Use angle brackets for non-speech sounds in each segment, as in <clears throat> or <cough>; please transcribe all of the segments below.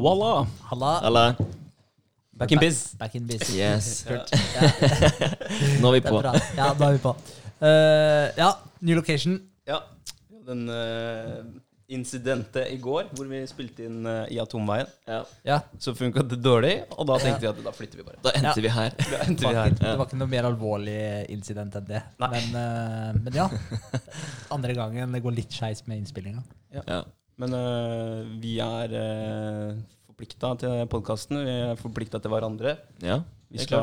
Voila! Halla. Eller Back in biz. Back in biz. Yes. <laughs> Kult. <laughs> Nå er vi Det er på. bra. Ja, da er vi på. Eh, ja, ny location. Ja. Den uh, incidentet i går hvor vi spilte inn eh, i Atomveien, Ja. Ja, så funka det dårlig, og da tenkte vi at da flytter vi bare. Da endte Ja. vi her. <laughs> Da endte det vi var, her. ikke, det var ikke noe mer alvorlig incident enn det. Nei. Men, eh, men ja. Andre gangen det går litt skeis med innspillinga. Ja. Men eh, vi er uh, forplikta til podkasten. Vi er forplikta til hverandre. ja. Vi skal,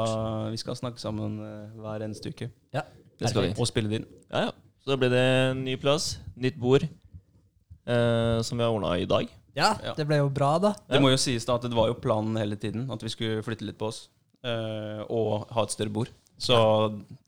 vi skal snakke sammen eh, hver eneste uke. Ja, Det skal vi. Og spille det inn. Ja, ja. Så da blir det ny plass, nytt bord, eh, som vi har ordna i dag. ja, Ja. det ble jo bra, da. Det må jo sies da at det var jo planen hele tiden at vi skulle flytte litt på oss. eh, og ha et større bord. Så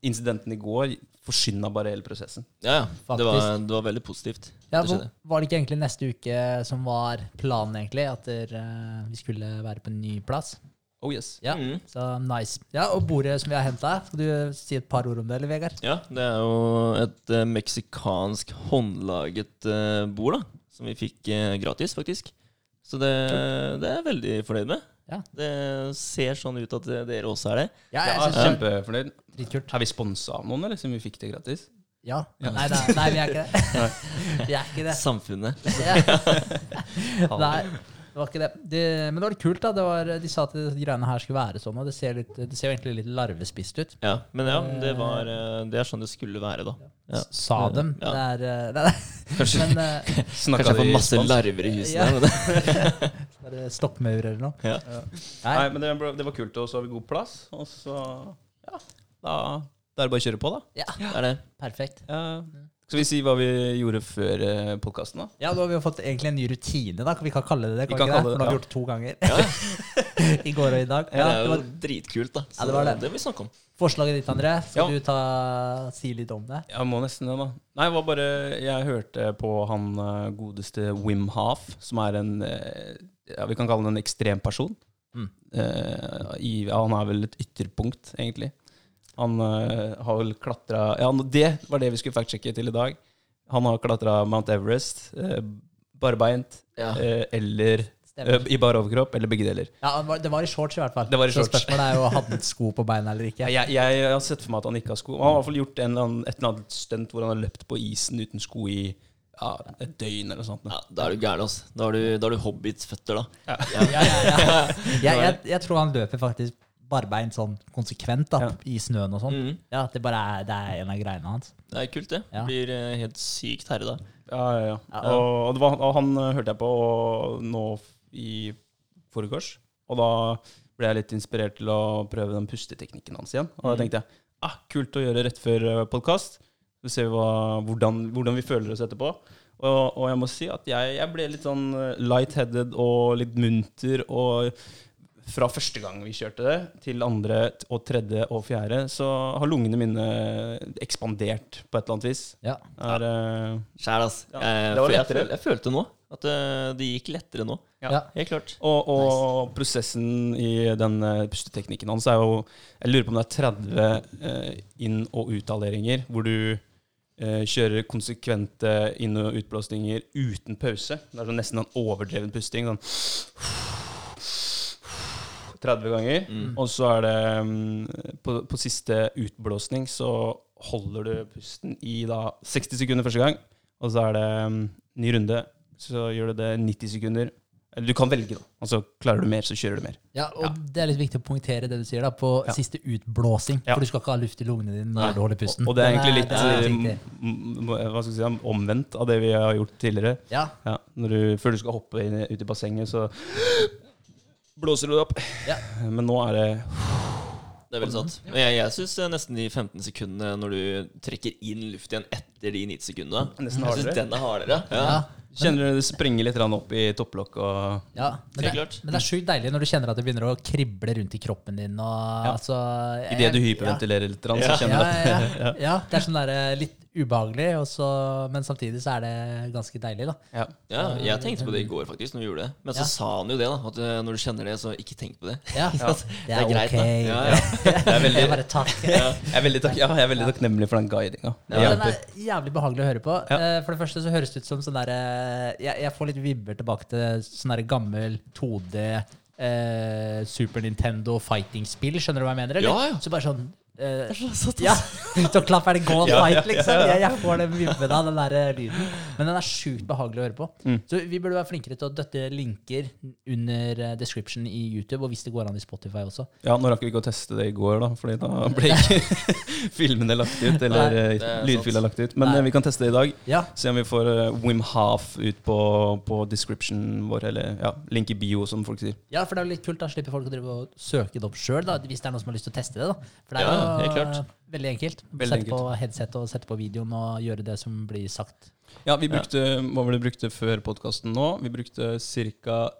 incidenten i går forsynda bare hele prosessen. Ja, ja. Det var, det var veldig positivt. Ja, Det var det ikke egentlig neste uke som var planen, egentlig? At der, uh, vi skulle være på en ny plass? Oh yes. Ja, mm. så nice. Ja, Og bordet som vi har henta, skal du si et par ord om det, eller, Vegard? Ja, det er jo et uh, meksikansk håndlaget uh, bord, da. Som vi fikk gratis, faktisk. Så det, det er jeg veldig fornøyd med. Ja. Det ser sånn ut at dere også er det. Ja, Ja, jeg synes kjempefornøyd. er dritkult. Er vi sponsa av noen, eller, siden vi fikk det gratis? Ja. Nei, nei, nei, vi er ikke det. <laughs> vi er ikke det. Samfunnet. Ja. <laughs> Nei, det var ikke det. det. Men det var litt kult, da. Det var, de sa at de greiene her skulle være sånn, og det ser, litt, det ser jo egentlig litt larvespist ut. Ja, men ja, det, var, eh, det er sånn det skulle være, da. Ja. Sa dem. Ja. Det er eh, nei, <laughs> Kanskje, Men uh, <laughs> Kanskje jeg får masse spansk? larver i huset. Ja. <laughs> det- er eller noe? Ja. Nei. Nei, men det, ble- det var kult, og så har vi god plass. Og så Ja, da, da er det bare å kjøre på, da. Ja, Det er det. perfekt. Ja. Skal vi si hva vi gjorde før uh, podkasten, da? Ja, nå har vi jo fått egentlig en ny rutine, da. Vi kan kalle det det. Vi Kan kan vi ikke kalle det- For nå har vi gjort det to ganger. <laughs> I går og i dag. Ja, Ja, det er det var dritkult, da. Så Ja, det var det. det vil vi snakke om. forslaget ditt, André. Skal Ja. du ta, si litt om det? Jeg må nesten det, da. Nei, det var bare Jeg hørte på han eh, godeste Wim Haf, som er en eh, Ja, vi kan kalle han en ekstrem person. Mm. Uh, i, ja, han er vel et ytterpunkt, egentlig. Han uh, har vel klatra Ja, det var det vi skulle factsjekke til i dag. Han har klatra Mount Everest, uh, barbeint, Ja. uh, eller i bar overkropp, eller begge deler. Ja, det var- Det var i shorts, i hvert fall. Det var i Så shorts. spørsmålet er jo hadde han sko på beina eller ikke. <laughs> Jeg, jeg, jeg har sett for meg at han ikke har sko. Han har i hvert fall gjort en eller annen, et eller annet stunt hvor han har løpt på isen uten sko i ja, et døgn eller noe sånt. Ja, da er du gæren, altså. Da har du, da har du hobbitsføtter, da. Ja, ja, ja. <laughs> Jeg, jeg, jeg tror han løper faktisk barbeint sånn konsekvent da, Ja. i snøen og sånn. Mm. Ja, det bare er, det er en av greiene hans. Det er kult, det. Ja. Blir eh, helt sykt herre da. Ja, ja, ja. Ja. Og, og, det var, og han eh, hørte jeg på nå i forgårs. Og da ble jeg litt inspirert til å prøve den pusteteknikken hans igjen. Og da Mhm. tenkte jeg ah, kult å gjøre rett før podkast. Så ser vi hva, hvordan, hvordan vi føler oss etterpå. Og, og jeg må si at jeg, jeg ble litt sånn light-headed og litt munter. Og fra første gang vi kjørte det, til andre og tredje og fjerde, så har lungene mine ekspandert på et eller annet vis. Ja. Er, uh, Sjæl, ass. Ja, jeg, det var jeg, lettere. føl- jeg følte nå at uh, det gikk lettere nå. Ja. Ja. Helt klart. Og, og prosessen i den eh, pusteteknikken hans er jo Jeg lurer på om det er 30 uh, inn- og utalderinger hvor du eh, kjører konsekvente inn- og utblåsninger uten pause. Det er sånn nesten en overdreven pusting. Sånn 30 ganger. Mm. Og så er det mm, på, på siste utblåsning så holder du pusten i da 60 sekunder første gang. Og så er det mm, ny runde. Så gjør du det 90 sekunder. Eller du kan velge, da. Altså, klarer du mer, så kjører du mer. Ja, og det er litt viktig å poengtere det du sier, da, på Ja. siste utblåsing. Ja. For du skal ikke ha luft i lungene dine Nei. når du holder pusten. Og det er egentlig litt det er eh, viktig. m- m- hva skal si, omvendt av det vi har gjort tidligere. Ja, Ja, når du, før du skal hoppe inn, ut i bassenget, så blåser du det opp. Ja. <sighs> Men nå er det Det er veldig sant. Men jeg, jeg syns nesten de 15 sekundene når du trekker inn luft igjen etter de 90 sekundene Nesten Jeg synes hardere. den er hardere. Ja. Kjenner du det springer litt opp i topplokk og ja. Men, det, men det er sjukt deilig når du kjenner at det begynner å krible rundt i kroppen din. Og, Ja. altså, Idet du jeg- hyperventilerer litt, så kjenner du at ja, <laughs> ja. ja, det er sånn der, eh, litt ubehagelig, og så, men samtidig så er det ganske deilig, da. Ja. Ja, jeg tenkte på det i går, faktisk, når du gjorde det. Men så Ja. sa han jo det, da. At eh, når du kjenner det, så ikke tenk på det. Ja, <laughs> Ja. det er, greit, ok. da. Ja, ja. <laughs> Det er veldig, Jeg bare takker. jeg er veldig, takk, ja, jeg er veldig takknemlig for den guidinga. Det Ja, den er jævlig behagelig å høre på. Ja. Eh, For det første så høres det ut som sånn derre jeg, jeg får litt vibber tilbake til sånn der gammel 2D eh, Super Nintendo fighting-spill. Skjønner du hva jeg mener? Eller? Ja, ja. Så bare sånn eh, ja, <laughs> og klapp er det gå og Ja, ja, fight, liksom. Jeg, jeg får den vibben av den der eh, lyden. Men den er sjukt behagelig å høre på. Mm. Så vi burde være flinkere til å døtte linker under eh, description i YouTube, og hvis det går an i Spotify også. Ja, Nå rakk vi ikke å teste det i går, da, Fordi da ble ikke <laughs> filmene lagt ut. Eller er lagt ut. Men Nei. vi kan teste det i dag. Ja, Se om vi får Wim Half ut på, på description vår, eller ja, link i bio, som folk sier. Ja, for det er jo litt kult. Da slipper folk å drive og søke det opp sjøl, hvis det er noen som har lyst til å teste det. da. For det er Ja, jo helt klart. veldig enkelt. Veldig sette på headset og sette på videoen og gjøre det som blir sagt. Ja, vi brukte, Hva var det vi brukte før podkasten nå? Vi brukte ca.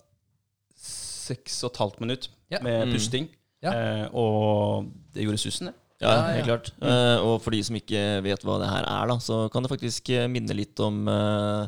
6,5 minutt Ja. med Mm. pusting. Ja. Eh, og det gjorde susen, det. Ja, Ja, ja. helt klart. Eh, og for de som ikke vet hva det her er, da, så kan det faktisk eh, minne litt om eh,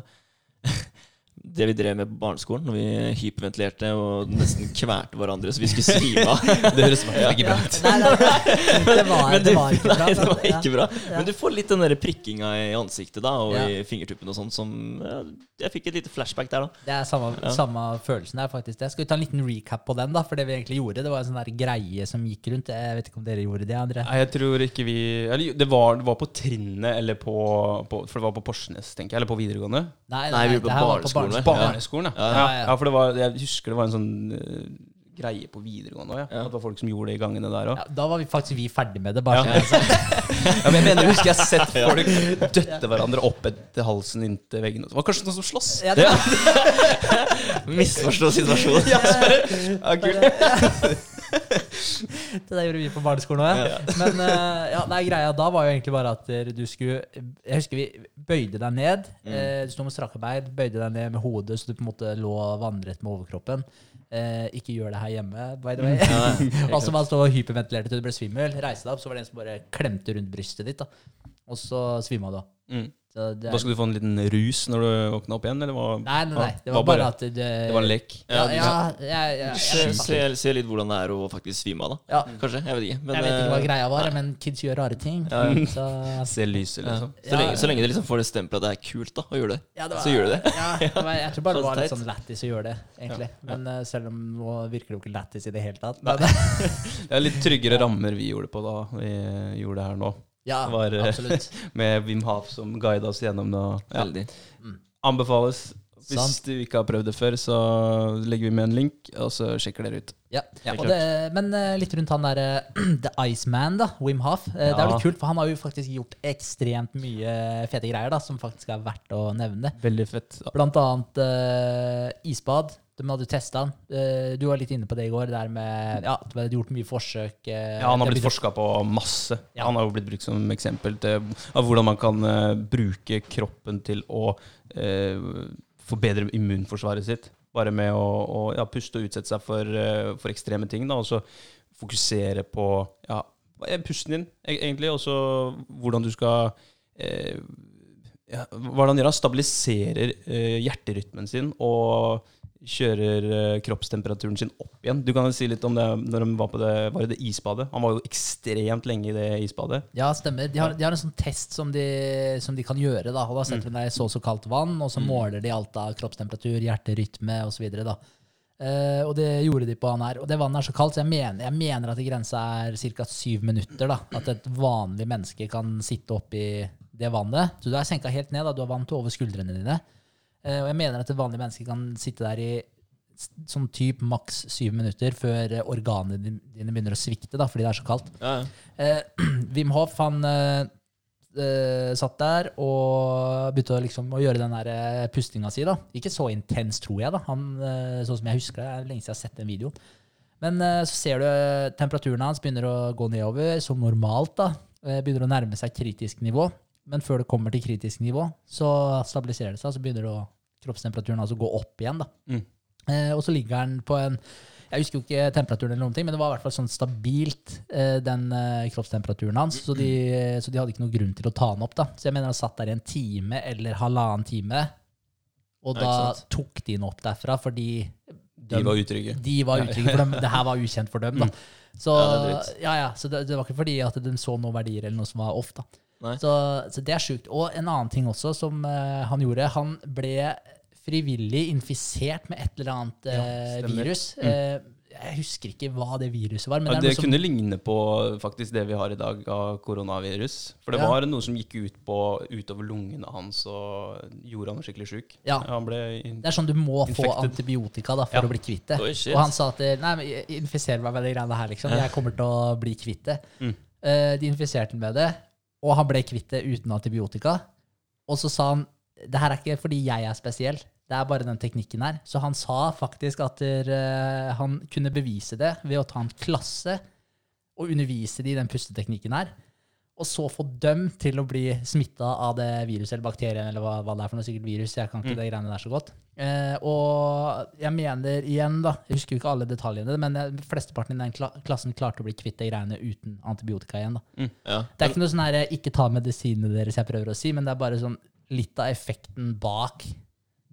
<laughs> det vi drev med på barneskolen, når vi hyperventilerte og nesten kvalte hverandre så vi skulle svime av. <laughs> Det høres i ikke bra ut. Nei, nei, nei. <laughs> Det var, Men det var ikke bra. Nei, det var ikke bra. <laughs> Men du får litt den der prikkinga i ansiktet da, og Ja. i fingertuppene og sånn som ja, Jeg fikk et lite flashback der, da. Det er samme, Ja. samme følelsen der, faktisk. det. Skal vi ta en liten recap på den, da? For det vi egentlig gjorde, det var en sånn der greie som gikk rundt. Jeg vet ikke om dere gjorde det, André? Nei, jeg tror ikke vi eller, det, var, det var på trinnet, eller på, på For det var på Porsnes, tenker jeg. Eller på videregående. Nei, Nei, vi var på det barneskolen. Barneskolen. Barneskolen, ja. Ja, Ja, ja. ja, for det var, jeg husker det var en sånn uh, greie på videregående òg. Ja. Ja. At det var folk som gjorde det i gangene der òg. Ja, da var vi faktisk vi ferdig med det. bare Ja. sånn. <laughs> Ja, men jeg mener, husker jeg har sett <laughs> folk døtte hverandre opp etter halsen inntil veggen. Det var kanskje noen som sloss? Ja, det var, <laughs> Misforstå situasjonen. Ja, ja, kult. <laughs> det der gjorde vi på barneskolen òg, ja. Men uh, ja, nei, greia da var jo egentlig bare at eh, du skulle Jeg husker vi bøyde deg ned. Mm. Du sto med strake bein, bøyde deg ned med hodet så du på en måte lå vannrett med overkroppen. Eh, ikke gjør det her hjemme, by the way. <laughs> og så man stå og hyperventilerte til du ble svimmel. Reiste deg opp, så var det en som bare klemte rundt brystet ditt. da Og så svimma du av. Mm. Så det Da skulle du få en liten rus når du våkna opp igjen? Eller var, Nei, nei, nei. Det Var var bare bare- at det det var en lek? Ja, Ja, ja, ja, Se, se, se litt hvordan det er å faktisk svime av, da. ja, Kanskje. Jeg vet ikke. Men, jeg vet ikke hva eh, greia var, men kids gjør rare ting. Ja, ja. Så Se lyset, ja. liksom. så, lenge, så lenge det liksom får det stempelet at det er kult da, å gjøre det. Ja, det var, Så gjør du det. Ja, <laughs> det var, jeg tror bare det var litt sånn lættis å gjøre det, egentlig. Men eh, selv om nå virker det jo ikke lættis i det hele tatt. Men, <laughs> Det er litt tryggere rammer vi gjorde på da vi gjorde det her nå. Ja, var, eh, absolutt. <laughs> Med Wim Haf som guida oss gjennom det. Ja. Veldig. Anbefales. Hvis Sant. du ikke har prøvd det før, så legger vi med en link, og så sjekker dere ut. Ja. ja Og det, men eh, litt rundt han der eh, <clears throat> The Iceman, da, Wim Haf. Ja. Det er jo litt kult, for han har jo faktisk gjort ekstremt mye fete greier da, som faktisk er verdt å nevne. Veldig fett. Blant annet uh, isbad. De hadde testa han. Eh, du var litt inne på det i går. Der med, ja, Du hadde gjort mye forsøk. eh, Ja, han har blitt forska på masse. Ja. Han har jo blitt brukt som eksempel til av hvordan man kan eh, bruke kroppen til å eh, forbedre immunforsvaret sitt. Bare med å, å ja, puste og utsette seg for, for ekstreme ting. Da, og så fokusere på ja, pusten din, e- egentlig, og så hvordan du skal eh, ja, Hvordan gjør han? Stabiliserer eh, hjerterytmen sin og kjører eh, kroppstemperaturen sin opp igjen. Du kan jo si litt om det når de var på det, var det, det isbadet. Han var jo ekstremt lenge i det isbadet. Ja, stemmer. De har, de har en sånn test som de, som de kan gjøre. Da. Og da Mm. setter de deg i så så kaldt vann, og så måler de alt av kroppstemperatur, hjerterytme osv. Uh, og det gjorde de på han her. Og det vannet er så kaldt, så jeg mener, jeg mener at grensa er ca. syv minutter. da. At et vanlig menneske kan sitte oppi det vannet. Så du er senka helt ned, da. du har vann til over skuldrene dine. Eh, og jeg mener at et vanlig menneske kan sitte der i sånn typ maks syv minutter før eh, organene dine begynner å svikte da, fordi det er så kaldt. Ja, ja. Eh, <clears throat> Wim Hof han satt der og begynte å, liksom, å gjøre den der pustinga si. da. Ikke så intens, tror jeg. da. Han, sånn som jeg husker det. Det er lenge siden jeg har sett den videoen. Men så ser du temperaturen hans begynner å gå nedover, som normalt. da. Begynner å nærme seg kritisk nivå. Men før det kommer til kritisk nivå, så stabiliserer det seg. Så begynner det å, kroppstemperaturen altså gå opp igjen. da. Mm. Eh, og så ligger den på en Jeg husker jo ikke temperaturen, eller noen ting, men det var i hvert fall sånn stabilt, eh, den eh, kroppstemperaturen hans. Så de, så de hadde ikke noen grunn til å ta den opp. da. Så jeg mener han satt der i en time eller halvannen time, og da tok de den opp derfra fordi De var utrygge. de var utrygge for dem. Det her var ukjent for dem. da. <laughs> Så, Ja, det ja, ja, så det, det var ikke fordi at de så noen verdier eller noe som var off. da. Så, så det er sjukt. Og en annen ting også som uh, han gjorde. Han ble frivillig infisert med et eller annet uh, virus. Mm. jeg husker ikke hva det viruset var. Det det som, kunne ligne på faktisk det vi har i dag av koronavirus. For det var noe som gikk ut på, utover lungene hans og gjorde han skikkelig sjuk. Det er sånn du må få antibiotika da, for å bli kvitt det. Og han sa at nei, men infiser meg med de greiene her, liksom. Jeg kommer til å bli kvitt det. Mm. Uh, de infiserte han med det, og han ble kvitt det uten antibiotika. Og så sa han det her er ikke fordi jeg er spesiell, det er bare den teknikken her. Så han sa faktisk at eh, han kunne bevise det ved å ta en klasse og undervise de i den pusteteknikken her. Og så få dem til å bli smitta av det viruset eller bakterien eller hva, hva det er for noe, sikkert virus. Jeg kan ikke det greiene der så godt. Eh, og jeg mener igjen, da, jeg husker jo ikke alle detaljene, men eh, flesteparten i den kla klassen klarte å bli kvitt de greiene uten antibiotika igjen. da. Ja. Det er ikke noe sånn her, ikke ta medisinene deres jeg prøver å si, men det er bare sånn litt av effekten bak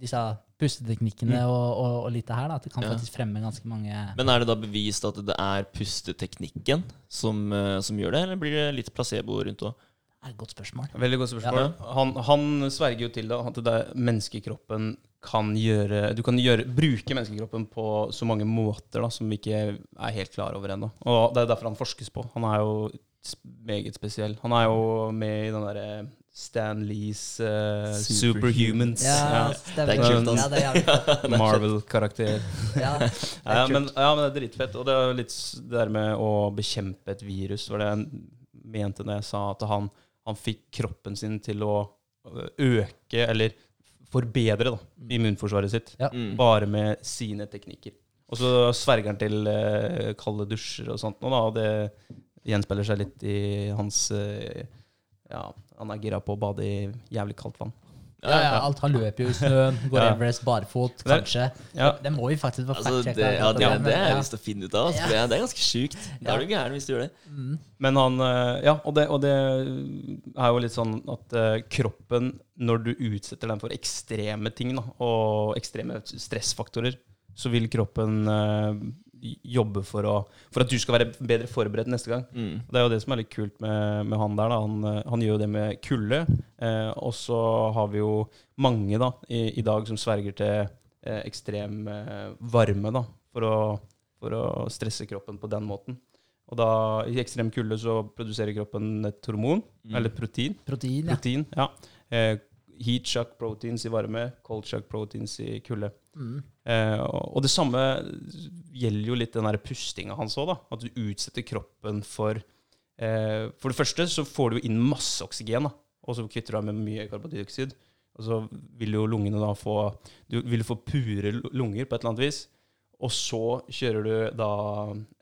disse pusteteknikkene og, og, og litt det her. da, At det kan Ja. faktisk fremme ganske mange Men er det da bevist at det er pusteteknikken som, eh, som gjør det, eller blir det litt placebo rundt òg? Det er et godt spørsmål. Veldig godt spørsmål. Han, han sverger jo til det, at det er menneskekroppen kan gjøre Du kan gjøre, bruke menneskekroppen på så mange måter da, som vi ikke er helt klar over ennå. Og det er derfor han forskes på. Han er jo meget spesiell. Han er jo med i den derre Stan Lees uh, Superhumans. Ja, Ja. stemmer. Det er kult, ass. Ja, det er fett. <laughs> Marvel-karakter. Ja, er <laughs> Ja, men, ja, men det er dritfett. Og det er litt det der med å bekjempe et virus, var det jeg mente når jeg sa at han, han fikk kroppen sin til å øke, eller forbedre, da, immunforsvaret sitt. Ja. Mm. Bare med sine teknikker. Og så sverger han til eh, kalde dusjer og sånt nå, da, og det gjenspeiler seg litt i hans eh, Ja, han er gira på å bade i jævlig kaldt vann. Ja, ja, alt. Han løper jo i snøen, går <laughs> Ja. Everest barfot, kanskje. Ja. Det må vi faktisk få Altså, det, ja, det, ja, det har jeg lyst til å finne ut av. Altså, Ja. det, er- det er ganske sjukt. Da Ja. er du gæren hvis du gjør det. Mm. Men han eh, Ja, og det, og det er jo litt sånn at eh, kroppen, når du utsetter den for ekstreme ting, da, og ekstreme stressfaktorer, så vil kroppen eh, jobbe for, å, for at du skal være bedre forberedt neste gang. Mm. Det er jo det som er litt kult med, med han der. Da. Han, eh, han gjør jo det med kulde. Eh, og så har vi jo mange da, i, i dag som sverger til eh, ekstrem eh, varme da, for å, for å stresse kroppen på den måten. Og da, i ekstrem kulde så produserer kroppen et hormon, Mm. eller protein. Protein, ja. protein ja. Eh, heat shock proteins i varme, cold shock proteins i kulde. Mm. Eh, og det samme gjelder jo litt den der pustinga hans òg, da. At du utsetter kroppen for eh, For det første så får du inn masse oksygen, da. Og så kvitter du deg med mye karbondioksid. Og så vil jo lungene da få Du vil få pure lunger på et eller annet vis. Og så kjører du da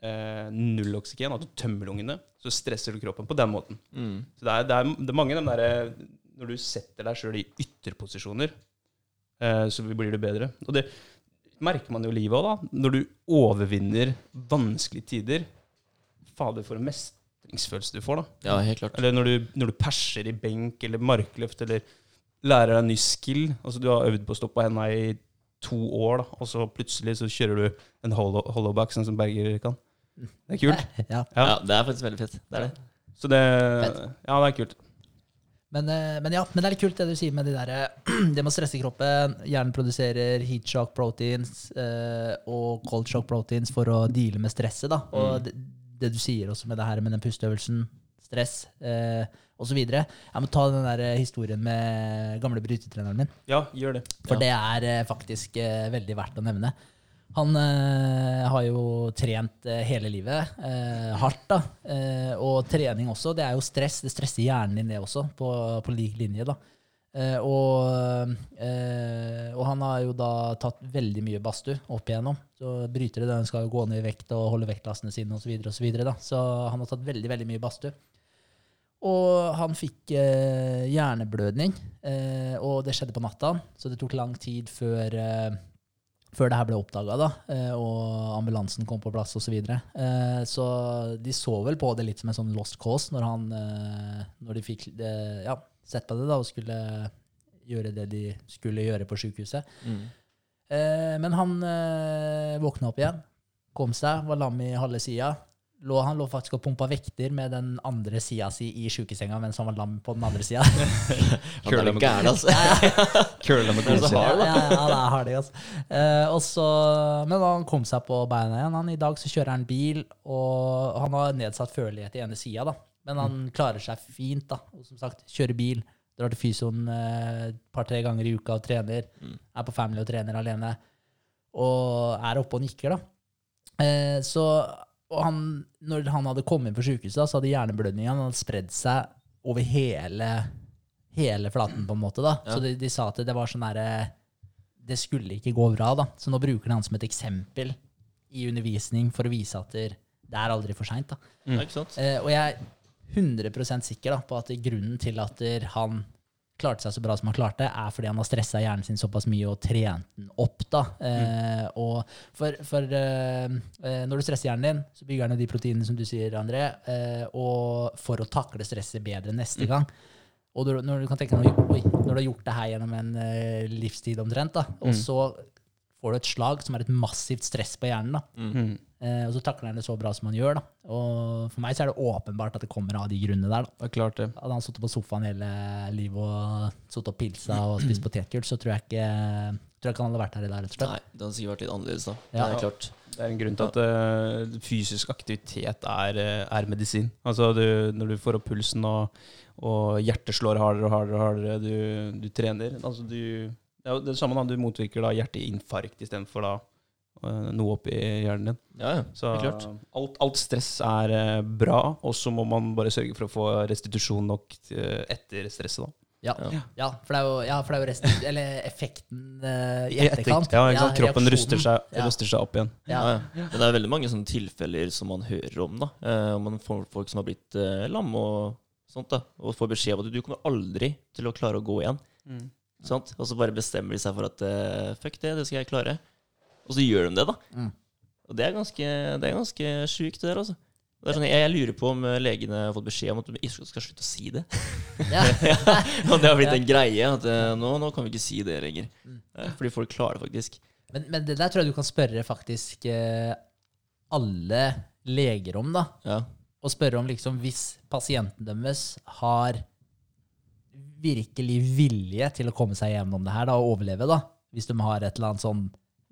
eh, null oksygen, at du tømmer lungene. Så stresser du kroppen på den måten. Mm. Så det er, det er, det er mange av de der Når du setter deg sjøl i ytterposisjoner, eh, så blir du bedre. Og det merker man jo livet òg, da. Når du overvinner vanskelige tider. Fader, for en mestringsfølelse du får, da. Ja, helt klart. Eller når du, når du perser i benk eller markløft, eller lærer deg en ny skill. Altså du har øvd på å stå på henda i to år, da, og så plutselig så kjører du en hollow, hollowback, sånn som Berger kan. Det er kult. <laughs> Ja. Ja. Ja, det er faktisk veldig fett. Det er det. Så det Fett. Ja, det er kult. Men, eh, men ja, men det er litt kult det du sier med de der, eh, <clears throat> det med å stresse kroppen. Hjernen produserer heat shock proteins eh, og cold shock proteins for å deale med stresset. da. Og det, det du sier også med det her med den pusteøvelsen, stress eh, osv. Jeg må ta den der eh, historien med gamle brytetreneren min. Ja, gjør det. For Ja. det er faktisk eh, veldig verdt å nevne. Han eh, har jo trent eh, hele livet, eh, hardt, da. Eh, og trening også. Det er jo stress. Det stresser hjernen din, det også, på, på lik linje. da. Eh, og, eh, og han har jo da tatt veldig mye badstue opp igjennom. Så brytere den skal jo gå ned i vekt og holde vektlastene sine osv. Så, videre, og så, videre, da. så han har tatt veldig veldig mye badstue. Og han fikk hjerneblødning, og det skjedde på natta. Så det tok lang tid før, før det her ble oppdaga, eh, og ambulansen kom på plass osv. Så, videre. Eh, så de så vel på det litt som en sånn lost cause når, han, eh, når de fikk ja, sett på det da, og skulle gjøre det de skulle gjøre på sykehuset. Mm. Men han våkna opp igjen, kom seg, var lam i halve sida. Lå, han lå faktisk og pumpa vekter med den andre sida si i sjukesenga mens han var lam på den andre sida. <laughs> Han med gæren, altså. Curla med gæren. så hard, ja, ja, <laughs> ja, det er hardig, altså. Eh, og så, men han kom seg på beina igjen. Han, I dag så kjører han bil, og han har nedsatt førlighet i ene sida, da. Men han klarer seg fint, da. Og som sagt, kjører bil, drar til fysioen eh, et par-tre ganger i uka og trener. Mm. Er på Family og trener alene. Og er oppe og nikker, da. Eh, så, og han, når han hadde kommet inn på sykehuset, så hadde hjerneblødningen hadde spredd seg over hele, hele flaten, på en måte. da. Ja. Så de, de sa at det var sånn derre Det skulle ikke gå bra, da. Så nå bruker de han som et eksempel i undervisning for å vise at det er aldri for seint. Ikke? Eh, og jeg er 100 sikker da, på at grunnen til at han klarte seg så bra som han klarte, er fordi han har stressa hjernen sin såpass mye og trent den opp. da. Eh, og for, for eh, eh, når du stresser hjernen din, så bygger den de proteinene som du sier, André, eh, og for å takle stresset bedre neste gang. Og du, når du deg, oi, når du har gjort det her gjennom en eh, livstid omtrent, da, og så får du et slag som er et massivt stress på hjernen, da, Mm. Eh, og så takler han det så bra som han gjør. da. Og for meg så er det åpenbart at det kommer av de grunnene der. da. Det er klart det. Hadde han sittet på sofaen hele livet og sittet og pilsa og spist potetgull, så tror jeg ikke tror jeg ikke han hadde vært her i dag, rett og slett. Nei, det hadde sikkert vært litt annerledes da. Ja. Det er klart. Det er en grunn til at uh, fysisk aktivitet er, eh, er medisin. Altså du, Når du får opp pulsen og, og hjertet slår hardere og hardere, og hardere du, du trener altså du, Det er jo det samme da, du motvirker da hjerteinfarkt istedenfor da eh, noe oppi hjernen din. Ja, ja. Så alt, alt stress er eh, bra, og så må man bare sørge for å få restitusjon nok eh, etter stresset. da. Ja, Ja. ja, for det er jo, ja, det er jo resten, <laughs> eller effekten eh, i etterkant. Ja, ikke sant? Kroppen ruster seg, Ja. ruster seg opp igjen. Ja. Ja, ja. Men det er veldig mange sånne tilfeller som man hører om. da. Eh, om man får folk som har blitt eh, lam og sånt, da, og får beskjed om at du kommer aldri til å klare å gå igjen. Sant? Og så bare bestemmer de seg for at eh, fuck det, det skal jeg klare. Og så gjør de det, da. Mm. Og det er ganske, det er ganske sjukt, det der, altså. Det er sånn, jeg, jeg lurer på om eh, legene har fått beskjed om at de ikke skal slutte å si det. <laughs> Ja. <laughs> Og det har blitt en greie. At eh, nå, nå kan vi ikke si det lenger. Mm. Fordi folk klarer det faktisk. Men, men det der tror jeg du kan spørre faktisk alle leger om, da. Ja. og spørre om liksom hvis pasienten deres har virkelig vilje til å komme seg gjennom det her da, og overleve, da, hvis de har et eller annet sånn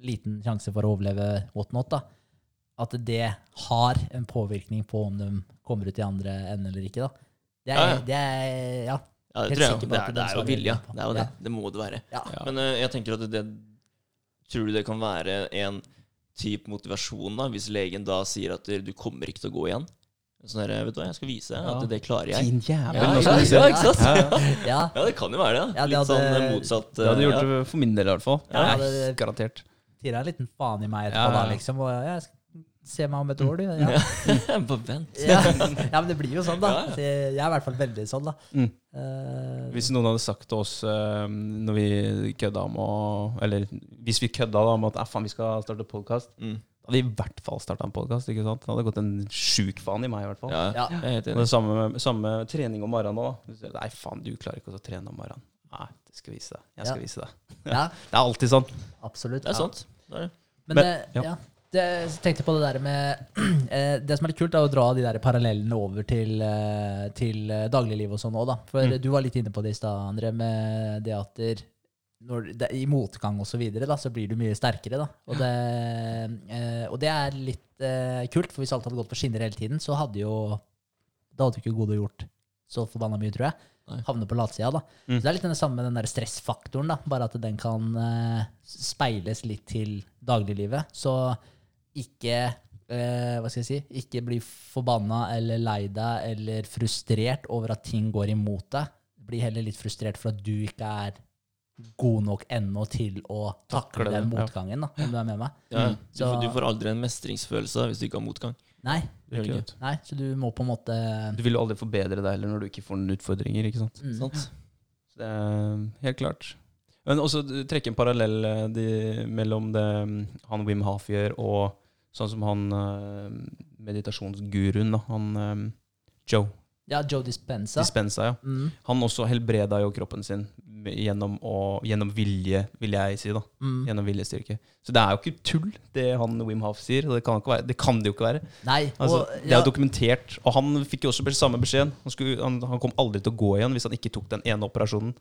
liten sjanse for å overleve whatnot, da, at det har en påvirkning på om de kommer ut i andre enden eller ikke. da. Det er, Ja, ja. Det er, ja. Ja, det jeg. Det er, det er jo vilje. Det er jo det. Ja. Det må det være. Men uh, jeg tenker at det, Tror du det kan være en type motivasjon da, hvis legen da sier at du kommer ikke til å gå igjen? Sånn der, vet du hva, jeg skal vise deg at det klarer jeg. Din jævel. Ja, ja, ja, ikke sant? <laughs> Ja, det kan jo være det. da. Ja, det Litt sånn eh, motsatt. Det hadde eh, gjort det for min del, i hvert fall. Ja, Ja, det- Garantert. Tira en liten faen i meg etterpå, Ja, ja. da, liksom. Og jeg skal se meg om et år, du. Ja. ja. <laughs> Bare vent. Ja. ja, men det blir jo sånn, da. Jeg er i hvert fall veldig sånn, da. Mm. Eh, Hvis noen hadde sagt til oss når vi kødda om å Eller hvis vi kødda da om at faen, vi skal starte podkast, Mm. Hadde i hvert fall starta en podkast. Det hadde gått en sjuk faen i meg, i hvert fall. Ja, Ja. er det samme, samme trening om morgenen òg. Nei, faen, du klarer ikke å trene om morgenen. Nei, det skal vise deg. Jeg skal Ja. vise deg. <laughs> ja, Det er alltid sånn. absolutt. Det er ja. sant. Det er det. Men, Men- ja. ja. Det, jeg tenkte på det der med <clears throat> eh, Det som er litt kult, er å dra de der parallellene over til, eh, til eh, dagliglivet og sånn òg, da. For Mm. du var litt inne på det i stad, André, med det at det, i motgang og så videre, da, så blir du mye sterkere, da. Og det, eh, og det er litt eh, kult, for hvis alt hadde gått på skinner hele tiden, så hadde jo Da hadde jo ikke Gode gjort så forbanna mye, tror jeg. Havne på latsida, da. Mm. Så det er litt den samme den der stressfaktoren, da. Bare at den kan eh, speiles litt til dagliglivet. Så ikke eh, Hva skal jeg si? Ikke bli forbanna eller lei deg eller frustrert over at ting går imot deg. Bli heller litt frustrert for at du ikke er god nok ennå til å takle Takle det, den ja. motgangen, da, om du er med meg. Ja. Mm. Du, får, du får aldri en mestringsfølelse hvis du ikke har motgang. Nei, nei, så du må på en måte Du vil jo aldri forbedre deg heller når du ikke får noen utfordringer. ikke sant? mm. Sant? Så det er helt klart. Men også trekke en parallell eh, de, mellom det mm, han Wim Hof gjør, og sånn som han eh, meditasjonsguruen, da, han eh, Joe Ja, Joe Dispenza. Dispenza. ja. Mm, Han også helbreda jo kroppen sin gjennom, å, gjennom vilje, vil jeg si. da. mm. Gjennom viljestyrke. Så det er jo ikke tull, det han Wim Hof sier. Det kan, være, det kan det jo ikke være. Nei, Altså, og, det er jo dokumentert. Og han fikk jo også samme beskjeden. Han, skulle, han, han kom aldri til å gå igjen hvis han ikke tok den ene operasjonen.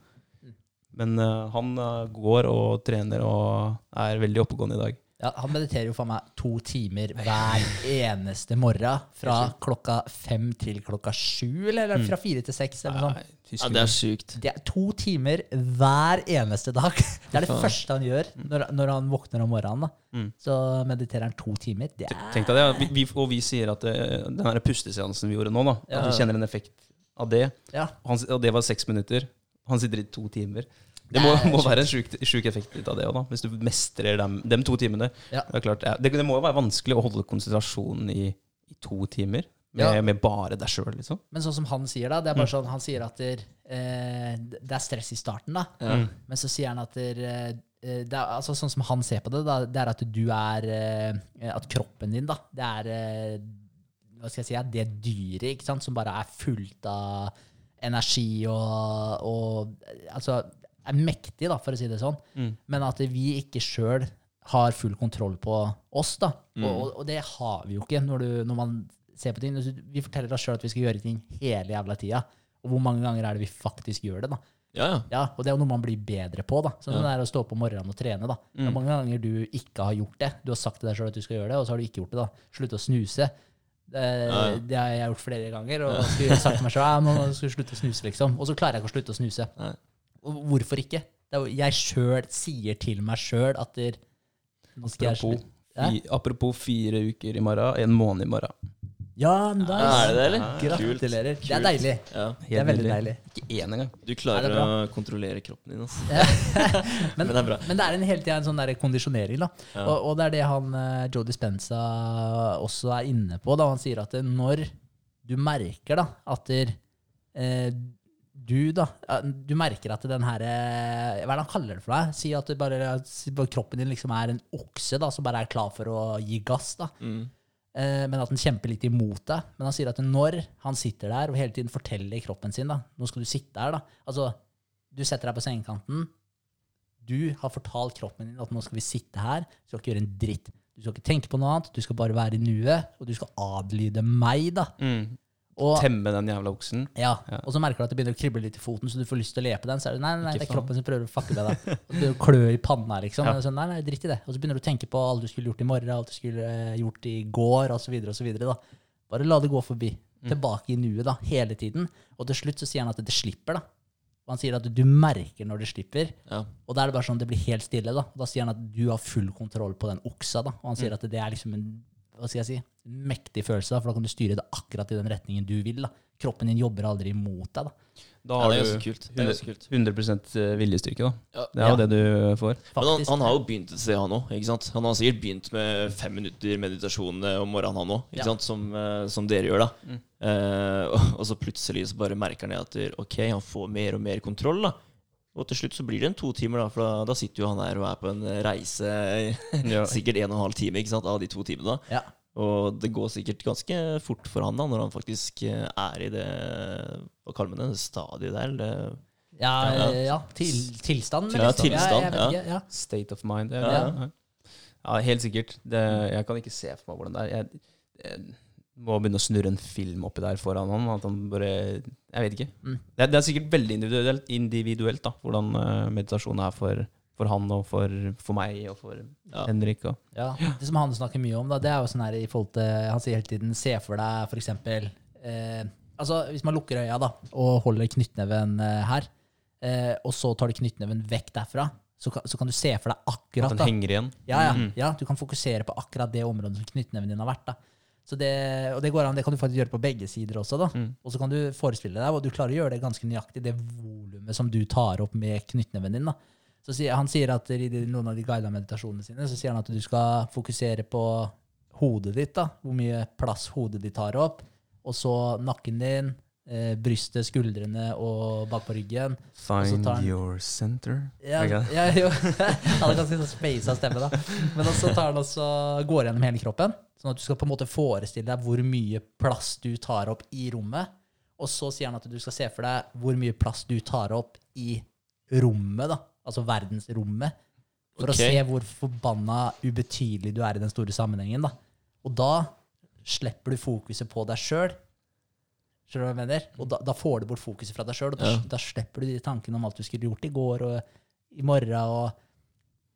Men uh, han uh, går og trener og er veldig oppegående i dag. Ja, han mediterer jo for meg to timer hver eneste morgen. Fra klokka fem til klokka sju, eller Mm. fra fire til seks. Eller noe sånt. Ja, det er sjukt. Det er to timer hver eneste dag. <laughs> Det er det første han gjør når, når han våkner om morgenen. da. Mm. Så mediterer han to timer. Det er Tenk deg det. Vi, vi, og vi sier at det, den her pusteseansen vi gjorde nå, da, at vi kjenner en effekt av det. Ja. Han, og det var seks minutter. Han sitter i to timer. Det må, må være en sjuk, sjuk effekt ut av det òg. Hvis du mestrer dem, dem to timene. Ja. Det, er klart, ja, det, det må jo være vanskelig å holde konsentrasjonen i, i to timer med, Ja. med bare deg sjøl, liksom. Men sånn som han sier, da, det er Mm. bare sånn, han sier at der, eh, det er stress i starten, da. Ja. Mm. Men så sier han at der, eh, det er, altså Sånn som han ser på det, da, det er at du er eh, At kroppen din, da, det er eh, Hva skal jeg si, det dyret som bare er fullt av energi og, og Altså er mektig, da, for å si det sånn. Mm. Men at vi ikke sjøl har full kontroll på oss, da. Mm. Og, og, det har vi jo ikke når, du, når man ser på ting. Vi forteller oss sjøl at vi skal gjøre ting hele jævla tida. Og hvor mange ganger er det vi faktisk gjør det, da? Ja, ja. Ja, Og det er jo noe man blir bedre på. da. Sånn Ja. det er å stå opp om morgenen og trene. da. Det er mange ganger du ikke har gjort det. Du har sagt til deg sjøl at du skal gjøre det, og så har du ikke gjort det. da. Slutt å snuse. Det, det har jeg gjort flere ganger. Og skulle sagt til meg sjøl ja, jeg <laughs> skal slutte å snuse, liksom. Og så klarer jeg ikke å slutte å snuse. Nei. Og hvorfor ikke? Det er jeg sjøl sier til meg sjøl at der, nå skal jeg Apropos, slutte. Fi, apropos fire uker i morgen, en måned i morgen. Ja, nice. Ja, er det det, eller? Gratulerer. Kult. Det er deilig. Ja. Det er veldig deilig. Ikke én engang. Du klarer Er å kontrollere kroppen din. Altså. <laughs> Men, Men det er bra. men det er en hele tida en sånn der kondisjonering. da. Ja. Og, og det er det han eh, Joe Dispenza også er inne på. da Han sier at når du merker da, at der, eh, du da, du merker at den her eh, Hva er det han kaller det for deg? Si at, bare, kroppen din liksom er en okse da, som bare er klar for å gi gass. da. Mm. Eh, men at den kjemper litt imot deg. Men han sier at når han sitter der og hele tiden forteller kroppen sin da, nå skal du sitte her da, altså du setter deg på sengekanten, du har fortalt kroppen din at nå skal vi sitte her, du skal ikke gjøre en dritt. Du skal ikke tenke på noe annet, du skal bare være i nuet, og du skal adlyde meg da. Mm. Og, Temme den jævla oksen. ja, Ja. og så merker du at det begynner å krible litt i foten, så du får lyst til å le på den. Så er det nei, nei, det er kroppen som prøver å fucke med deg. Og du begynner å klø i panna, liksom. Ja. Sånn, nei, nei, dritt i det. Og så begynner du å tenke på alt du skulle gjort i morgen, alt du skulle eh, gjort i går, osv. osv. Bare la det gå forbi. Mm. Tilbake i nuet, da, hele tiden. Og til slutt så sier han at det slipper, da. Og han sier at du merker når det slipper. Ja. Og da er det bare sånn det blir helt stille. Da da sier han at du har full kontroll på den oksa. da Og han Mm. sier at det er liksom en hva skal jeg si, mektig følelse, da for da kan du styre det akkurat i den retningen du vil. da Kroppen din jobber aldri imot deg. da Da har det er du ganske kult. Det er ganske kult. 100 viljestyrke, da. Ja. Det er jo Ja. det du får. Men han, han har jo begynt et sted, han òg. Han har sikkert begynt med fem minutter meditasjon eh, om morgenen, han òg. Ja. Som, eh, som dere gjør, da. Mm. Eh, og, og så plutselig så bare merker han at ok, han får mer og mer kontroll. da Og til slutt så blir det en to timer, da, for da, da sitter jo han der og er på en reise Ja. <laughs> sikkert en og en halv time ikke sant, av de to timene. Ja. Og det går sikkert ganske fort for han da når han faktisk eh, er i det Hva kaller man det? stadiet der? Det, Ja, Ja. ja. Til, tilstand. Ja, liksom. tilstand, ja. State of mind. Ja, Ja, ja. ja. ja helt sikkert. Det, jeg kan ikke se for meg hvordan det er. Jeg, jeg må begynne å snurre en film oppi der foran han. At han bare Jeg vet ikke. Mm. Det, er, det er sikkert veldig individuelt, individuelt da, hvordan eh, meditasjon er for, for han og for, for meg og for Ja. Henrik. Og. Ja, Det som han snakker mye om, da, det er jo sånn her i forhold til Han sier hele tiden se for deg f.eks. Eh, altså, hvis man lukker øya da, og holder knyttneven eh, her, eh, og så tar du knyttneven vekk derfra, så kan, så kan du se for deg akkurat At den da. henger igjen. Ja, ja, Mm. ja, du kan fokusere på akkurat det området som knyttneven din har vært. da. Så det, og det går an, det kan du faktisk gjøre på begge sider også. da. Mm. Og så kan du forestille deg, og du klarer å gjøre det ganske nøyaktig, det volumet som du tar opp med knyttneven din. da. Så sier, Han sier at i noen av de guida meditasjonene sine så sier han at du skal fokusere på hodet ditt. da, Hvor mye plass hodet ditt tar opp. Og så nakken din, eh, brystet, skuldrene og bak på ryggen. Find tar han- your center. Ja, ja, jo. <laughs> Han har ganske sånn speisa stemme, da. Men så tar han også, går gjennom hele kroppen, sånn at du skal på en måte forestille deg hvor mye plass du tar opp i rommet. Og så sier han at du skal se for deg hvor mye plass du tar opp i rommet, da. Altså verdensrommet. For okay. å se hvor forbanna ubetydelig du er i den store sammenhengen, da. Og da slipper du fokuset på deg sjøl. Skjønner du hva jeg mener? Og da, da får du bort fokuset fra deg sjøl, og da, Ja. da slipper du de tankene om alt du skulle gjort i går og i morgen, og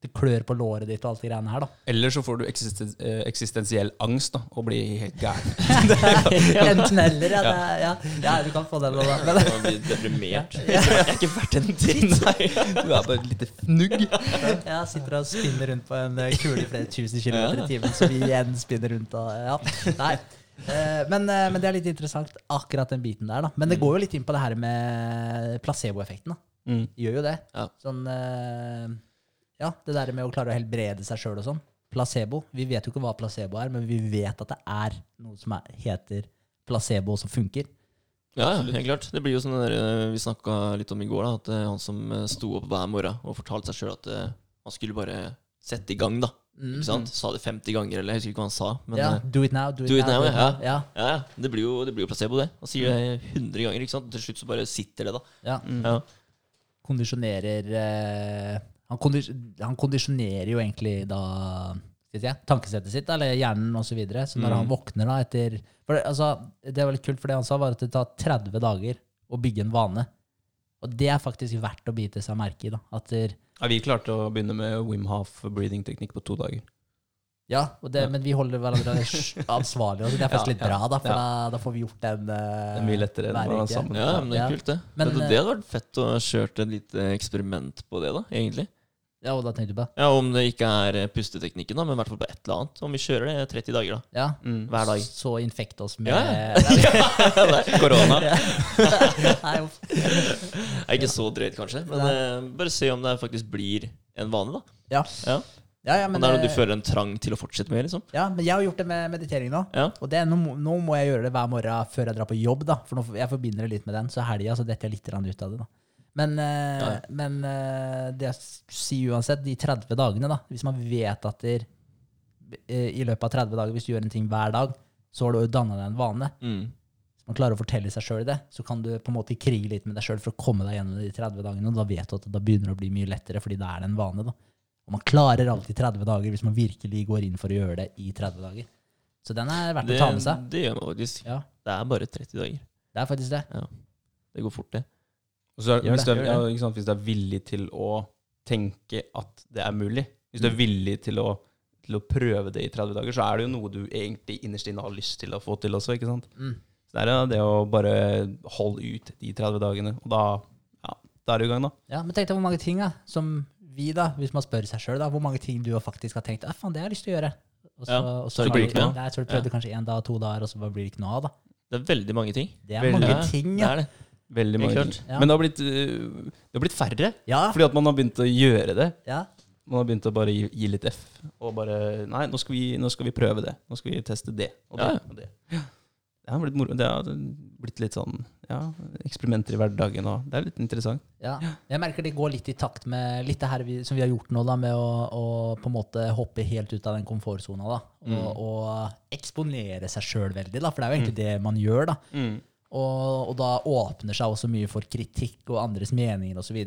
det klør på låret ditt og alt de greiene her, da. Eller så får du eksisten, eh, eksistensiell angst da, og blir helt gæren. Enten <laughs> eller, ja, det, ja. ja. Du kan få den. da. Men, Man blir deprimert. Jeg er ikke verdt en dritt. Du er bare et lite fnugg. jeg sitter og spinner rundt på en kule i flere tusen kilometer i timen, så vi igjen spinner rundt og Ja. Nei. Eh, Men, eh, men det er litt interessant, akkurat den biten der. da. Men det går jo litt inn på det her med placeboeffekten. Mm. Gjør jo det. Ja. Sånn eh, Ja, det der med å klare å helbrede seg sjøl og sånn. Placebo. Vi vet jo ikke hva placebo er, men vi vet at det er noe som er, heter placebo, som funker. Ja, ja, helt klart. Det blir jo sånn der, vi snakka litt om i går, da, at han som sto opp hver morgen og fortalte seg sjøl at man han skulle bare sette i gang, da. Ikke sant? Sa det 50 ganger, eller jeg husker ikke hva han sa. Men Mm. ja, eh, do it now, do it, do it now. now, do it ja. ja. ja, ja, det blir, jo, det blir jo placebo, det. Han sier det 100 ganger, ikke sant. Til slutt så bare sitter det, da. ja. Ja. Kondisjonerer eh, han, kondis han kondisjonerer jo egentlig da skal jeg tankesettet sitt, eller hjernen osv. Så, videre. så når Mm. han våkner da etter for det, altså, det var litt kult, for det han sa, var at det tar 30 dager å bygge en vane. Og det er faktisk verdt å bite seg merke i. da, at der, Ja, vi klarte å begynne med Wim Hof breathing-teknikk på to dager. Ja, og det, men vi holder hverandre <laughs> ansvarlige. Og det er faktisk Ja, litt bra, da, for ja. da, da får vi gjort den uh, Det er mye lettere enn hver å være sammen. Ja, men det er kult, det. Men, det, eh, det hadde vært fett å ha kjørt et lite eksperiment på det, da, egentlig. Ja, og da tenkte du på Ja, Om det ikke er eh, pusteteknikken, da, men i hvert fall på et eller annet. Om vi kjører det 30 dager, da. Ja, Mm. Hver dag. så infekt oss med Ja, <laughs> Korona. Nei, uff. Det er ikke så drøyt, kanskje, men eh, bare se om det faktisk blir en vane, da. ja. Ja. Ja, ja, men, men, det er noe du føler en trang til å fortsette med, liksom. ja, men jeg har gjort det med meditering nå. Ja. Og det, nå, nå må jeg gjøre det hver morgen før jeg drar på jobb, da. For nå, jeg forbinder det litt med den. Så helga så detter jeg litt ut av det, da. Men, eh, Ja. men eh, det jeg sier uansett, de 30 dagene, da. Hvis man vet at der, eh, i løpet av 30 dager, hvis du gjør en ting hver dag, så har du jo danna deg en vane. Mm. Hvis man klarer å fortelle seg sjøl det, så kan du på en måte krige litt med deg sjøl for å komme deg gjennom de 30 dagene. Og da vet du at det da begynner det å bli mye lettere, fordi da er det en vane. da. Og man klarer alltid 30 dager hvis man virkelig går inn for å gjøre det i 30 dager. Så den er verdt Det, å ta med seg. det gjør man faktisk. Ja, Det er bare 30 dager. det er faktisk det. Det går fort, det. Og så hvis, det, du er, ja, ikke sant, hvis du er villig til å tenke at det er mulig, hvis du er villig til å, til å prøve det i 30 dager, så er det jo noe du egentlig innerst inne har lyst til å få til også. ikke sant? Mm. Så det er ja, det å bare holde ut de 30 dagene, og da, ja, da er du i gang, da. Ja, Men tenk deg hvor mange ting da, som vi, da, hvis man spør seg sjøl, hvor mange ting du faktisk har tenkt «Ja, faen, det har jeg lyst til å gjøre. Og så, Ja, og så det blir ikke noe. av. så du prøvde det kanskje én dag, to dager, og så blir det ikke noe av. da. Det er veldig mange ting. Det er Veldig. mange Ja, ting, Det er det. Veldig mange Ja. Men det har, blitt, øh, det har blitt færre, Ja, fordi at man har begynt å gjøre det. ja. Man har begynt å bare gi, gi litt F, og bare Nei, nå skal, vi, nå skal vi prøve det. Nå skal vi teste det og det. Ja. Og det. Det har blitt. Det har blitt litt sånn ja, eksperimenter i hverdagen, òg. det er litt interessant. Ja. Jeg merker det går litt i takt med litt det her vi, som vi har gjort nå, da, med å, å på en måte hoppe helt ut av den komfortsona. da, Og, Mm. og eksponere seg sjøl veldig, da, for det er jo egentlig det man gjør. da. Og, og da åpner seg også mye for kritikk og andres meninger osv.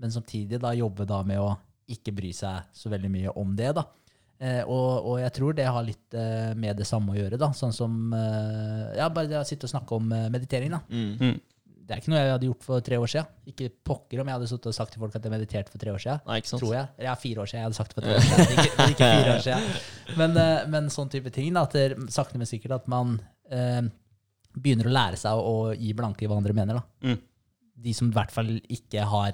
Men samtidig da jobbe da med å ikke bry seg så veldig mye om det. da. Eh, og, og jeg tror det har litt eh, med det samme å gjøre. da, Sånn som eh, ja, bare det å sitte og snakke om eh, meditering. da. Mm. Mm. Det er ikke noe jeg hadde gjort for tre år siden. Ikke pokker om jeg hadde sittet og sagt til folk at jeg mediterte for tre år siden. Nei, ikke sant? Tror jeg. Ja, fire år siden. Jeg hadde sagt det for tre år siden. Ikke, men ikke fire år siden. <laughs> Men, eh, men sånn type ting, da, at det, sakte, men sikkert at man eh, begynner å lære seg å, å gi blanke i hva andre mener. da. Mm. De som i hvert fall ikke har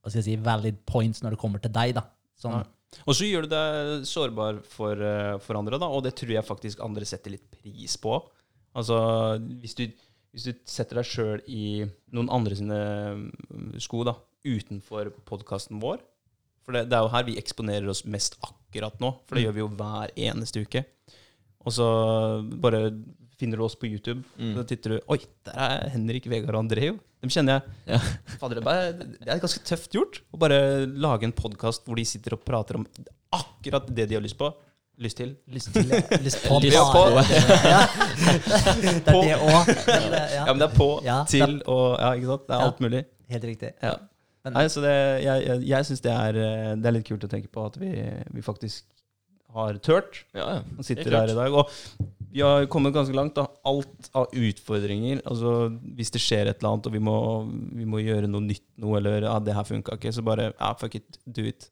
hva skal jeg si, valid points når det kommer til deg. da. Sånn, Ja. Og så gjør du deg sårbar for, eh, for andre, da, og det tror jeg faktisk andre setter litt pris på. Altså, hvis du, hvis du setter deg sjøl i noen andre sine mm, sko, da, utenfor podkasten vår For det, det er jo her vi eksponerer oss mest akkurat nå, for det Mm. gjør vi jo hver eneste uke. Og så bare finner du oss på YouTube, Mm. Da titter du Oi, der er Henrik, Vegard og André, jo. Dem kjenner jeg. Ja. Fader, det, er ganske tøft gjort å bare lage en podkast hvor de sitter og prater om akkurat det de har lyst på. Lyst til. Lyst til Lyst på Lyst på. Ja. Det er det òg. Ja, Ja, men det er på, Ja, til og Ja, ikke sant? Det er alt mulig. helt riktig. Ja. Men- Nei, så det, jeg jeg, jeg syns det, eh, det er litt kult å tenke på at vi, vi faktisk har turt Ja, ja. og sitter her i dag. Og vi har kommet ganske langt. da. Alt av utfordringer. altså Hvis det skjer et eller annet, og vi må, vi må gjøre noe nytt nå, eller ja, det her funka ikke, så bare ja, fuck it, do it.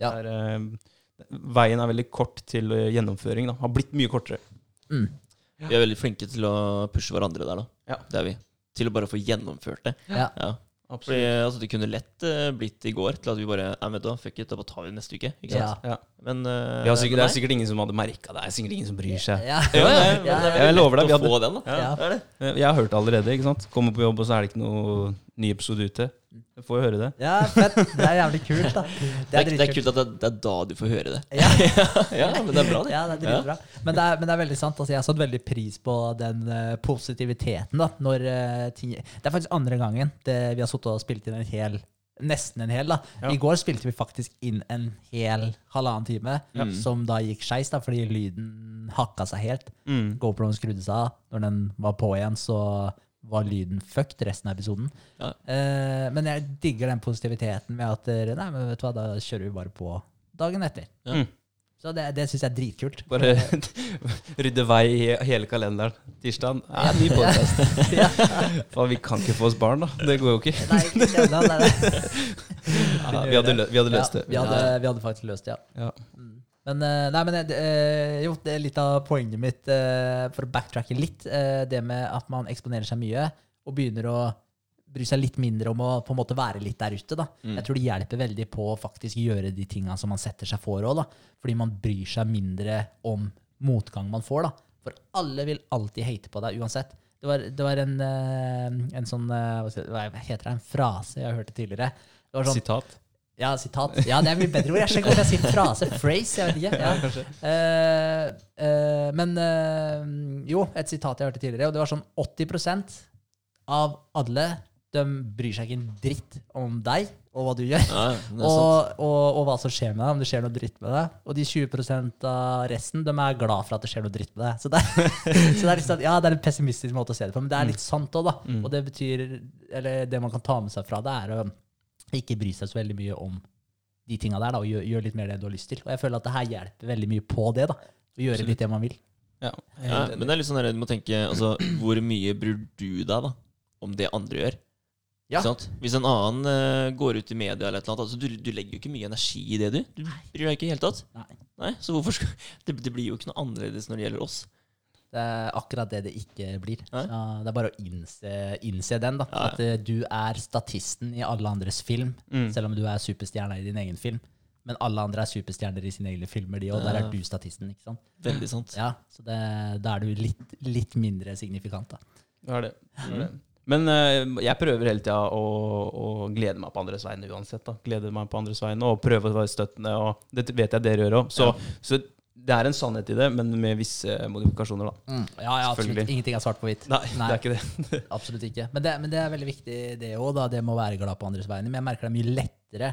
Ja. Der, er, eh, veien er veldig kort til eh, gjennomføring. da. Har blitt mye kortere. Mm. Vi er veldig flinke til å pushe hverandre der, da. Ja. Det er vi. Til å bare få gjennomført det. Ja. Ja. Fordi altså, Det kunne lett uh, blitt i går til at vi bare ja, vet du, fuck it, da bare tar vi det neste uke. Ikke sant? Ja. Men uh, Vi sikkert, det er sikkert ingen som hadde merka det. Det er sikkert ingen som bryr seg. Ja. Ja, ja, Ja, men ja. Jeg lover deg, vi hadde, den, da. Ja. Det er det. Jeg har hørt det allerede. ikke sant? Kommer på jobb, og så er det ikke noe ny episode ute. Du får jo høre det. Ja, fett. Det er jævlig kult, da. <laughs> Det er, det er kult at det, det er da du får høre det. <laughs> Ja. Ja, men det er bra, det. Ja, det er dritbra. Men, det er, men det er veldig sant. Altså, jeg har satt veldig pris på den uh, positiviteten. da, når uh, ting Det er faktisk andre gangen det, vi har sittet og spilt inn en hel Nesten en hel. da. Ja. I går spilte vi faktisk inn en hel halvannen time, Ja. som da gikk skeis fordi lyden hakka seg helt. Mm. GoProen skrudde seg av. Når den var på igjen, så var lyden fucked resten av episoden. Ja. Eh, men jeg digger den positiviteten med at eh, Nei, men vet du hva, da kjører vi bare på dagen etter. Ja. Mm. Så det, det syns jeg er dritkult. Bare <laughs> rydde vei i hele kalenderen. Tirsdag er ny podkast. <laughs> ja. <laughs> Faen, vi kan ikke få oss barn, da. Det går jo ikke. Nei, ikke ennå. Ja, vi, hadde vi hadde løst Ja, det. vi, hadde, vi hadde faktisk løst det, ja. Ja. Men, eh, nei, men eh, jo, det er litt av poenget mitt, eh, for å backtracke litt, det med at man eksponerer seg mye og begynner å bry seg litt mindre om å på en måte være litt der ute. da. Mm. Jeg tror det hjelper veldig på å faktisk gjøre de tinga som man setter seg for òg, fordi man bryr seg mindre om motgang man får. da. For alle vil alltid hate på deg uansett. Det var, det var en, en sånn hva heter det, en frase jeg hørte tidligere. Det var sånn, Sitat. Ja, sitat. Ja, det er mye bedre ord. Jeg ikke hvorfor jeg sier frase. Phrase, jeg vet ikke. Ja. Eh, eh, men eh, jo, et sitat jeg hørte tidligere, og det var sånn 80 av alle de bryr seg ikke en dritt om deg og hva du gjør. Det er sant. Og, og, og hva som skjer med deg, om det skjer noe dritt med deg. Og de 20 av resten de er glad for at det skjer noe dritt med deg. Så det, er, <laughs> så det er litt sånn, ja, det er en pessimistisk måte å se det på, men det er litt sant òg, da. Mm. Og det betyr, eller det man kan ta med seg fra det, er å ikke bry seg så veldig mye om de tinga der, da, og gjøre gjør litt mer det du har lyst til. Og jeg føler at det her hjelper veldig mye på det, da. Å gjøre Absolutt. litt det man vil. Ja. Ja, men det er litt sånn der, du må tenke altså, Hvor mye bryr du deg da om det andre gjør? Ja. Hvis en annen uh, går ut i media eller et eller annet altså, du, du legger jo ikke mye energi i det, du. Du bryr deg ikke i det hele tatt. Nei. Så hvorfor skal <laughs> det, det blir jo ikke noe annerledes når det gjelder oss. Det er akkurat det det ikke blir. Så det er bare å innse, innse den, da. Ja, ja. At eh, du er statisten i alle andres film, Mm. selv om du er superstjerna i din egen film. Men alle andre er superstjerner i sine egne filmer, de, og der er du statisten. ikke sant? Veldig sant. Ja, Så det, da er du litt, litt mindre signifikant, da. Det er det. det, er det. Men uh, jeg prøver hele tida å, å glede meg på andres vegne uansett. da. Glede meg på andres vegne og prøve å være støttende. og Det vet jeg dere gjør òg. Så, så det er en sannhet i det, men med visse modifikasjoner. da. Ja, ja, absolutt. Ingenting er svart på hvitt. Nei, det er ikke det. <laughs> <laughs> Absolutt ikke. Men det, men det er veldig viktig, det òg, da. Det med å være glad på andres vegne. Men jeg merker det er mye lettere.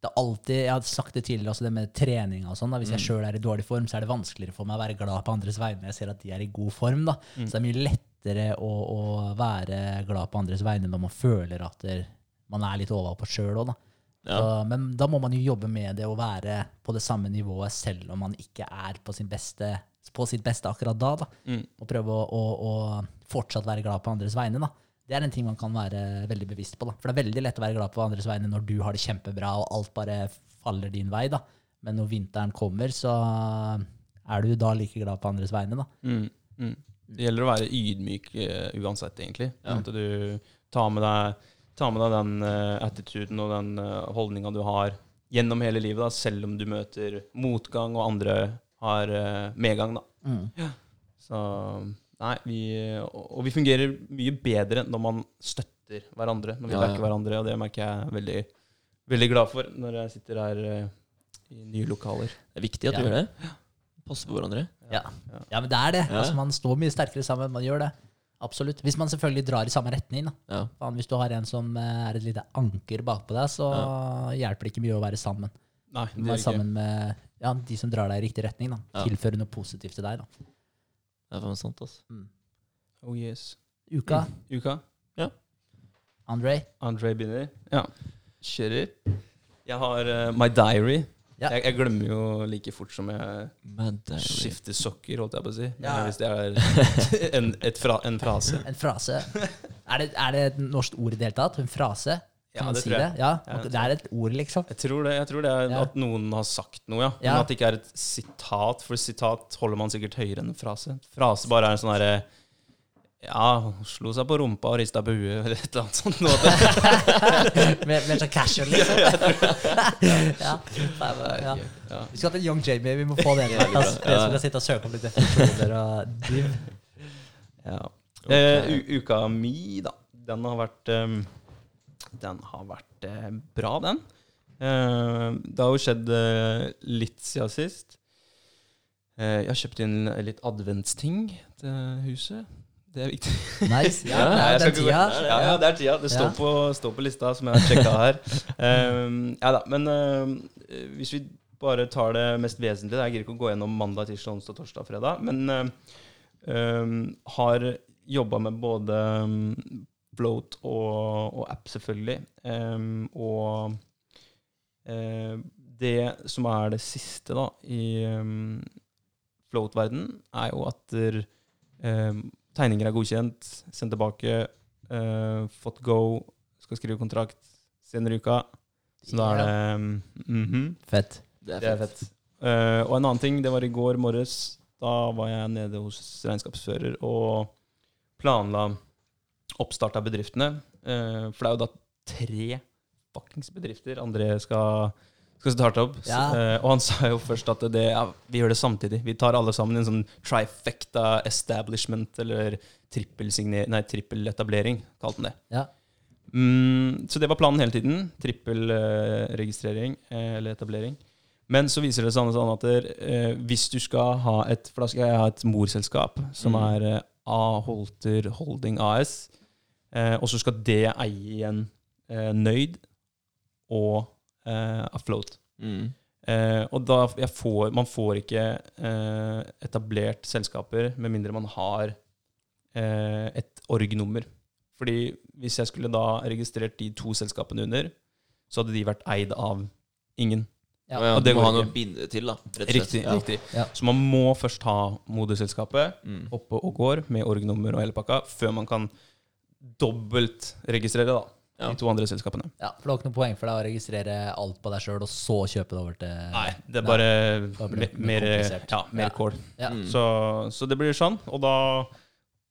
Det er alltid, Jeg har sagt det tidligere, også det med trening og sånn. da. Hvis jeg sjøl er i dårlig form, så er det vanskeligere for meg å være glad på andres vegne. Jeg ser at de er i god form. da. Så det er mye lettere å, å være glad på andres vegne når man føler at man er litt overpå sjøl òg, da. Ja. Så, men da må man jo jobbe med det å være på det samme nivået selv om man ikke er på, sin beste, på sitt beste akkurat da. da. Mm. Og prøve å, å, å fortsatt være glad på andres vegne. da. Det er en ting man kan være veldig bevisst på. da. For det er veldig lett å være glad på andres vegne når du har det kjempebra og alt bare faller din vei. da. Men når vinteren kommer, så er du da like glad på andres vegne. da. Mm. Mm. Det gjelder å være ydmyk uh, uansett, egentlig. At du tar med deg, tar med deg den uh, attituden og den uh, holdninga du har gjennom hele livet, da, selv om du møter motgang og andre har uh, medgang. da. Mm. Så nei, vi, og og vi fungerer mye bedre når man støtter hverandre. Når vi Ja, ja. backer hverandre, og det merker jeg veldig, veldig glad for når jeg sitter her uh, i nye lokaler. Det er viktig at du gjør det. passe på hverandre. Ja. ja, men det er det. Ja. Altså, man står mye sterkere sammen. Man gjør det. Absolutt. Hvis man selvfølgelig drar i samme retning. Da. Ja. Hvis du har en som eh, er et lite anker bakpå deg, så hjelper det ikke mye å være sammen. Nei, det er være ikke. sammen med ja, de som drar deg i riktig retning. Da. Ja. Tilføre noe positivt til deg. Da. Det er faen sant, altså. Oh yes. Uka, Uka. André. André begynner. Ja. Kjører. Jeg har uh, My Diary. Ja. Jeg, jeg glemmer jo like fort som jeg skifter sokker, holdt jeg på å si. Ja. Hvis det er <laughs> en, et fra, en frase. En frase. Er det, er det et norsk ord i det hele tatt? En frase? Ja, Kan man det si tror det? jeg. Ja, Ja, det det er et ord, liksom. Jeg tror det, jeg tror det er Ja. at noen har sagt noe, ja. Ja. Men at det ikke er et sitat, for sitat holder man sikkert høyere enn en frase. Frase bare er en sånn herre Ja, slo seg på rumpa og rista på huet, eller <laughs> et eller annet sånt. Noe. <laughs> Mer, mer sånn casual, liksom. ja. Ja. <laughs> Ja. Vi skal til Young Jamie. Vi må få det bra. Altså, jeg skal sitte og søke om litt definisjoner og div. Ja. Okay. Eh, uka mi, da. Den har vært um, Den har vært uh, bra, den. Uh, det har jo skjedd litt siden sist. Jeg har kjøpt inn litt adventsting til huset. Det er viktig. <laughs> Nice. Ja, Ja, det er den tida. Ja, ja, det er tida. Det står, Ja. på, står på lista, som jeg har sjekka her. Um, <laughs> ja da, men uh, hvis vi bare tar det mest vesentlige Jeg gidder ikke å gå gjennom mandag, tirsdag, onsdag, torsdag, fredag. Men um, har jobba med både float og, og app, selvfølgelig. Um, og uh, det som er det siste da i um, float-verden, er jo at der, um, tegninger er godkjent, sendt tilbake, uh, fått go, skal skrive kontrakt senere i uka. Så da er det um, mhm. Fett. Det Det er fett. Uh, og en annen ting, det var i går morges. Da var jeg nede hos regnskapsfører og planla oppstart av bedriftene. Uh, for det er jo da tre fuckings bedrifter André skal, skal starte opp. Ja. Uh, og han sa jo først at det, ja, vi gjør det samtidig. Vi tar alle sammen en sånn trifecta establishment, eller trippeletablering, kalte han det. Ja. Mm, så det var planen hele tiden. Trippelregistrering uh, eller etablering. Men så viser det seg sånn at uh, hvis du skal ha et For da skal jeg ha et morselskap som Mm. er eh, A. Holter Holding AS. Eh, og så skal det eie igjen eh, Nøyd og eh, Afloat. Mm. Eh, og da jeg får, Man får ikke eh, etablert selskaper med mindre man har eh, et org-nummer. Fordi hvis jeg skulle da registrert de to selskapene under, så hadde de vært eid av ingen. Ja. Ja, Og det må ha noe ikke. å binde til, da. Rett og. Riktig. Ja. riktig. Ja. Så man må først ha moderselskapet Mm. oppe og går med org-nummer og hele pakka, før man kan dobbeltregistrere da. De to andre selskapene. Ja, for det var ikke noe poeng for deg å registrere alt på deg sjøl, og så kjøpe det over til Nei, det er bare Nei, det mer, ja, mer Ja. kål. Ja. Mm. Så, så det blir sånn. Og da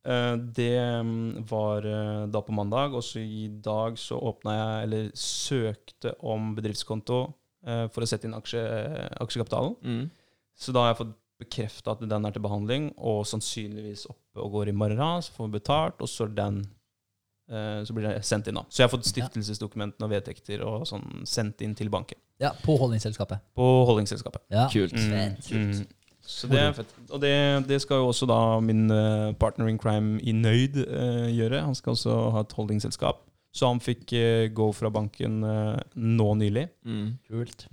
eh, Det mm, var eh, da på mandag, og så i dag så åpna jeg, eller søkte om bedriftskonto eh, for å sette inn aksje, aksjekapitalen. Mm. Så da har jeg fått bekrefta at den er til behandling, og sannsynligvis oppe og går i morgen. Så får vi betalt, og så er den så blir det sendt inn. da. Så jeg har fått stiftelsesdokumentene og vedtekter og sånn sendt inn til banken. Ja, på holdningsselskapet. På holdningsselskapet. Ja. Kult. Mm, Kult. mm. Så det er fett. Og det, det skal jo også da min eh, partner in crime i Nøyd eh, gjøre. Han skal også ha et holdingsselskap Så han fikk eh, go fra banken eh, nå nylig. Mm. Kult.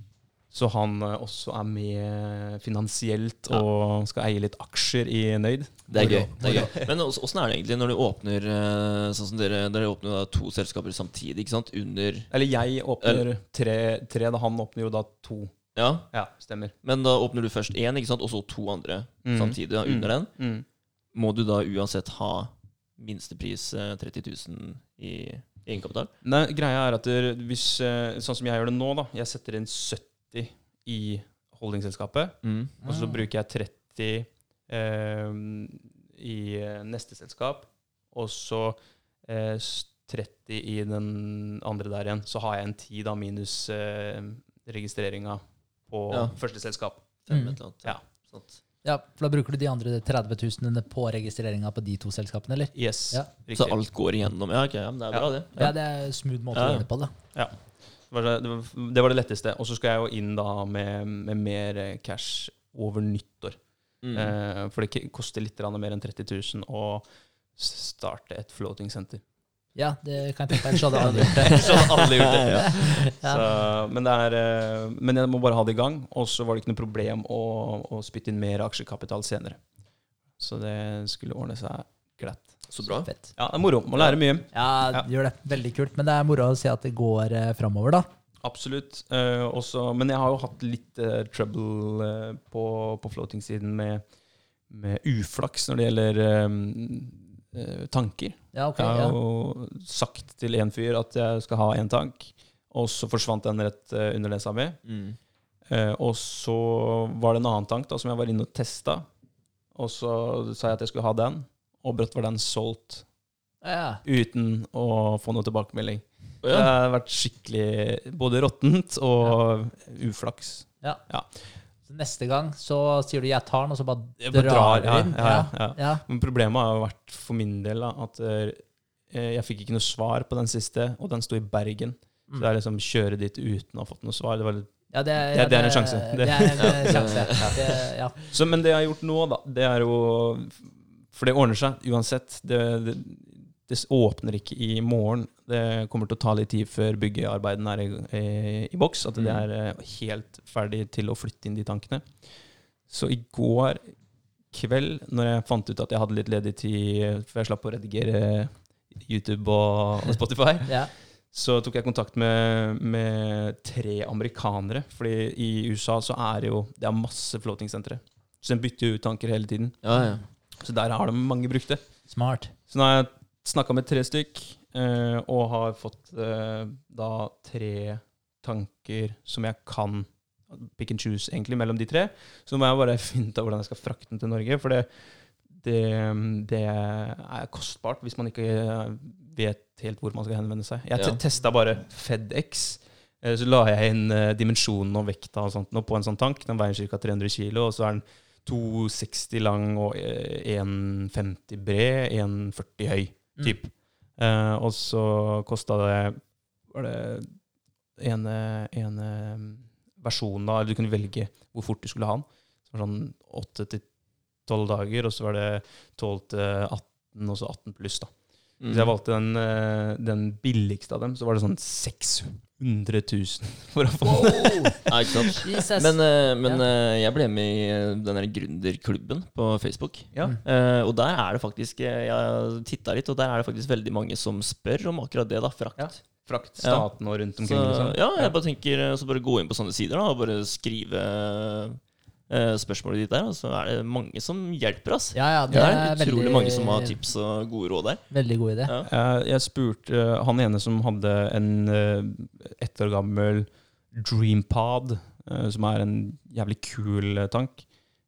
Så han eh, også er med finansielt Ja. og skal eie litt aksjer i Nøyd. Det er gøy. Det er gøy. Men ås- åssen er det egentlig når du åpner eh, sånn som dere, dere åpner da to selskaper samtidig, ikke sant? Under Eller jeg åpner tre, tre da han åpner jo da to. Ja, Ja, stemmer. men da åpner du først én, ikke sant? og så to andre Mm. samtidig da, under den. Mm. Må du da uansett ha minstepris eh, 30 000 i egenkapital? Nei, greia er at det, hvis, eh, sånn som jeg gjør det nå, da. Jeg setter inn 70 i holdingselskapet. Mm. Og så Ah. bruker jeg 30 eh, i eh, neste selskap. Og så eh, 30 i den andre der igjen. Så har jeg en 10 da minus eh, registreringa på Ja. første selskap. Fem Mm. eller annet. Ja. Sånt. Ja, for da bruker du de andre 30 000 på registreringa på de to selskapene, eller? Yes. Ja. Så alt går igjennom. Ja, okay, ja, men det er Ja. bra, det. Ja, det er smooth måte Ja. å gjøre det på, da. Det var det, det, var, det letteste. Og så skal jeg jo inn da med, med mer cash over nyttår. Mm. Eh, for det koster litt mer enn 30 000 å starte et floating center. Ja, det kan jeg tenke meg. Så hadde alle gjort det. <laughs> Så hadde alle gjort det. Ja. Ja. Så, men, det er, eh, men jeg må bare ha det i gang, og så var det ikke noe problem å, å spytte inn mer aksjekapital senere. Så det skulle ordne seg glatt. Så bra. Fett. Ja, det er moro. Må lære mye. Ja, Ja. gjør det. Veldig kult. Men det er moro å se at det går eh, framover, da. Absolutt. Eh, også, men jeg har jo hatt litt eh, trouble eh, på, på floating-siden med, med uflaks når det gjelder eh, eh, tanker. Ja, okay, Jeg har Ja. jo sagt til en fyr at jeg skal ha én tank, og så forsvant den rett eh, under nesa mi. Mm. Eh, og så var det en annen tank da, som jeg var inne og testa, og så sa jeg at jeg skulle ha den, og brått var den solgt ja. uten å få noe tilbakemelding. Ja. Det har vært skikkelig både råttent og uflaks. Så neste gang så sier du 'jeg tar den', og så bare drar, bare drar, du inn? ja, ja. ja. Men problemet har jo vært for min del da, at eh, jeg fikk ikke noe svar på den siste, og den sto i Bergen. Så Mm. det er liksom kjøre dit uten å ha fått noe svar. Det var litt Ja, det, er- Det- ja, det er en sjanse. Det, er en <laughs> Ja. sjanse. Det, ja. Så, men det jeg har gjort nå, da, det er jo For det ordner seg uansett. Det, det, det åpner ikke i morgen. Det kommer til å ta litt tid før byggearbeidene er i, i, i boks. At det Mm. er eh, helt ferdig til å flytte inn de tankene. Så i går kveld, når jeg fant ut at jeg hadde litt ledig tid, for jeg slapp å redigere YouTube og, og Spotify, <laughs> Ja. så tok jeg kontakt med, med tre amerikanere. Fordi i USA så er det jo Det er masse floating-sentre. Så de bytter jo ut tanker hele tiden. Ja, ja. Så der har de mange brukte. Smart. Så nå har jeg snakka med tre stykk, eh, og har fått eh, da tre tanker som jeg kan pick and choose egentlig mellom de tre. Så må jeg bare <laughs> finne ut av hvordan jeg skal frakte den til Norge. For det, det, det er kostbart hvis man ikke vet helt hvor man skal henvende seg. Jeg Ja. testa bare FedEx. Eh, Så la jeg inn eh, dimensjonen og vekta og sånt nå på en sånn tank. Den veier ca. 300 kilo, og så er den 2,60 lang og eh, 1,50 bred, 1,40 høy, Mm. typ. Eh, og så kosta det Var det ene, ene versjonen da, eller du kunne velge hvor fort du skulle ha den. Så var det sånn 8 til 12 dager, og så var det 12 til 18, og så 18 pluss, da. Mm. Hvis jeg valgte den, eh, den billigste av dem, så var det sånn 600 000 <laughs> for å få den. Ja, ikke sant? Jesus. Men, eh, men eh, jeg ble med i eh, den der gründerklubben på Facebook. Ja. Mm. Eh, og der er det faktisk eh, Jeg titta litt, og der er det faktisk veldig mange som spør om akkurat det. da, Frakt. Ja. Frakt Ja. staten og rundt Så, omkring. liksom. ja, jeg bare tenker eh, Så bare gå inn på sånne sider da, og bare skrive spørsmålet ditt der, og så er det mange som hjelper. oss. ja, ja, det Det er, er utrolig veldig, mange som har tips og gode råd der. Veldig god idé. Ja. Jeg, jeg spurte eh, han ene som hadde en eh, ett år gammel Dreampod, eh, som er en jævlig kul eh, tank.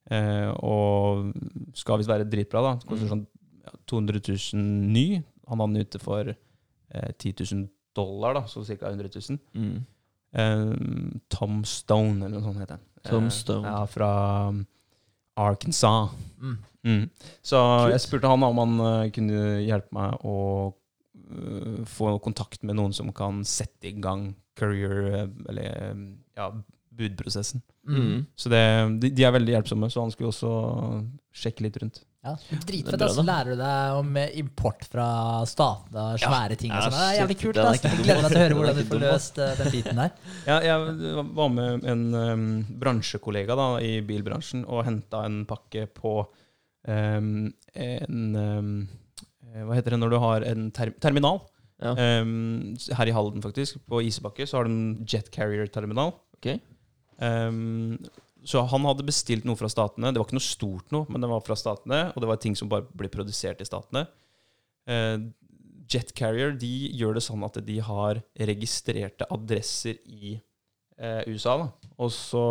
Eh, og skal visst være dritbra, da. Koster Mm. sånn ja, 200 000 ny. Han hadde den ute for eh, 10 000 dollar, da, så ca. 100 000. Mm. Eh, Tom Stone, eller noe sånt heter han. Tom Eh, Stone. Ja, fra um, Arkansas. Mm. Mm. Så Kult. jeg spurte han om han eh, kunne hjelpe meg å eh, få kontakt med noen som kan sette i gang courier, eh, eller ja, budprosessen. Mm. Så det, de, de er veldig hjelpsomme, så han skulle også sjekke litt rundt. Ja, Dritfett. bra, Så lærer du deg om eh, import fra statene og svære ting. Og sånn. Det er jævlig kult. er ikke Jeg gleder meg til å høre hvordan du får løst eh, den biten der. Ja, jeg var med en um, bransjekollega da, i bilbransjen og henta en pakke på um, en um, eh, Hva heter det når du har en ter terminal? Ja. Um, her i Halden, faktisk. På Isebakke så har du en Jet Carrier-terminal. Ok. Um, så han hadde bestilt noe fra statene. Det var ikke noe stort noe, men det var fra statene, og det var ting som bare ble produsert i statene. Uh, Jet Carrier de gjør det sånn at de har registrerte adresser i eh, USA. Da. Og så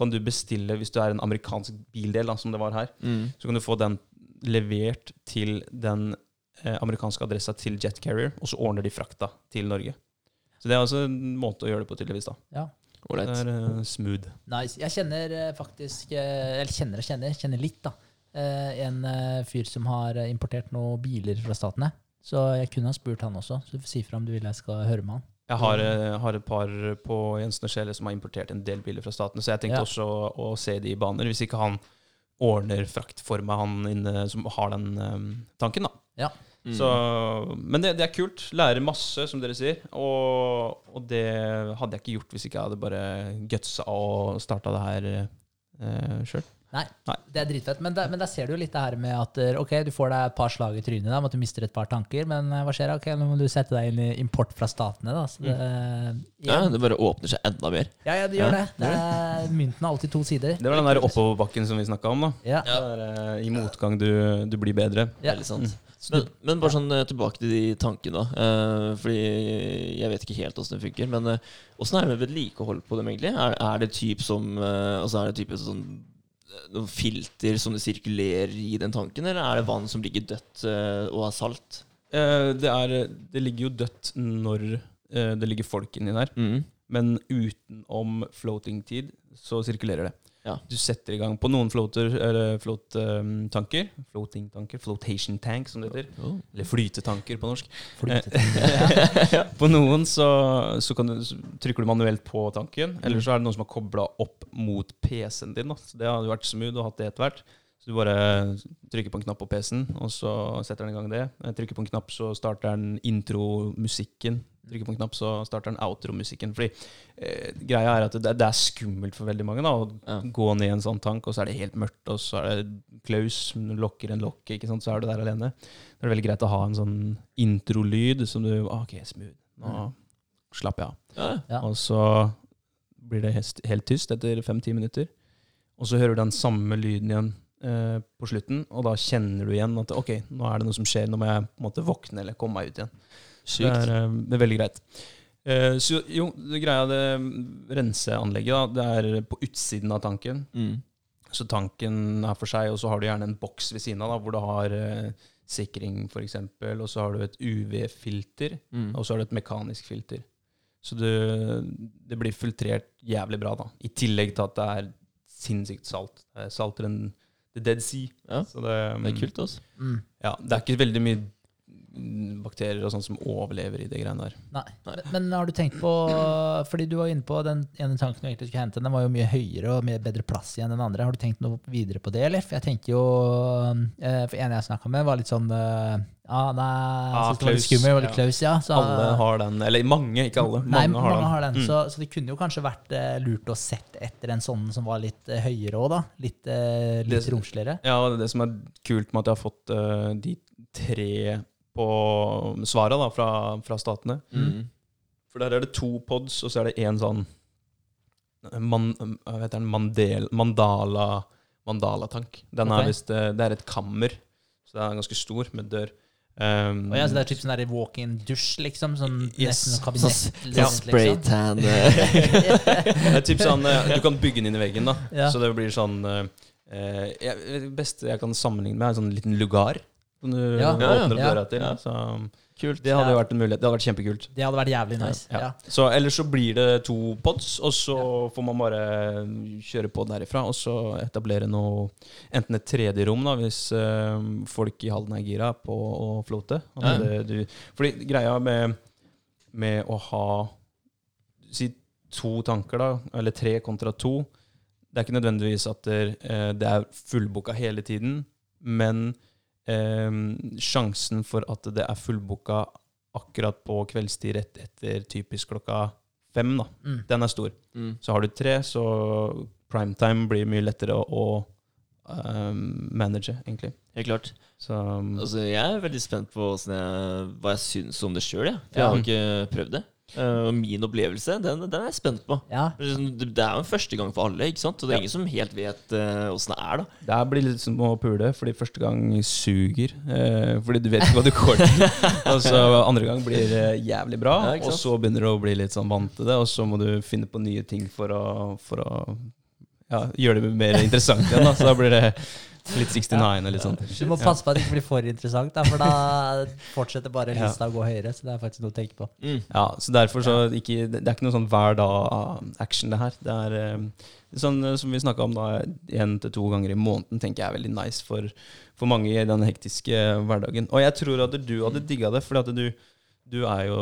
kan du bestille, hvis du er en amerikansk bildel, da, som det var her, Mm. så kan du få den levert til den eh, amerikanske adressa til Jet Carrier, og så ordner de frakta til Norge. Så det er altså en måte å gjøre det på, tydeligvis. da. Ja. Det er uh, smooth. Nice. Jeg kjenner eh, faktisk eh, Eller kjenner og kjenner, kjenner litt, da. Eh, En fyr som har importert noen biler fra statene. Så jeg kunne ha spurt han også. Så si fra om du vil jeg skal høre med han. Jeg har, har et par på Jensen og Schele som har importert en del biler fra staten, så jeg tenkte Ja. også å, å se de i baner. Hvis ikke han ordner frakt for meg, han inne som har den um, tanken, da. Ja. Mm. Så, men det, det er kult. Lærer masse, som dere sier. Og, og det hadde jeg ikke gjort hvis ikke jeg hadde bare gutsa og starta det her eh, sjøl. Nei, Nei. det er dritfett. Men, der- men der ser du jo litt det her med at eh, ok, du får deg et par slag i trynet da, at du mister et par tanker, men eh, hva skjer? Ok, Nå må du sette deg inn i import fra statene. da. Så det, Ja, igjen. det bare åpner seg enda mer. ja, ja, det gjør Ja. det. det er, mynten har alltid to sider. Det var den der oppoverbakken som vi snakka om. da Ja. Det er, eh, I motgang du, du blir bedre. Ja. Veldig sant. Så Men, men bare sånn eh, tilbake til de tankene. Eh, fordi jeg vet ikke helt åssen det funker. Men eh, åssen er det med vedlikehold på dem, egentlig? Er, er det type som eh, Altså er det type sånn noen filter som det sirkulerer i den tanken, eller er det vann som ligger dødt og er salt? Eh, det, er, det ligger jo dødt når det ligger folk inni der. Mm. Men utenom floating-tid så sirkulerer det. Ja. Du setter i gang på noen floater, eller float-tanker. Floating-tanker. Flotation tank, som det heter. Oh. Eller flytetanker på norsk. Flyte- <laughs> På noen så, så, kan du, så trykker du manuelt på tanken, eller så er det noen som har kobla opp mot PC-en din. Da. Så det hadde vært smooth å ha det etter hvert. Så du bare trykker på en knapp på PC-en, og så setter den i gang det. Trykker på en knapp, så starter den intro-musikken. Trykker på en knapp, så starter den outro-musikken. Fordi eh, greia er at det, det er skummelt for veldig mange da, å Ja. gå ned i en sånn tank, og så er det helt mørkt, og så er det klaus, lokker en lokk, ikke sant, så er du der alene. Da er det veldig greit å ha en sånn introlyd som du ah, OK, smooth. Nå slapper jeg av. Ja. Ja. Og så blir det helt, helt tyst etter fem-ti minutter. Og så hører du den samme lyden igjen eh, på slutten, og da kjenner du igjen at OK, nå er det noe som skjer, nå må jeg på en måte våkne eller komme meg ut igjen. Det er, eh, det er veldig greit. Eh, så jo, det greia det renseanlegget, da, det er på utsiden av tanken. Mm. Så tanken er for seg, og så har du gjerne en boks ved siden av, da, hvor du har eh, sikring f.eks., og så har du et UV-filter, Mm. og så har du et mekanisk filter. Så du, det blir filtrert jævlig bra, da. I tillegg til at det er sinnssykt salt. Er saltere enn The Dead Sea. Ja, Så det, det er kult, altså. Mm. Ja, det er ikke veldig mye bakterier og sånt som overlever i det greiene der. Nei. Men, men har du tenkt på Fordi du var inne på den ene tanken du egentlig skulle hente, den var jo mye høyere og mye bedre plass igjen enn den andre. Har du tenkt noe videre på det, eller? For jeg tenker jo eh, For en jeg snakka med, var litt sånn eh, Ja, nei, Ah, Klaus, skummel, var litt ja. klaus, ja. Så, Alle har den. Eller mange, ikke alle. Nei, Mange har den. har den. Mm. Så, så det kunne jo kanskje vært eh, lurt å sette etter en sånn som var litt eh, høyere òg, da. Litt, eh, litt romsligere. Ja, det det som er kult med at jeg har fått eh, de tre på svara da, fra, fra statene. Mm. For der er det to pods, og så er det én sånn man, hva heter den? Mandel, mandala Mandala-tank. Den okay. er visst eh, Det er et kammer, så det er ganske stor, med dør. Um, Og ja, så det er typ sånn walk-in-dusj, liksom? Sånn Yes. nesten sånn Sånn kabinett. sånn ja. spraytan Liksom. <laughs> det er typ sånn eh, Du kan bygge den inn i veggen, da. Ja. Så det blir sånn eh, eh, jeg, Det beste jeg kan sammenligne med, er en sånn liten lugar. Som du Ja. Ja, ja. åpner opp Ja. døra til. Ja. Så Kult. det hadde jo Ja. vært en mulighet. Det hadde vært kjempekult. Det hadde vært jævlig nice. Ja. Ja. Så Ellers så blir det to pods, og så får man bare kjøre på derifra. Og så etablere noe Enten et tredje rom, da, hvis øh, folk i Halden er gira på å floate. Ja. det, du, fordi greia med, med å ha Si to tanker, da, eller tre kontra to. Det er ikke nødvendigvis at det, eh, det er fullbooka hele tiden, men sjansen for at det er fullbooka akkurat på kveldstid rett etter typisk klokka fem, da, Mm. den er stor. Mm. Så har du tre, så primetime blir mye lettere å, å eh, manage, egentlig. Helt klart. Så um, Altså, jeg er veldig spent på jeg, hva jeg syns om det sjøl. Jeg. For Ja. jeg har ikke prøvd det. Eh, Og min opplevelse, den, den er jeg spent på. Ja. Det er det er jo en første gang for alle, ikke sant? Og det er Ja. ingen som helt vet åssen uh, det er, da. det her blir litt som å pule, fordi første gang suger. Uh, fordi du vet ikke hva du går til. <laughs> og så andre gang blir jævlig bra, Ja, og så begynner du å bli litt sånn vant til det, og så må du finne på nye ting for å, for å ja, gjøre det mer interessant igjen. Da. Så da blir det litt 69 og litt sånn. Du må passe på at det ikke blir for interessant, da, for da fortsetter bare Ja. lista å gå høyere. Så det er faktisk noe å tenke på. Mm. Ja, så derfor så ikke, Det er ikke noe sånn hver dag-action, det her. Det er eh, sånn eh, som vi snakka om, da, én til to ganger i måneden tenker jeg er veldig nice for, for mange i den hektiske hverdagen. Og jeg tror at du hadde digga det, fordi at du, du er jo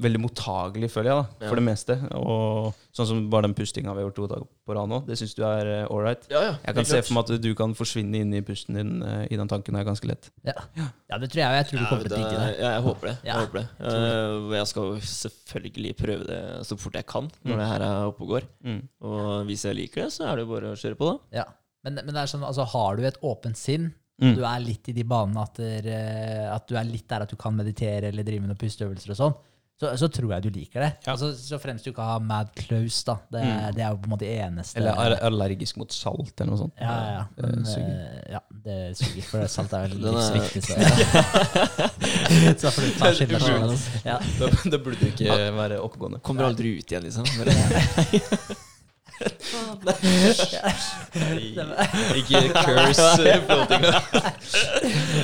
veldig mottagelig, føler jeg, da, Ja. for det meste. Og sånn som bare den pustinga vi har gjort to dager på rad nå, det syns du er uh, ålreit. Ja, ja. Jeg kan se for meg at du kan forsvinne inn i pusten din uh, i den tanken her ganske lett. Ja. ja, det tror jeg. Jeg tror du kommer til å digge det. Ja, jeg håper det. Ja. Jeg, håper det. Uh, jeg skal selvfølgelig prøve det så fort jeg kan når Mm. det her er oppe og går. Mm. Og hvis jeg liker det, så er det jo bare å kjøre på, da. Ja. Men, men det er sånn, altså, har du et åpent sinn, Mm. du er litt i de banene at, der, eh, at du er litt der at du kan meditere eller drive med noen pusteøvelser og sånn, så, så tror jeg du liker det. Ja. Altså, så fremst du ikke har mad close, da. Det, Mm. det er jo på en måte det eneste Eller er allergisk mot salt, eller noe sånt. Ja, ja, ja. Det Men, eh, ja, det suger, for salt er <laughs> vel Den er- livsviktig. Så, <laughs> får du ta skylda altså. Ja. Da, da burde du ikke være oppegående. Kommer aldri ut igjen, liksom. <laughs> Ikke curse.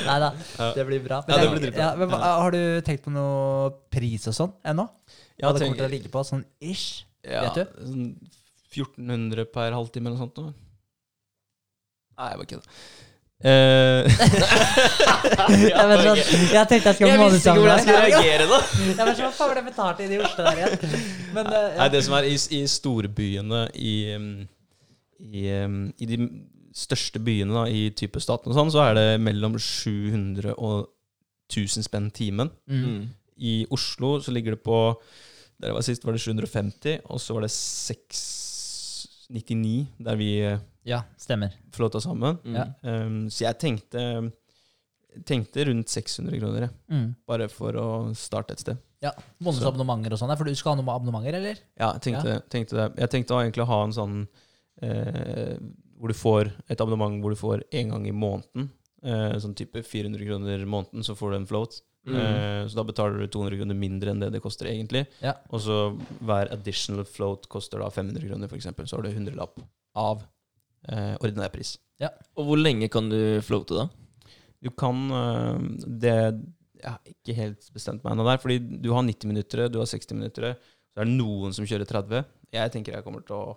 Nei da, det blir bra. Ja, det blir ja, men, har du tenkt på noe pris og sånn ennå? Ja, Hva det kommer til å ligge på? Sånn ish? Ja, Vet du? sånn 1400 per halvtime eller noe sånt. nå. Nei, jeg bare kødder. Eh, jeg, vet sånn, jeg tenkte jeg skulle jeg visste ikke hvordan jeg skulle reagere, da! Jeg vet sånn, faen ble betalt inn i Oslo der igjen. Men eh, ja. Nei, det som er i, i storbyene i, um, i, um, I de største byene da, i type staten og sånn, så er det mellom 700 og 1000 spenn timen. mm. I Oslo så ligger det på Der jeg var sist, var det 750, og så var det 699 der vi eh, ja, stemmer. flåta sammen. Mm. Ja. Um, så jeg tenkte, tenkte rundt 600 kroner, jeg. Mm. bare for å starte et sted. Ja, Månedsabonnementer og sånn. For du skal ha noen abonnementer, eller? Ja, jeg tenkte, tenkte det. Jeg tenkte å egentlig ha en sånn eh, hvor du får et abonnement hvor du får én gang i måneden. Eh, sånn type 400 kroner i måneden, så får du en float. Mm. Eh, så da betaler du 200 kroner mindre enn det det koster egentlig. Ja. Og så hver additional float koster da 500 kroner, f.eks. Så har du 100-lapp av eh, ordinær pris. Og hvor lenge kan du floate, da? Du kan eh, Det Jeg har ikke helt bestemt meg ennå der, fordi du har 90 minutter, du har 60 minutter. Så er det noen som kjører 30. Jeg tenker jeg kommer til å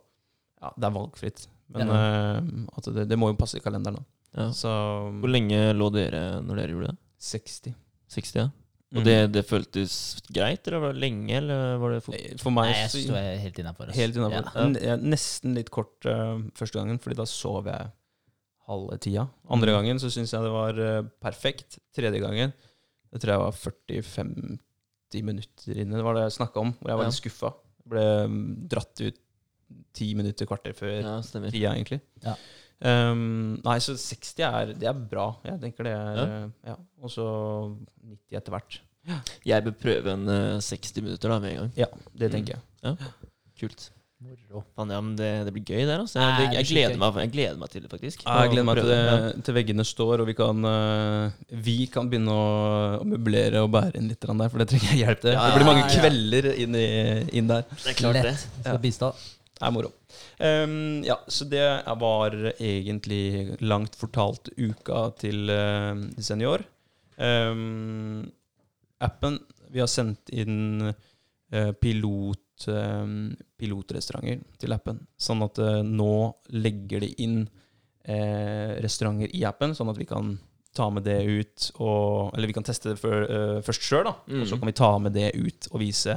Ja, det er valgfritt. Men eh, at det, det må jo passe i kalenderen, da. Ja. Så Hvor lenge lå dere når dere gjorde det? 60. 60, ja. Og Mm. det, det føltes greit, eller var det lenge, eller var det fort? For meg Nei, jeg er helt innafor. Helt innafor. Ja. Ja, Nesten litt kort uh, første gangen, Fordi da sov jeg halve tida. Andre Mm. gangen så syns jeg det var uh, perfekt. Tredje gangen det tror jeg var 40-50 minutter inne. Det var det jeg snakka om, hvor jeg var Ja. litt skuffa. Ble mm, dratt ut ti minutter, kvarter før Ja, tida, egentlig. Ja. Um, nei, så 60 er, det er bra. Jeg tenker det er Ja. eh, ja. Og så 90 etter hvert. Jeg bør prøve en uh, 60 minutter da med en gang. Ja, det tenker jeg. Kult. Moro. Ja, men det, det blir gøy der, altså. Jeg, det jeg, gleder meg, jeg gleder meg til det, faktisk. Ja, jeg gleder meg til, det, til veggene står, og vi kan, eh, vi kan begynne å, å møblere og bære inn litt der, for det trenger jeg hjelp til. Ja, det blir mange ja, ja. kvelder inn, i, inn der. Det er klart det. Lett. det. bistå. Det er moro. Um, ja, så det var egentlig langt fortalt uka til uh, senior. Um, appen Vi har sendt inn uh, pilot, um, pilotrestauranter til appen. Sånn at uh, nå legger de inn restauranter i appen, sånn at vi kan ta med det ut og Eller vi kan teste det for, først sjøl, da. Og så Mm. kan vi ta med det ut og vise,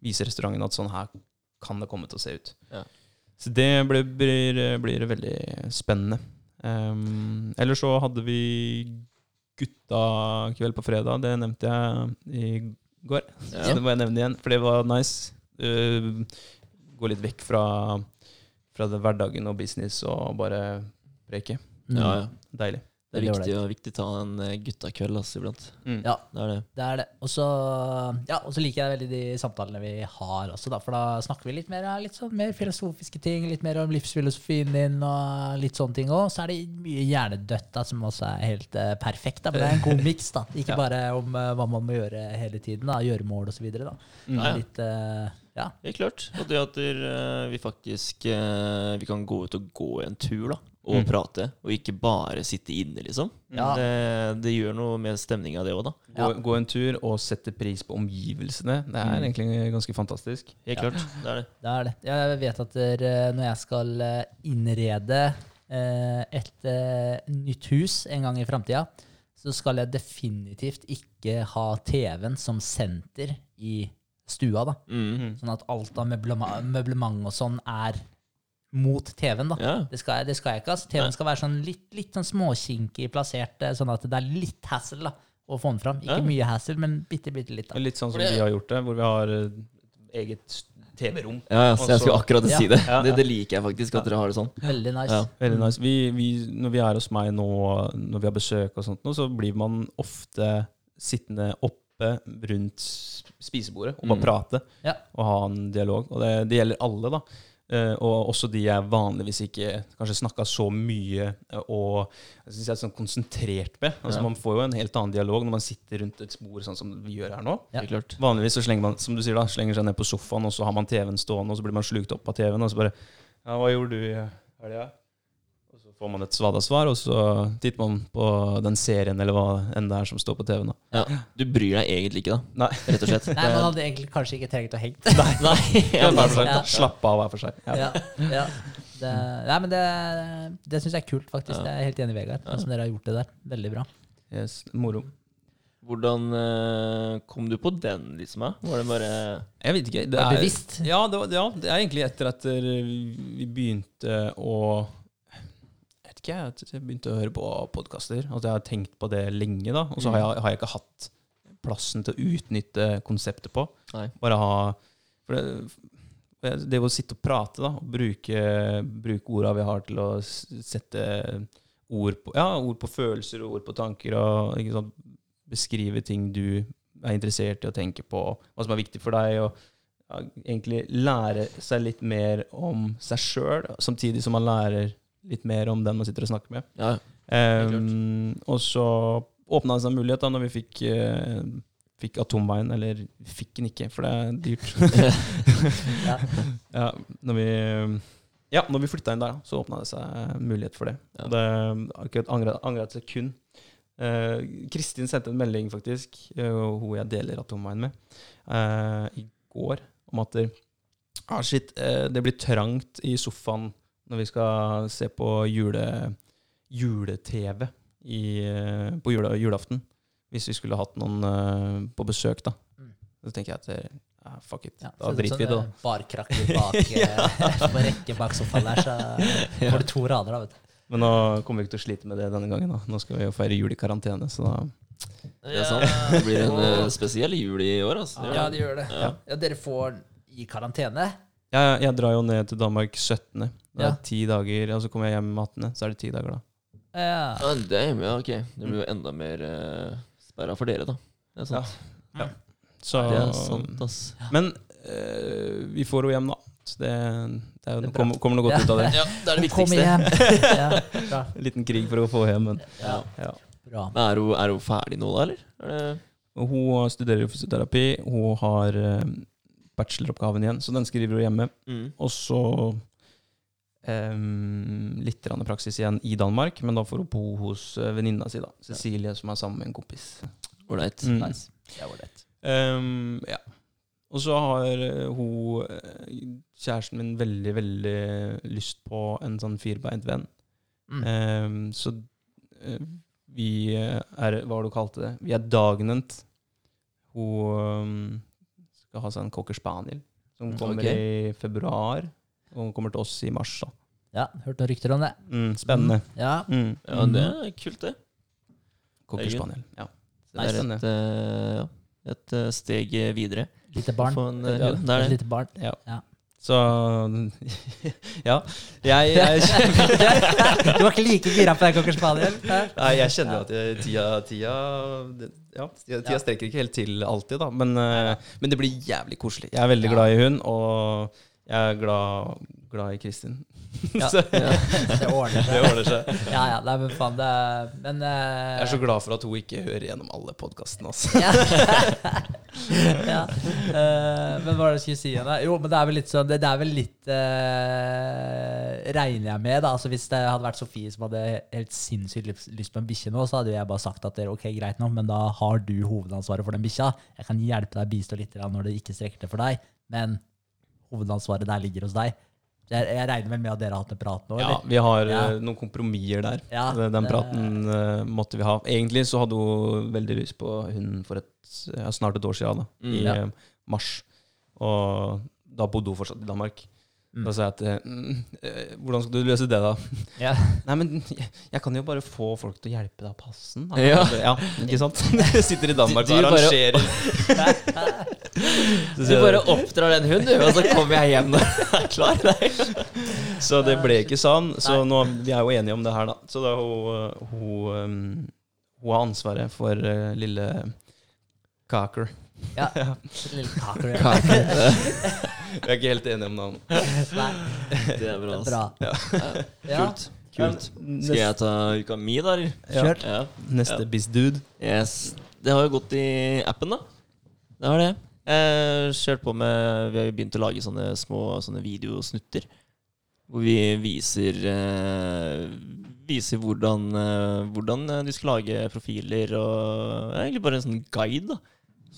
vise restauranten at sånn her kan det komme til å se ut. Ja. Så det blir, blir, blir veldig spennende. Um, ellers så hadde vi gutta kveld på fredag. Det nevnte jeg i går. Ja. Så det må jeg nevne igjen, for det var nice. Uh, gå litt vekk fra, fra det hverdagen og business og bare preke. Mm. Ja, ja. Deilig. Det er Veldig viktig, og viktig å ta en eh, guttakveld altså, iblant. Mm. Ja, Det er det. det er det. Og så ja, og så liker jeg veldig de samtalene vi har også, da. For da snakker vi litt mer, litt sånn mer filosofiske ting, litt mer om livsfilosofien din og litt sånne ting òg. Så er det mye hjernedødt da, som også er helt uh, perfekt. da, Men det er en god miks, da. <laughs> Ikke Ja. bare om uh, hva man må gjøre hele tiden, da. Gjøremål videre. Mm. Det er litt eh, Ja. Helt klart. Og det at vi faktisk Vi kan gå ut og gå en tur, da. Og Mm. prate. Og ikke bare sitte inne, liksom. Ja. Det, det gjør noe med stemninga, det òg, da. Gå, Ja. gå en tur og sette pris på omgivelsene. Det er Mm. egentlig ganske fantastisk. Helt Ja. klart. Det er det. Det er det. Jeg vet at der, når jeg skal eh, innrede eh, et eh, nytt hus en gang i framtida, så skal jeg definitivt ikke ha TV-en som senter i stua. da. Mm. Sånn at alt av møblement og sånn er mot TV-en. da. Ja. Det skal, det skal jeg ikke. altså. TV-en skal være sånn litt, litt sånn småkinkig plassert, eh, sånn at det er litt hassle da, å få den fram. Ikke Ja. mye hassle, men bitte, bitte litt. da. Litt sånn som vi har gjort det, hvor vi har eh, eget TV-rom. Ja, ja, så jeg skulle akkurat si det. Ja, det. Det liker jeg faktisk, at dere har det sånn. Veldig nice. Ja. Veldig nice. Vi, vi, når vi er hos meg nå, når vi har besøk og sånt, nå, så blir man ofte sittende oppe rundt spisebordet og bare Mm. prate Ja. og ha en dialog. Og det, det gjelder alle, da. Eh, og også de jeg vanligvis ikke kanskje snakka så mye eh, og jeg synes jeg er sånn konsentrert med. Altså Ja. Man får jo en helt annen dialog når man sitter rundt et bord sånn som vi gjør her nå. Ja. Vanligvis så slenger man som du sier da, slenger seg ned på sofaen, og så har man TV-en stående, og så blir man slukt opp av TV-en, og så bare Ja, hva gjorde du i helga? Får man et svada svar, og så titter man på den serien eller hva enn det er som står på TV-en. Ja. Du bryr deg egentlig ikke, da. Nei. Rett og slett. <laughs> Nei, Man hadde egentlig kanskje ikke trengt å hengt. Nei. <laughs> <laughs> Ja, for seg. Ja. Slapp av hver for seg. Ja. ja, ja. Det, nei, men det, det syns jeg er kult, faktisk. Ja. Det er helt enig i, Vegard. Ja. Som dere har gjort det der. Veldig bra. Yes, moro. Hvordan eh, kom du på den, liksom? Var det bare Jeg vet ikke. Det er, bevisst? ja, det, var, ja, det er egentlig etter at eh, vi begynte å Jeg at jeg begynte å høre på podkaster. At jeg har tenkt på det lenge, da. Og så har jeg, har jeg ikke hatt plassen til å utnytte konseptet på. Nei. Bare ha For det, det å sitte og prate, da, og bruke, bruke orda vi har til å sette ord på, ja, ord på følelser og ord på tanker, og sant, beskrive ting du er interessert i å tenke på, hva som er viktig for deg, og ja, egentlig lære seg litt mer om seg sjøl, samtidig som man lærer litt mer om den man sitter og snakker med. Ja. Um, og så åpna det seg en mulighet da når vi fikk, uh, fikk atomveien. Eller fikk den ikke, for det er dyrt. <laughs> Ja. <laughs> ja, når vi, ja, når vi flytta inn der, så åpna det seg mulighet for det. Ja. Det har ikke angra angra et sekund. Eh, Kristin sendte en melding, faktisk, og hun jeg deler atomveien med, eh, i går, om at ah, shit, eh, det blir trangt i sofaen når vi skal se på jule, jule-TV i, eh, på jule, julaften. Hvis vi skulle hatt noen uh, på besøk, da. Mm. Så tenker jeg at det, ja, fuck it. Ja, da så det er driter vi i det, sånn, eh, Barkrakker bak <laughs> <laughs> på rekke bak sofaen der, så <laughs> får du to rader, da, vet du. Men nå kommer vi ikke til å slite med det denne gangen. da. Nå skal vi jo feire jul i karantene, så da Det er sant. Det blir en uh, spesiell jul i år, altså. Ja, det gjør det. Ja. Ja, dere får i karantene. jeg, jeg drar jo ned til Danmark 17. Det er Ja. ti dager, og så kommer jeg hjem 18., så er det ti dager da. Ja. Ja, damn, ja, ok. Det blir jo enda mer uh, sperra for dere, da. Det er sant. Så, Det er sant, ass. Men uh, vi får jo hjem, da. Så det, det, er jo, Det er kommer, kommer noe godt Ja. ut av det. Ja, det er det Kom viktigste. hjem. <laughs> Ja, bra. En <laughs> liten krig for å få hjem, men Ja, ja. bra. Men er hun, er hun ferdig nå, da, eller? Er det Hun studerer jo fysioterapi. Hun har eh, bacheloroppgaven igjen, så den skriver hun hjemme. mm. Og så um, litt praksis igjen i Danmark, men da får hun bo hos uh, venninna si, da. Cecilie, som er sammen med en kompis. ålreit? Mm. Nice. Det lett. Um, ja. Og så har uh, hun, uh, kjæresten min, veldig, veldig lyst på en sånn firbeint venn. Mm. Um, så vi er Hva var det du kalte det? Vi er dagnent. Hun skal ha seg en cocker spaniel som kommer okay. i februar. Og kommer til oss i mars. da. Ja, hørt noen rykter om det. Mm, spennende. Ja. Mm. Ja, det er kult, det. Cocker spaniel. Ja. Det er et, ja, et steg videre. Lite barn. En, Ja, det er det. lite barn. Ja. Ja. Så <laughs> Ja. Jeg, jeg, <laughs> Du var ikke like gira på den cocker spaniel? Nei, jeg kjenner jo at jeg, tida, tida, ja, tida, tida Ja. strekker ikke helt til alltid, da. Men, eh, men det blir jævlig koselig. Jeg er veldig Ja. glad i hund, og jeg er glad, glad i Kristin. Ja. <laughs> Så Ja. Det ordner det seg. ordner seg. Ja, ja, nei, men faen, det er Men uh, Jeg er så glad for at hun ikke hører gjennom alle podkastene. Altså. ja. <laughs> ja. Eh, men hva var det jeg skulle si igjen? Jo, men det er vel litt sånn Det, det er vel litt uh, Regner jeg med, da. Altså Hvis det hadde vært Sofie som hadde helt sinnssykt lyst- lyst på en bikkje nå, så hadde jeg bare sagt at det er ok, greit nå, men da har du hovedansvaret for den bikkja. Jeg kan hjelpe deg bistå litt når det ikke strekker til for deg, men hovedansvaret der ligger hos deg. Jeg, jeg regner med at dere har hatt en prat nå? Ja, vi har Ja. eh, noen kompromisser der. Ja, Den den det- praten eh, måtte vi ha. Egentlig så hadde hun veldig lyst på hund for et, ja, snart et år siden, da, Mm. i Ja. eh, mars. Og da bodde hun fortsatt i Danmark. Mm. Da sa jeg at mm, Hvordan skal du løse det, da? <laughs> Ja. Nei, men jeg, <laughs> jeg kan jo bare få folk til å hjelpe deg å passe den. Ja. <laughs> ja ikke sant? Sitter i Danmark og arrangerer. Så Du bare oppdrar den hunden, du, og så kommer jeg hjem når jeg er klar. Nei. Så det ble ikke sånn. Så nå, vi er jo enige om det her, da. Så da hun, hun, um, hun har ansvaret for uh, lille Kaker. Ja. <laughs> Lille Cocker. ja. <laughs> Vi er ikke helt enige om navnet. Nei, Det er bra. bra. Ja. Kult. Kult. Skal jeg ta uka mi, da? Ja. Kjør. Ja. Neste Ja. bizdude. Yes. Det har jo gått i appen, da. Det har det. Eh, kjørt på med Vi har jo begynt å lage sånne små sånne videosnutter. Hvor vi viser eh, Viser hvordan, eh, hvordan eh, de skal lage profiler, og det er egentlig bare en sånn guide da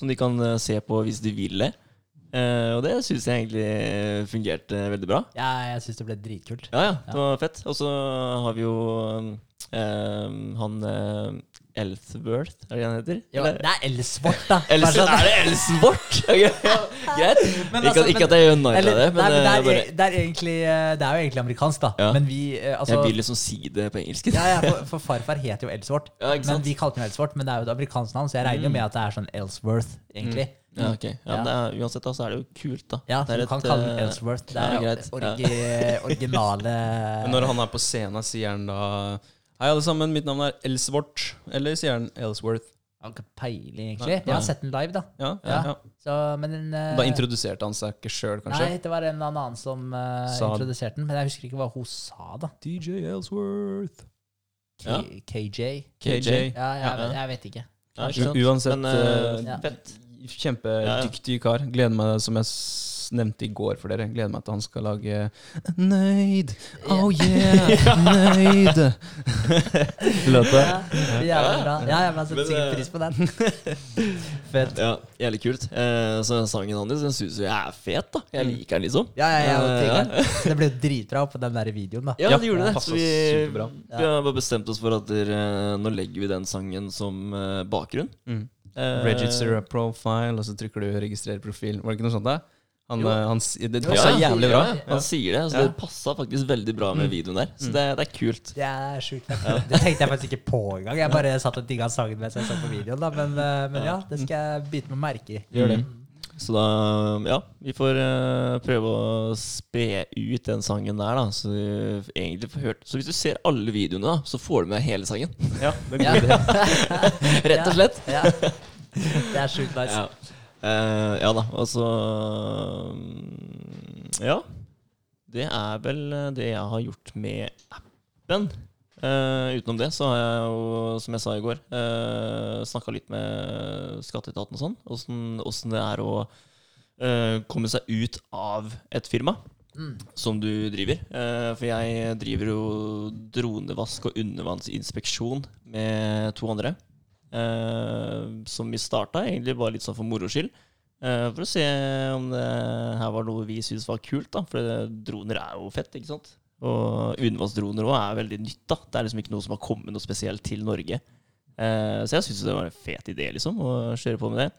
som de kan eh, se på hvis de vil det. Eh, og det syns jeg egentlig fungerte veldig bra. Ja, jeg syns det ble dritkult. Ja, ja, det var fett. Og så har vi jo han Elthworth, er det han heter? Ja, Eller? det er Elsworth, da. <laughs> Else, sånn- er det Elsworth? <laughs> Okay, ja, Greit. Men altså, ikke at jeg gjør narr av det, men, nei, men det, eh, er, bare, det, er egentlig, eh, det er jo egentlig amerikansk, da. Ja. Men vi eh, altså, jeg vil liksom si det på engelsk. ja, ja, for, <laughs> for farfar het jo Elsworth. Ja, men vi kalte den Elsworth, men det er jo et amerikansk navn, så jeg regner jo Mm. med at det er sånn Elsworth, egentlig. Ja, ok. Ja, Ja. er, uansett da, så er det jo kult, da. Ja, du kan et, kalle den Elsworth. Det er greit. orgi, originale Men når han er på scenen, sier han da Hei, alle sammen, mitt navn er Elsvort. Eller sier han Ellsworth? Jeg har ikke peiling, egentlig. Nei, Jeg har sett den live, da. Ja, Ja. ja. Så, men den, eh, Da introduserte han seg ikke sjøl, kanskje? Nei, det var en eller annen som uh, Sa- introduserte den, men jeg husker ikke hva hun sa, da. DJ Ellsworth. K Ja. KJ? KJ. Ja, jeg, Ja. jeg vet ikke. Ja. Uansett, Men, Ja. fett. Kjempedyktig kar. Gleder meg, som jeg nevnte i går for dere, gleder meg til han skal lage Nøyd, oh yeah, <laughs> nøyd. <laughs> Låta. Ja, jævlig bra. Ja, jeg setter sikkert eh, pris på den. <laughs> Fett. Ja, Jævlig kult. Eh, så sangen hans den syns jeg er fet, da. Jeg liker den, liksom. Ja, ja, ja, Eh, ja. Det ble dritbra på den der videoen, da. Ja, det gjorde det. Så vi, vi har bare bestemt oss for at der, nå legger vi den sangen som eh, bakgrunn. Mm. Eh, Register a profile, og så trykker du 'registrer profil'. Var det ikke noe sånt? da? Han, eh, han, det Ja, passa ja, jævlig bra. Ja, han sier det. Så Det passa faktisk veldig bra med videoen der. Så det, det er kult. Det er sjukt. Det tenkte jeg faktisk ikke på engang. Jeg bare satt og digga sangen mens jeg så på videoen. da Men, eh, men ja, det skal jeg bite meg merke i. Gjør det. Så da, ja, vi får eh, prøve å spre ut den sangen der, da. Så, vi egentlig får hørt. så hvis du ser alle videoene, da, så får du med hele sangen. Ja, det er Ja. god idé. <laughs> Rett og slett. Ja. Det er sjukt nice. Ja, Eh, ja da, altså så mm, Ja. Det er vel eh, det jeg har gjort med appen. Uh, utenom det så har jeg jo, som jeg sa i går, uh, snakka litt med skatteetaten og sånn. Åssen det er å uh, komme seg ut av et firma Mm. som du driver. Uh, for jeg driver jo dronevask og undervannsinspeksjon med to andre. Eh, som vi starta egentlig bare litt sånn for moro skyld. Eh, for å se om det her var noe vi syntes var kult. da For droner er jo fett, ikke sant? Og undervannsdroner òg er veldig nytt. da Det er liksom ikke noe som har kommet noe spesielt til Norge. Eh, så jeg syntes det var en fet idé, liksom, å kjøre på med det.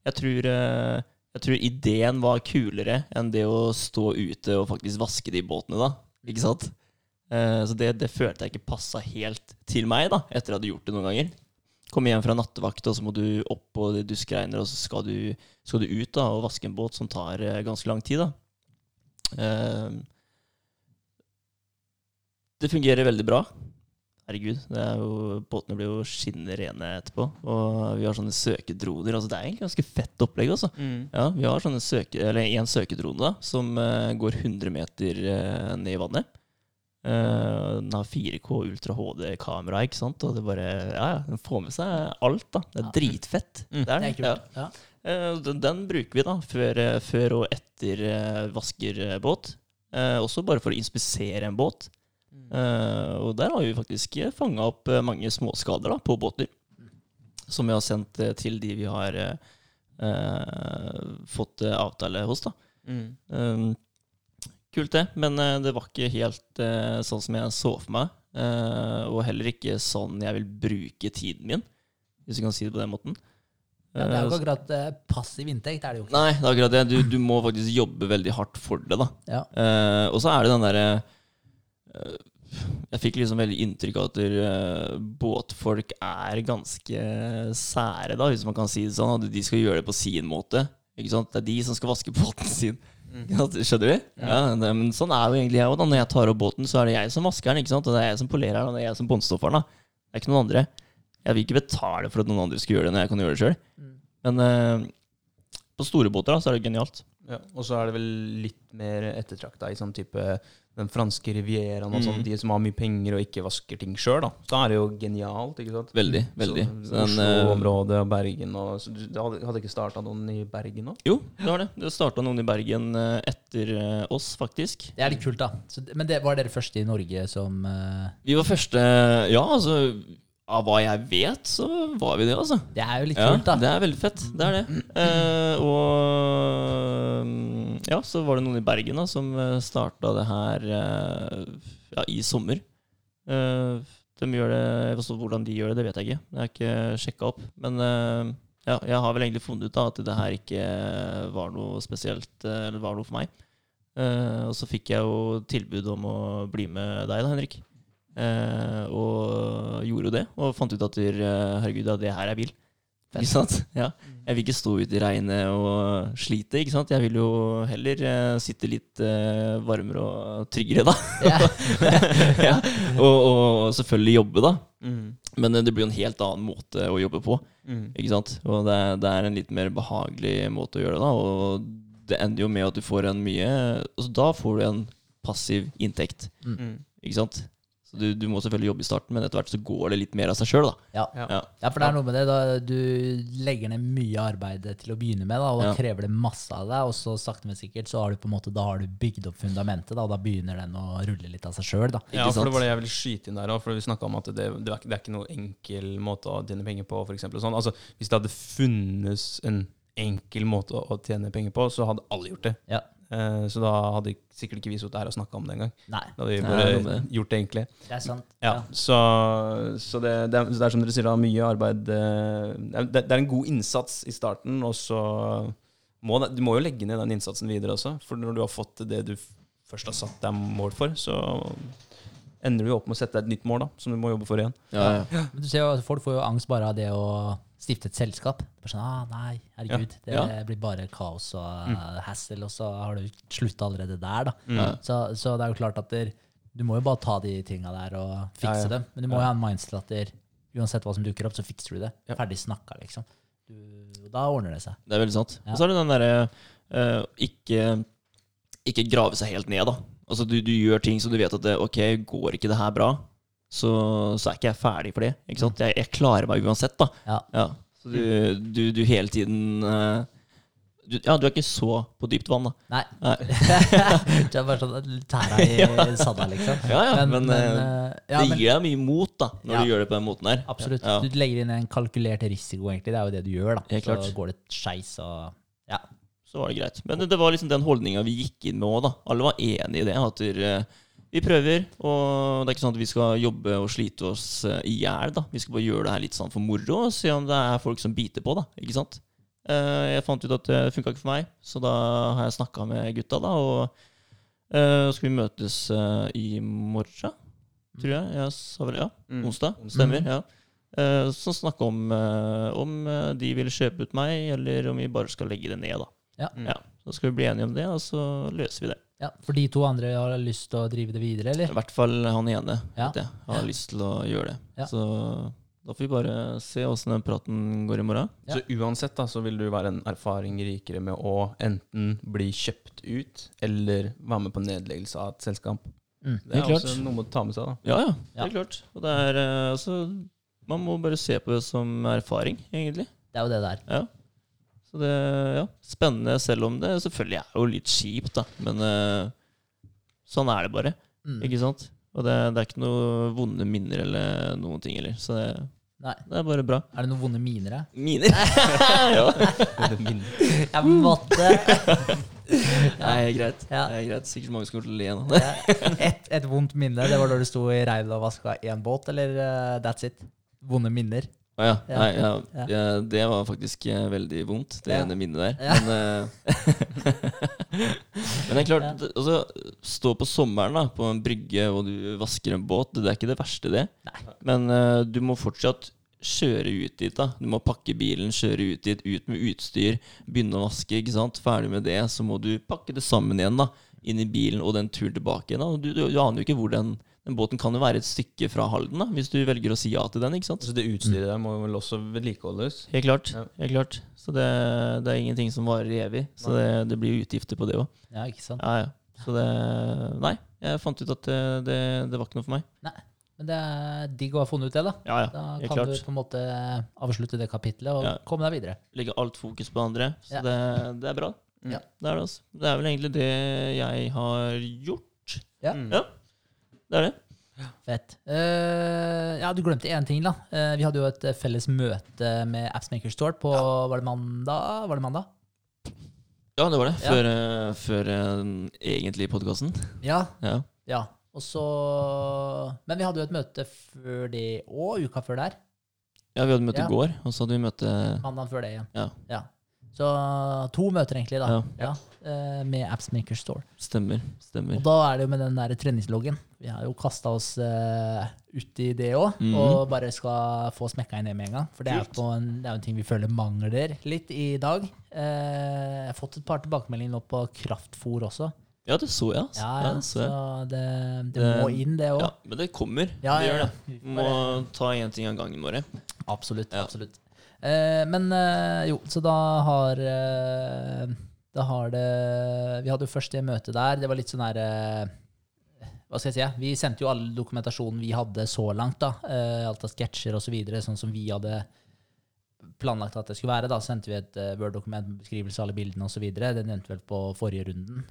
Jeg tror jeg tror ideen var kulere enn det å stå ute og faktisk vaske de båtene, da. Ikke sant? Eh, så det, det følte jeg ikke passa helt til meg, da, etter at jeg hadde gjort det noen ganger. Komme hjem fra nattevakt, og så må du opp på det duskregner, og så skal du, skal du ut da, og vaske en båt som tar eh, ganske lang tid. da. Eh, det fungerer veldig bra. Herregud, det er jo, båtene blir jo skinnende rene etterpå. Og vi har sånne søkedroner. altså Det er egentlig ganske fett opplegg. altså. Mm. Ja, Vi har sånne søke, eller en søkedrone da, som går 100 meter ned i vannet. Eh, den har 4K Ultra HD-kamera, ikke sant? og det bare, ja, ja, den får med seg alt. da. Det er Ja. dritfett. Mm. Det er Det er. Ja. Eh, den, den bruker vi da, før, eh, før og etter eh, vasker båt. Eh, også bare for å inspisere en båt. Eh, og der har vi faktisk fanga opp mange småskader da, på båter. Som vi har sendt til de vi har fått avtale hos. da. Mm. Um, kult det. Men eh, det var ikke helt eh, sånn som jeg så for meg. Eh, og heller ikke sånn jeg vil bruke tiden min, hvis du kan si det på den måten. Ja, det er jo ikke akkurat passiv inntekt, er det jo ikke. Nei, det er akkurat det. Du, du må faktisk jobbe veldig hardt for det, da. Ja. Eh, og så er det den derre eh, Jeg fikk liksom veldig inntrykk av at eh, båtfolk er ganske sære, da, hvis man kan si det sånn. At de skal gjøre det på sin måte. Ikke sant? Det er de som skal vaske <laughs> båten sin. Ikke sant? Skjønner du? Ja, det, men sånn er jo egentlig jeg òg. Når jeg tar opp båten, så er det jeg som vasker den. Ikke sant? Og det er jeg som polerer den, og det er jeg som båndstoffer da. Det er ikke noen andre. Jeg vil ikke betale for at noen andre skal gjøre det når jeg kan gjøre det sjøl. Mm. Men uh, på store båter da, så er det genialt. Ja, og så er det vel litt mer ettertrakta i sånn type den franske rivieraen og sånn, Mm. de som har mye penger og ikke vasker ting sjøl, da. Så er det jo genialt, ikke sant. Veldig, veldig. Den, eh, Oslo-området og Bergen og så du, hadde, ikke starta noen i Bergen nå? Jo, det har det. Det starta noen i Bergen eh, etter eh, oss, faktisk. Det er litt kult, da. Så, men det, var dere første i Norge som uh... Vi var første Ja, altså Av hva jeg vet, så var vi det, altså. Det er jo litt Ja, kult, da. det er veldig fett. Det er det. Eh, og ja, så var det noen i Bergen da som starta det her eh, ja, i sommer. Eh, de gjør det, altså, Hvordan de gjør det, det vet jeg ikke. Jeg har ikke sjekka opp. Men eh, ja, jeg har vel egentlig funnet ut da at det her ikke var noe spesielt, eh, eller var noe for meg. Eh, og så fikk jeg jo tilbud om å bli med deg, da, Henrik. Eh, og gjorde jo det, og fant ut at eh, herregud, ja, det her er bil. Ikke sant? Ja. Jeg vil ikke stå ute i regnet og slite. ikke sant? Jeg vil jo heller eh, sitte litt eh, varmere og tryggere, da. Ja. <laughs> ja. og, og selvfølgelig jobbe, da. Mm. Men det blir jo en helt annen måte å jobbe på. Mm. Og det, det er en litt mer behagelig måte å gjøre det da. Og det ender jo med at du får en mye altså Da får du en passiv inntekt, Mm. ikke sant? Så du, du må selvfølgelig jobbe i starten, men etter hvert så går det litt mer av seg sjøl. Ja. Ja. Ja. ja, for det er noe med det. da Du legger ned mye arbeid til å begynne med, da, og da Ja. krever det masse av deg. Og så sakte, men sikkert så har du på en måte Da har du bygd opp fundamentet, da, og da begynner den å rulle litt av seg sjøl. Ja, Ikke for det var det jeg ville skyte inn der òg. For vi snakka om at det, det, er, ikke- det er ikke noe enkel måte å tjene penger på. Eksempel, sånn. altså, hvis det hadde funnes en enkel måte å, å tjene penger på, så hadde alle gjort det. Ja. Eh, så da hadde sikkert ikke vi sittet her og snakka om det engang. Nei, Da hadde vi bare med gjort det egentlig. det er sant. Ja, Så, så det, det, er, det er som dere sier, da, mye arbeid eh, det, det er en god innsats i starten, og så må du må jo legge ned den innsatsen videre også. For når du har fått det du først har satt deg mål for, så ender du opp med å sette deg et nytt mål, da, som du må jobbe for igjen. Ja, ja. Men du ser jo, Folk får jo angst bare av det å stifte et selskap. Bare sånn, ah, nei, herregud, det Ja. blir bare kaos og mm. hassle, og så har du slutta allerede der. da. Mm. Så, så det er jo klart at der, du må jo bare ta de tinga der og fikse Ja, ja. dem. Men du må jo ha en mindset at der, uansett hva som dukker opp, så fikser du det. Ja. Ferdig snakka, liksom. Du, og da ordner det seg. Det er veldig sant. Ja. Og så er det den derre eh, ikke, ikke grave seg helt ned, da. Altså du, du gjør ting så du vet at det, ok, går ikke det her bra, så, så er ikke jeg ferdig for det. Ikke sant? Jeg, jeg klarer meg uansett, da. Ja. Ja. Så du, du, du hele tiden eh, du, Ja, du er ikke så på dypt vann, da. Nei. Nei. <laughs> du er bare sånn tæra i <laughs> sanda, liksom. Ja, ja, men, men, eh, ja, det gir deg mye mot da, når Ja. du gjør det på den måten her. absolutt. Ja. Du legger inn en kalkulert risiko, egentlig. Det er jo det du gjør, da. Helt klart. Så går det skeis og Ja. Så var det greit. Men det var liksom den holdninga vi gikk inn med òg, da. Alle var enig i det. At eh, vi prøver, og det er ikke sånn at vi skal jobbe og slite oss eh, i hjel, da. Vi skal bare gjøre det her litt sånn for moro, og se om det er folk som biter på, da. Ikke sant? Eh, Jeg fant ut at det funka ikke for meg, så da har jeg snakka med gutta, da, og skal vi møtes i morgen, tror jeg. Jeg sa vel ja. Mm. Onsdag. Stemmer. ja. Eh, Så snakke om om de vil kjøpe ut meg, eller om vi bare skal legge det ned, da. Ja. Mm. Ja, Så skal vi bli enige om det, og så løser vi det. ja. For de to andre har lyst til å drive det videre, eller? I hvert fall han ene Ja. vet jeg, har lyst til å gjøre det. Ja. Så da får vi bare se åssen den praten går i morgen. Ja. Så uansett da, så vil du være en erfaring rikere med å enten bli kjøpt ut, eller være med på nedleggelse av et selskap. Mm. Det er Helt klart. også noe å ta med seg, da. Ja, ja, Ja. helt klart. Og det er eh, altså Man må bare se på det som erfaring, egentlig. Det er jo det det er. Ja. Så det ja, spennende, selv om det selvfølgelig er jo litt kjipt, da. Men uh, sånn er det bare. Mm. Ikke sant? Og det, det er ikke noe vonde minner eller noen ting heller. Så det, Nei. Det er bare bra. Er det noen vonde miner, da? Miner? <laughs> ja. Er Jeg måtte <laughs> Nei, greit. Ja. Det er greit. Sikkert mange som kommer til å le nå. et, et vondt minne, det var da du sto i regnet og vaska én båt, eller uh, that's it? Vonde minner. Å ja. Ja. Nei, ja. Ja. Det var faktisk eh, veldig vondt, det ene minnet der. Men, eh, <laughs> men det er klart, altså, stå på sommeren da, på en brygge og du vasker en båt, det er ikke det verste, det. Men uh, du må fortsatt kjøre ut dit. da Du må pakke bilen, kjøre ut dit, ut med utstyr, begynne å vaske. ikke sant Ferdig med det, så må du pakke det sammen igjen da inn i bilen og den turen tilbake igjen. da du, du, du aner jo ikke hvor den Den båten kan jo være et stykke fra Halden, da hvis du velger å si ja til den. ikke sant Så det utstyret der må vel også vedlikeholdes? Helt klart. Ja. helt klart Så det, det er ingenting som varer evig. Så det, det blir utgifter på det òg. Ja, ikke sant? Ja, ja. Så det Nei, jeg fant ut at det, det, det var ikke noe for meg. Nei. Men det er digg å ha funnet ut det, da. Ja, ja, da kan du på en måte avslutte det kapitlet og Ja. komme deg videre. Legge alt fokus på andre. Så Ja. det, det er bra. Ja. Det er det, altså. Det er vel egentlig det jeg har gjort. Ja. Mm. Ja, det er det. Fett. Uh, ja, du glemte én ting, da. Uh, vi hadde jo et eh, felles møte med Appsmaker Store på Var det mandag? Var det mandag? Ja, det var det. Ja. Før, eh, før eh, den egentlige podkasten. Ja. Ja. ja. Og så Men vi hadde jo et møte før det og uka før der. ja, vi hadde møte Ja. i går, og så hadde vi møte Mandagen før det igjen. Ja. Så to møter, egentlig, da. Ja. Eh, med Appsmaker Store. Stemmer. Stemmer. Og da er det jo med den der treningsloggen. Vi har jo kasta oss eh, ut i det òg, mm. og bare skal få smekka inn det med en gang. For det er, på en, det er jo en ting vi føler mangler litt i dag. Eh, jeg har fått et par tilbakemeldinger nå på kraftfôr også. Ja, det så jeg. altså. Ja, ja, det så jeg. det, det, Det- må inn, det òg. Ja, men det kommer. Ja, det gjør det. Vi Må ta én ting av gangen, vår. Absolutt. Absolutt. Eh, men eh, jo, så da har eh, Da har det Vi hadde jo først det møtet der. Det var litt sånn her eh, Hva skal jeg si? Vi sendte jo all dokumentasjonen vi hadde så langt. da, eh, Alt av sketsjer osv., så videre, sånn som vi hadde planlagt at det skulle være. Da sendte vi et eh, Word-dokument med beskrivelse av alle bildene osv. Det nevnte vel på forrige runden.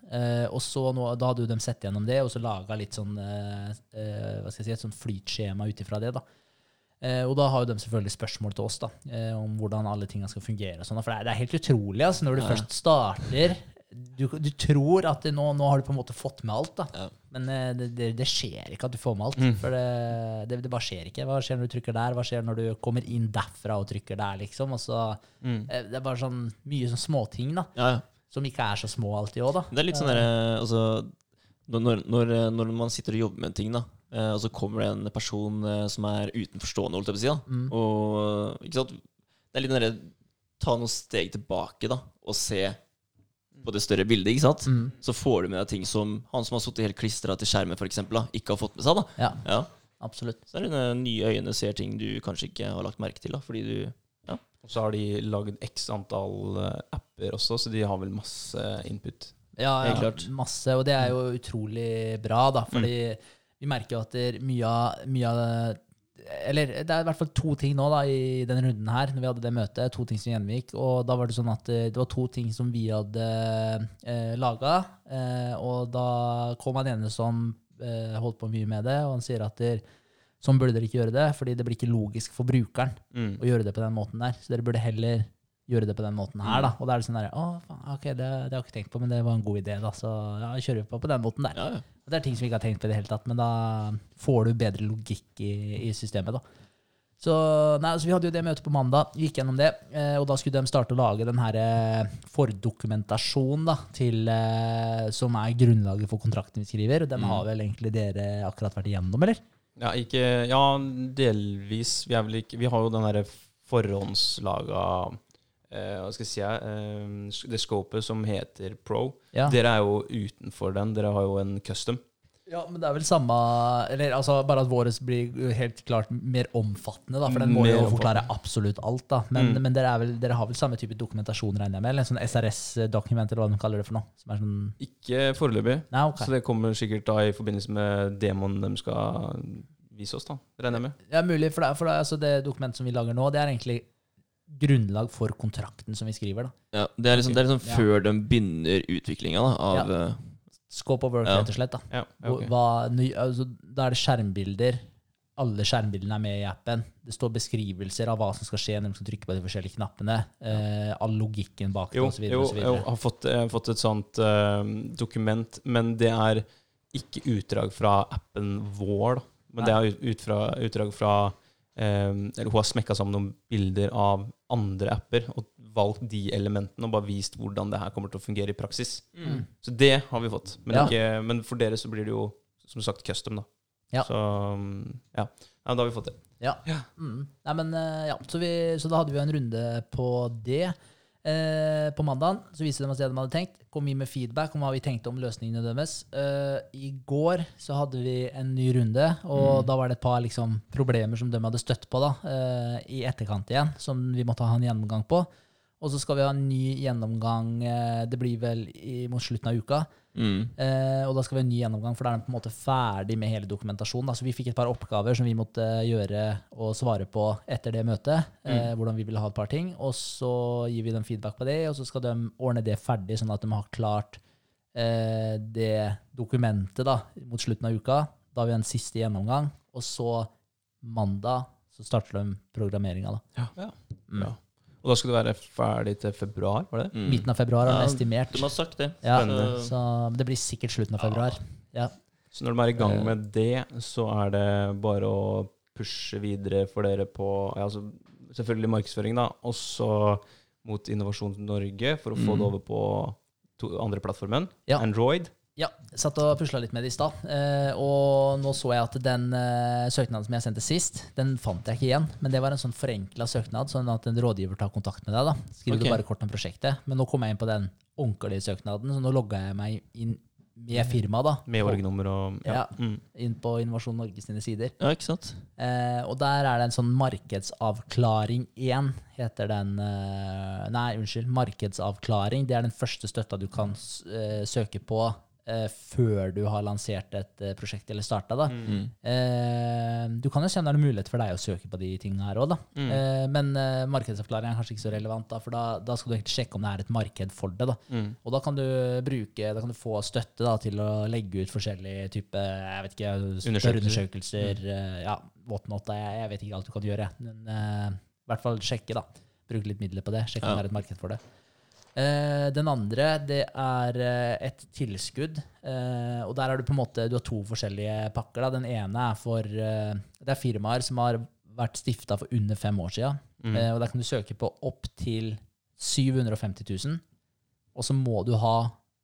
Og så nå, Da hadde jo de sett gjennom det og så laga litt sånn hva skal jeg si, et sånn flytskjema ut ifra det. da. Eh, og da har jo de selvfølgelig spørsmål til oss da, eh, om hvordan alle tingene skal fungere. Og sånt, for det er, det er helt utrolig altså, når du Ja. først starter. Du, du tror at det, nå, nå har du på en måte fått med alt, da. Ja. men eh, det, det, det skjer ikke at du får med alt. Mm. For det, det, det bare skjer ikke. Hva skjer når du trykker der? Hva skjer når du kommer inn derfra og trykker der? liksom? Og så, Mm. eh, det er bare sånn mye sånn småting da, Ja, som ikke er så små alltid òg. Det er litt sånn derre altså, når, når, når man sitter og jobber med en ting, da, eh, og så kommer det en person uh, som er utenforstående, holdt jeg på å si, da, Mm. og ikke sant? Det er litt den derre Ta noen steg tilbake, da, og se på det større bildet, ikke sant? Mm. Så får du med deg ting som han som har sittet helt klistra til skjermen, for eksempel, da, ikke har fått med seg. da. Ja, Ja. absolutt. Så er det nye øyne ser ting du kanskje ikke har lagt merke til, da, fordi du Ja. Og så har de lagd x antall eh, apper også, så de har vel masse input. Ja, Helt ja klart. masse. Og det er jo utrolig bra, da. Fordi vi merker jo at er mye av, Eller det er i hvert fall to ting nå da i denne runden her, når vi hadde det møtet. To ting som gjenvik. Og da var det sånn at eh, det var to ting som vi hadde eh, laga. Eh, og da kom han ene som eh, holdt på mye med det, og han sier at der, sånn burde dere ikke gjøre det, fordi det blir ikke logisk for brukeren Mm. å gjøre det på den måten der. Så dere burde heller gjøre det på den måten her, da. Og da er det sånn derre å, faen, ok, det, det har jeg ikke tenkt på, men det var en god idé, da. Så ja, kjører vi på på den måten der. Ja, ja. Og det er ting som vi ikke har tenkt på i det hele tatt, men da får du bedre logikk i, i systemet, da. Så, nei, så vi hadde jo det møtet på mandag, gikk gjennom det, eh, og da skulle de starte å lage den her eh, fordokumentasjonen da, til, eh, som er grunnlaget for kontrakten vi skriver. Og den har vel egentlig dere akkurat vært igjennom, eller? Ja, ikke, ja, delvis. Vi, ikke, vi har jo den derre forhåndslaga eh, Hva skal jeg si eh, Det scopet som heter Pro. Ja. Dere er jo utenfor den. Dere har jo en custom. Ja, men det er vel samme Eller altså bare at våres blir helt klart mer omfattende, da. For den må Mer jo forklare absolutt alt, da. Men, Mm. men dere, er vel, dere har vel samme type dokumentasjon, regner jeg med? Eller en sånn SRS-dokument, eller hva de kaller det for noe? Som er sånn Ikke foreløpig. Nei, okay. Så det kommer sikkert da i forbindelse med demoen de skal vise oss, da. Regner jeg med. Ja, mulig. For, det, for det, altså det dokumentet som vi lager nå, det er egentlig grunnlag for kontrakten som vi skriver, da. Ja, det er liksom, det er liksom Ja. før de begynner utviklinga av Ja. eh, Scope of work, Ja. rett og slett. da. Ja, ja, Hva, altså, da er det skjermbilder alle skjermbildene er med i appen. Det står beskrivelser av hva som skal skje når du skal trykke på de forskjellige knappene. Eh, all logikken bak det, Jo, osv. jo jeg har fått, jeg har fått et sånt eh, dokument, men det er ikke utdrag fra appen vår. Da. Men det er ut, ut fra, utdrag fra eh, Eller hun har smekka sammen noen bilder av andre apper og valgt de elementene og bare vist hvordan det her kommer til å fungere i praksis. Mm. Så det har vi fått. Men, Ja. ikke, men for dere så blir det jo som sagt custom, da. Ja. Så mm, ja. ja, da har vi fått det. Ja. Mm. Nei, men, eh, ja. Så, vi, så da hadde vi jo en runde på det. Eh, på mandagen så viste de oss det de hadde tenkt. Kom vi med feedback om hva vi tenkte om løsningene deres. Eh, I går så hadde vi en ny runde, og da var det et par liksom, problemer som de hadde støtt på da, eh, i etterkant igjen, som vi måtte ha en gjennomgang på. Og så skal vi ha en ny gjennomgang, eh, det blir vel i, mot slutten av uka. Mm. Eh, og da skal vi ha en ny gjennomgang, for da er den på en måte ferdig med hele dokumentasjonen. Da. Så vi fikk et par oppgaver som vi måtte gjøre og svare på etter det møtet. Eh, hvordan vi ville ha et par ting. Og så gir vi dem feedback på det, og så skal de ordne det ferdig, sånn at de har klart eh, det dokumentet da, mot slutten av uka. Da har vi en siste gjennomgang. Og så mandag så starter de programmeringa. da. Ja. Mm. Og da skal det være ferdig til februar, var det? Mm. Midten av februar har de Ja, estimert. De har sagt det. Ja, så det blir sikkert slutten av februar. Ja. Så når de er i gang Eh. med det, så er det bare å pushe videre for dere på ja, altså, Selvfølgelig markedsføring, da. Også mot Innovasjon Norge, for å få Mm. det over på to, andre plattformen. Ja. Android. Ja, jeg satt og pusla litt med det i stad. Eh, og nå så jeg at den eh, søknaden som jeg sendte sist, den fant jeg ikke igjen. Men det var en sånn forenkla søknad, sånn at en rådgiver tar kontakt med deg. da. Skriver okay. du bare kort om prosjektet. Men nå kom jeg inn på den ordentlige søknaden, så nå logga jeg meg inn med firmaet. da. Med orgnummer og Ja. Mm. Inn på Innovasjon Norge sine sider. Ja, ikke sant? Eh, og der er det en sånn Markedsavklaring 1, heter den. Nei, unnskyld. Markedsavklaring. Det er den første støtta du kan søke på før du har lansert et eh, prosjekt eller starta. Mm. Eh, du kan jo se om det er mulighet for deg å søke på de tingene her òg. Mm. Eh, men eh, markedsavklaring er kanskje ikke så relevant, da, for da, da skal du egentlig sjekke om det er et marked for det. da. Mm. Og da kan du bruke, da kan du få støtte da, til å legge ut forskjellige typer Undersøkelser. undersøkelser. eh, ja, whatnot. Jeg, jeg vet ikke alt du kan gjøre. Men eh, i hvert fall sjekke, da. Bruke litt midler på det. Sjekke om det er et marked for det. Eh, den andre, det er eh, et tilskudd. Eh, og der er du på en måte Du har to forskjellige pakker. Da. Den ene er for eh, Det er firmaer som har vært stifta for under fem år siden. Mm. Eh, og der kan du søke på opptil 750 000. Og så må du ha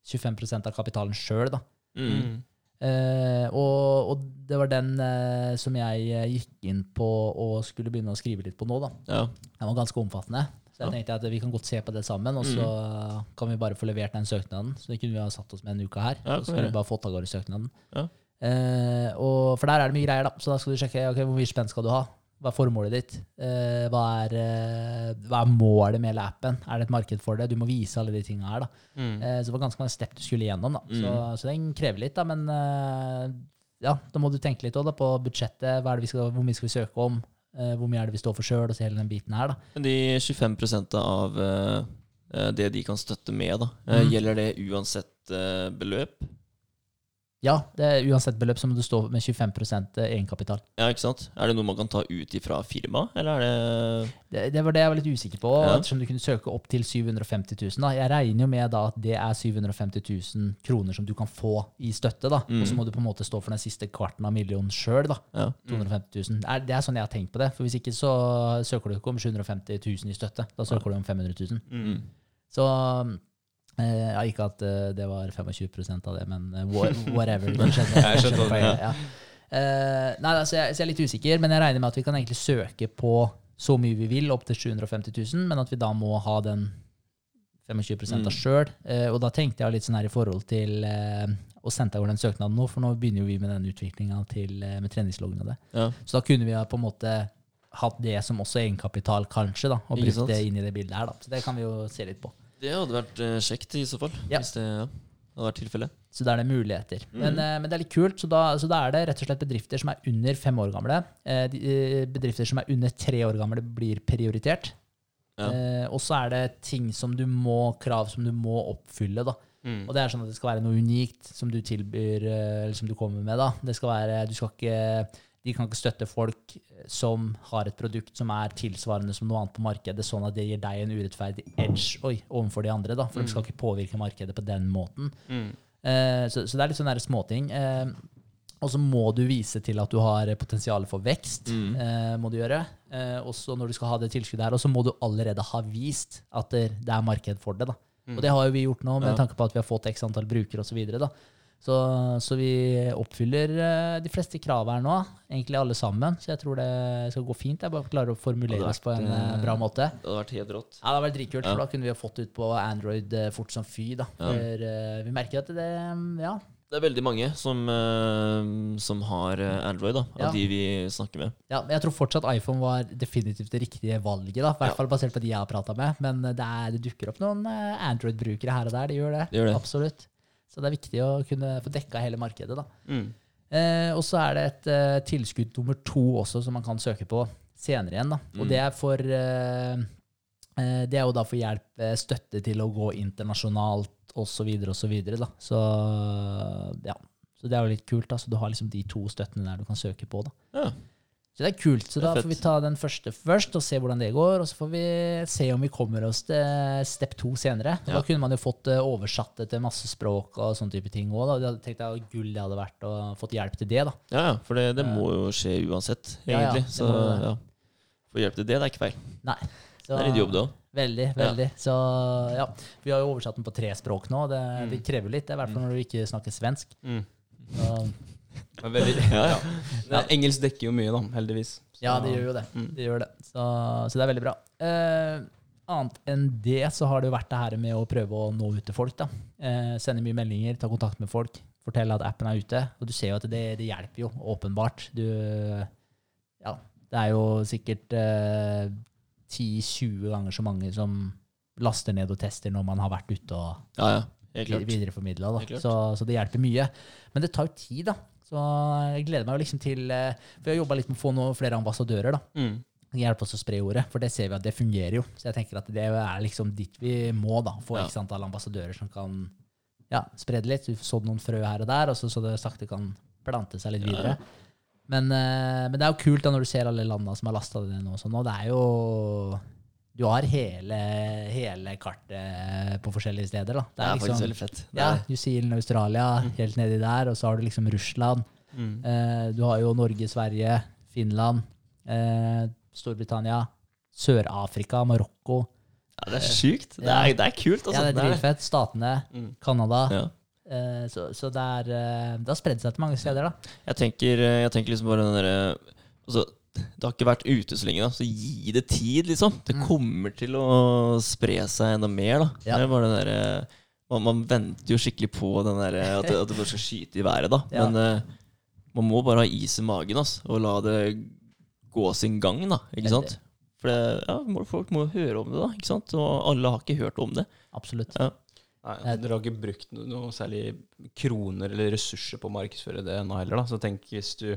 25% av kapitalen sjøl, da. Mm. Eh, og, og det var den uh, som jeg gikk inn på og skulle begynne å skrive litt på nå, da. Ja. Den var ganske omfattende. Så jeg tenkte at vi kan godt se på det sammen, og så kan vi bare få levert den søknaden. Så det kunne vi ha satt oss med en uke her. Ja, og så kunne vi bare fått av gårde søknaden. Ja. Eh, og, for der er det mye greier, da. Så da skal du sjekke okay, hvor mye spenn skal du ha. Hva er formålet ditt? Eh, hva, er, eh, hva er målet med appen? Er det et marked for det? Du må vise alle de tinga her. da. Mm. Eh, så det var ganske mange step du skulle igjennom. da. Så, Mm. så den krever litt, da. Men eh, ja, da må du tenke litt også, da, på budsjettet. Hva er det vi skal, hvor mye skal vi søke om? Eh, hvor mye er det vi står for sjøl? Og så hele den biten her. da. Men de 25 av eh, eh, det de kan støtte med, da, Mm. gjelder det uansett beløp? Ja, det er uansett beløp så må du stå med 25% egenkapital. Ja, ikke sant? Er det noe man kan ta ut ifra firmaet, eller er det Det, det var det jeg var litt usikker på, Ja. ettersom du kunne søke opp til 750 000. Da. Jeg regner jo med da at det er 750 000 kroner som du kan få i støtte. da. Mm. Og så må du på en måte stå for den siste kvarten av millionen sjøl. Ja. 250 000. Det er, det er sånn jeg har tenkt på det. For hvis ikke så søker du ikke om 750 000 i støtte. Da søker du om 500 000. Mm. Så ja, Ikke at eh, det var 25% av det, men eh, <laughs> whatever. Skjønner- Jeg skjønte hva ja. Nei, altså, jeg, så jeg er litt usikker, men jeg regner med at vi kan egentlig søke på så mye vi vil, opp til 750 000, men at vi da må ha den 25 Mm. av sjøl. Og da tenkte jeg litt sånn her i forhold til å sende av den søknaden nå, for nå begynner jo vi med den utviklinga med treningsloggen og det. Ja. Så da kunne vi på en måte hatt det som også egenkapital, kanskje, da, og brukt det inn i det bildet her. da. Så det kan vi jo se litt på. Det hadde vært eh, kjekt i så fall, Ja. hvis det ja, hadde vært tilfellet. Så da er det muligheter. Mm. Men, eh, men det er litt kult. Så da, så da er det rett og slett bedrifter som er under fem år gamle. Eh, de, bedrifter som er under tre år gamle, blir prioritert. Ja. Eh, og så er det ting som du må, krav som du må oppfylle. da. Mm. Og det er sånn at det skal være noe unikt som du tilbyr, eller som du kommer med. da. Det skal være, du skal ikke De kan ikke støtte folk eh, som har et produkt som er tilsvarende som noe annet på markedet, sånn at det gir deg en urettferdig edge oi, overfor de andre. da, For de skal ikke påvirke markedet på den måten. Mm. Eh, så, så det er litt sånne småting. Eh, og så må du vise til at du har potensial for vekst. Mm. Eh, må du gjøre. Eh, også når du skal ha det tilskuddet her. Og så må du allerede ha vist at det, er marked for det. da. Og det har jo vi gjort nå, med Ja. tanke på at vi har fått x antall brukere osv. Så, så vi oppfyller eh, de fleste krav her nå, egentlig alle sammen. Så jeg tror det skal gå fint. Jeg bare klarer å formulere oss på en eh, bra måte. Det hadde vært helt rått. Ja, det hadde vært dritkult, for da kunne vi ha fått ut på Android eh, fort som fy. da. For eh, vi merker at det Ja, Det er veldig mange som, eh, som har eh, Android, da, av Ja. de vi snakker med. Ja, jeg tror fortsatt iPhone var definitivt det riktige valget. da, I hvert Ja. fall basert på de jeg har prata med. Men det, er, det dukker opp noen eh, Android-brukere her og der. De gjør det. Det gjør det. Absolutt. Så det er viktig å kunne få dekka hele markedet. da. Mm. Eh, og så er det et eh, tilskudd nummer to også som man kan søke på senere igjen. da. Og Mm. det er for eh, eh, Det er jo da for hjelp, eh, støtte til å gå internasjonalt osv. osv. Så, så ja. Så det er jo litt kult. da, så Du har liksom de to støttene der du kan søke på. da. Ja. Så det er kult. Så da får vi ta den første først og se hvordan det går. Og så får vi se om vi kommer oss til step to senere. Ja. Da kunne man jo fått eh, oversatt det til masse språk og sånne type ting òg. Tenkt at gull det hadde vært å fått hjelp til det. da. Ja, ja, for det, det må jo skje uansett, Ja, ja, egentlig. det så ja. Få hjelp til det, det er ikke feil. Nei. Så, Det er en jobb, det òg. Veldig, Ja. veldig. Så ja, Vi har jo oversatt den på tre språk nå. Det, Mm. det krever litt, i hvert fall når du ikke snakker svensk. Mm. Så, Det er veldig, <laughs> Ja, ja. <laughs> Ja, engelsk dekker jo mye, da, heldigvis. Så- ja, det gjør jo det. Mm. det, gjør det. Så, så det er veldig bra. Eh, annet enn det så har det jo vært det her med å prøve å nå ut til folk. da. Eh, sende mye meldinger, ta kontakt med folk, fortelle at appen er ute. Og du ser jo at det, det hjelper jo, åpenbart. Du, ja, det er jo sikkert eh, 10-20 ganger så mange som laster ned og tester når man har vært ute og ja, ja. Helt klart. videreformidla. Helt klart. Så, så det hjelper mye. Men det tar jo tid, da. Så jeg gleder meg jo liksom til eh, For jeg har jobba litt med å få noen flere ambassadører. da. Mm. Hjelpe oss å spre ordet, for det ser vi at det fungerer jo. Så jeg tenker at det er liksom dit vi må, da. Få Ja. x antall ambassadører som kan ja, spre det litt. Du sådde noen frø her og der, og så, så det sakte kan plante seg litt Ja, ja. videre. Men, eh, men det er jo kult da når du ser alle landa som har lasta det ned nå. sånn, og det er jo Du har hele, hele kartet på forskjellige steder. da. Det er faktisk veldig fett. Det ja, er- New Zealand, Australia, helt nedi der. Og så har du liksom Russland. Mm. Eh, du har jo Norge, Sverige, Finland, eh, Storbritannia, Sør-Afrika, Marokko. Ja, det er sjukt. Det er, det er kult. Altså. Ja, det er Det er- dritfett. Statene, Mm. Canada. Ja. Eh, så så det, er, eh, det har spredd seg til mange steder, da. Jeg tenker, jeg tenker liksom bare den derre altså, Det har ikke vært ute så lenge, da, så gi det tid, liksom. Det Mm. kommer til å spre seg enda mer, da. Ja. Det var den der, man, man venter jo skikkelig på den der, at, det, at det bare skal skyte i været, da. Ja. Men uh, man må bare ha is i magen ass, og la det gå sin gang, da. Ikke sant? For det, ja, folk må høre om det, da. Ikke sant? Og alle har ikke hørt om det. Absolutt. Ja. Nei, altså, Dere har ikke brukt no noe særlig kroner eller ressurser på å markedsføre det ennå heller. da. Så tenk hvis du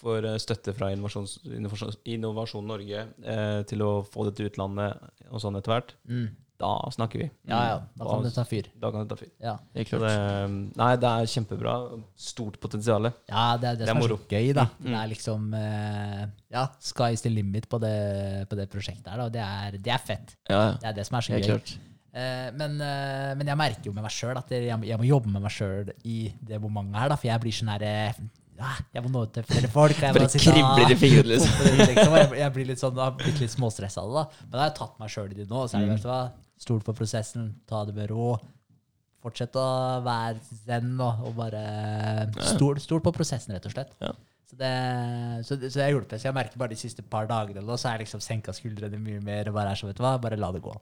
får eh, støtte fra Innovasjon, Innovasjon, Innovasjon Norge eh, til å få det til utlandet og sånn etter hvert, Mm. da snakker vi. Ja, ja. Da kan Da- det ta fyr. Da kan det ta fyr. Ja, Helt det, nei, det er kjempebra. Stort potensial. ja det er det, Det er som er så gøy, da. Mm. Det er liksom eh, Ja, sky's the limit på det, på det prosjektet her, da. Det er, det er fett. Ja, ja. Det er det som er så Helt gøy. klart. Eh, men, eh, men jeg merker jo med meg sjøl at jeg, jeg må jobbe med meg sjøl i det momentet her. Da, for jeg blir sånn her eh, Jeg må nå ut til flere folk. Jeg Bare sitte kribler i fingrene, liksom. det ut, liksom, jeg, jeg blir litt sånn, jeg blitt litt småstressa av det. da. Men da har jeg tatt meg sjøl i det nå. Så er det, Mm. vet Stol på prosessen, ta det med ro. Fortsett å være zen og, og bare stol, stol på prosessen, rett og slett. Ja. Så det, så, det, så det har hjulpet. Så jeg merker bare de siste par dagene nå, så har jeg liksom senka skuldrene mye mer og bare er så, vet du hva, bare la det gå.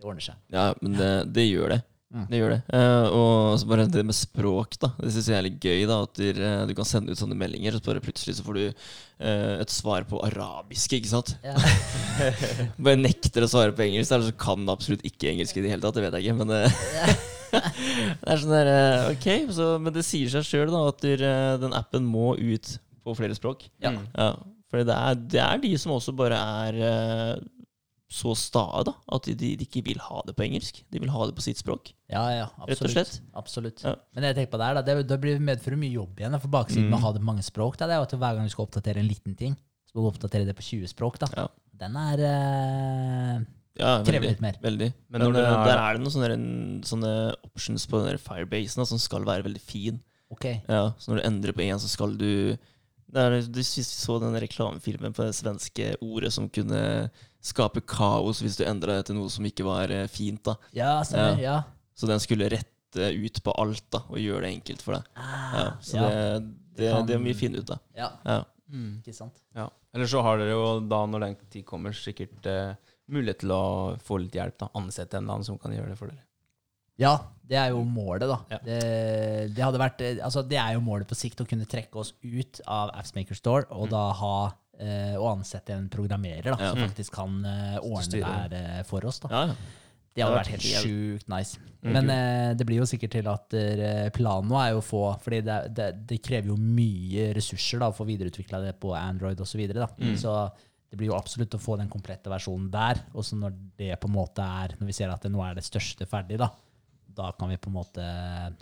Det ordner seg. Ja, men det, det gjør det. Det gjør det. Eh, og så bare det med språk, da. Det syns jeg er litt gøy. da At du, eh, du kan sende ut sånne meldinger, og så bare plutselig så får du eh, et svar på arabisk, ikke sant? Ja. <laughs> Bare nekter å svare på engelsk, eller så kan du absolutt ikke engelsk i det hele tatt. Det vet jeg ikke, men eh, <laughs> Det er sånn der eh, Ok, så, men det sier seg sjøl at du, eh, den appen må ut på flere språk. Ja. Ja, for det er, det er de som også bare er så stae da, at de, de ikke vil ha det på engelsk. De vil ha det på sitt språk. Ja, ja, Rett og absolutt. slett. absolutt. Ja. Men jeg tenker på det her, da, det, det blir medfører mye jobb igjen. da, For baksiden med Mm. å ha det på mange språk, da, det er jo at hver gang du skal oppdatere en liten ting, så må du oppdatere det på 20 språk. da. Ja. Den er eh, Ja, Krever veldig, litt mer. Veldig. Men Men, det eh, er- der er det noen sånne, sånne options på den der Firebasen da, som skal være veldig fin. Ok. Ja, så når du endrer på en, så skal du det er, Du så den reklamefilmen på det svenske ordet som kunne skape kaos hvis du endra det til noe som ikke var eh, fint. da. Ja, stemmer. Ja. Så den skulle rette ut på alt da, og gjøre det enkelt for deg. Ja, Ah, så ja. det, det, kan- det må vi finne ut av. ja. Ja. Ikke sant. Ja. Eller så har dere jo da, når den tid kommer, sikkert eh, mulighet til å få litt hjelp. da Ansette en eller annen som kan gjøre det for dere. Ja, det er jo målet, da. Ja. Det, det, hadde vært, eh, altså, det er jo målet på sikt å kunne trekke oss ut av Appsmaker Store og da ha eh, å ansette en programmerer da, Ja. som faktisk kan eh, ordne det styre her eh, for oss. da. Ja, ja. Det hadde vært helt sjukt nice. Men eh, det blir jo sikkert til at eh, planen nå er jo å få Fordi det, det, det krever jo mye ressurser da, å få videreutvikla det på Android osv. Så, videre, da. så det blir jo absolutt å få den komplette versjonen der. Og så når det på en måte er Når vi ser at det nå er det største ferdig, da, da kan vi på en måte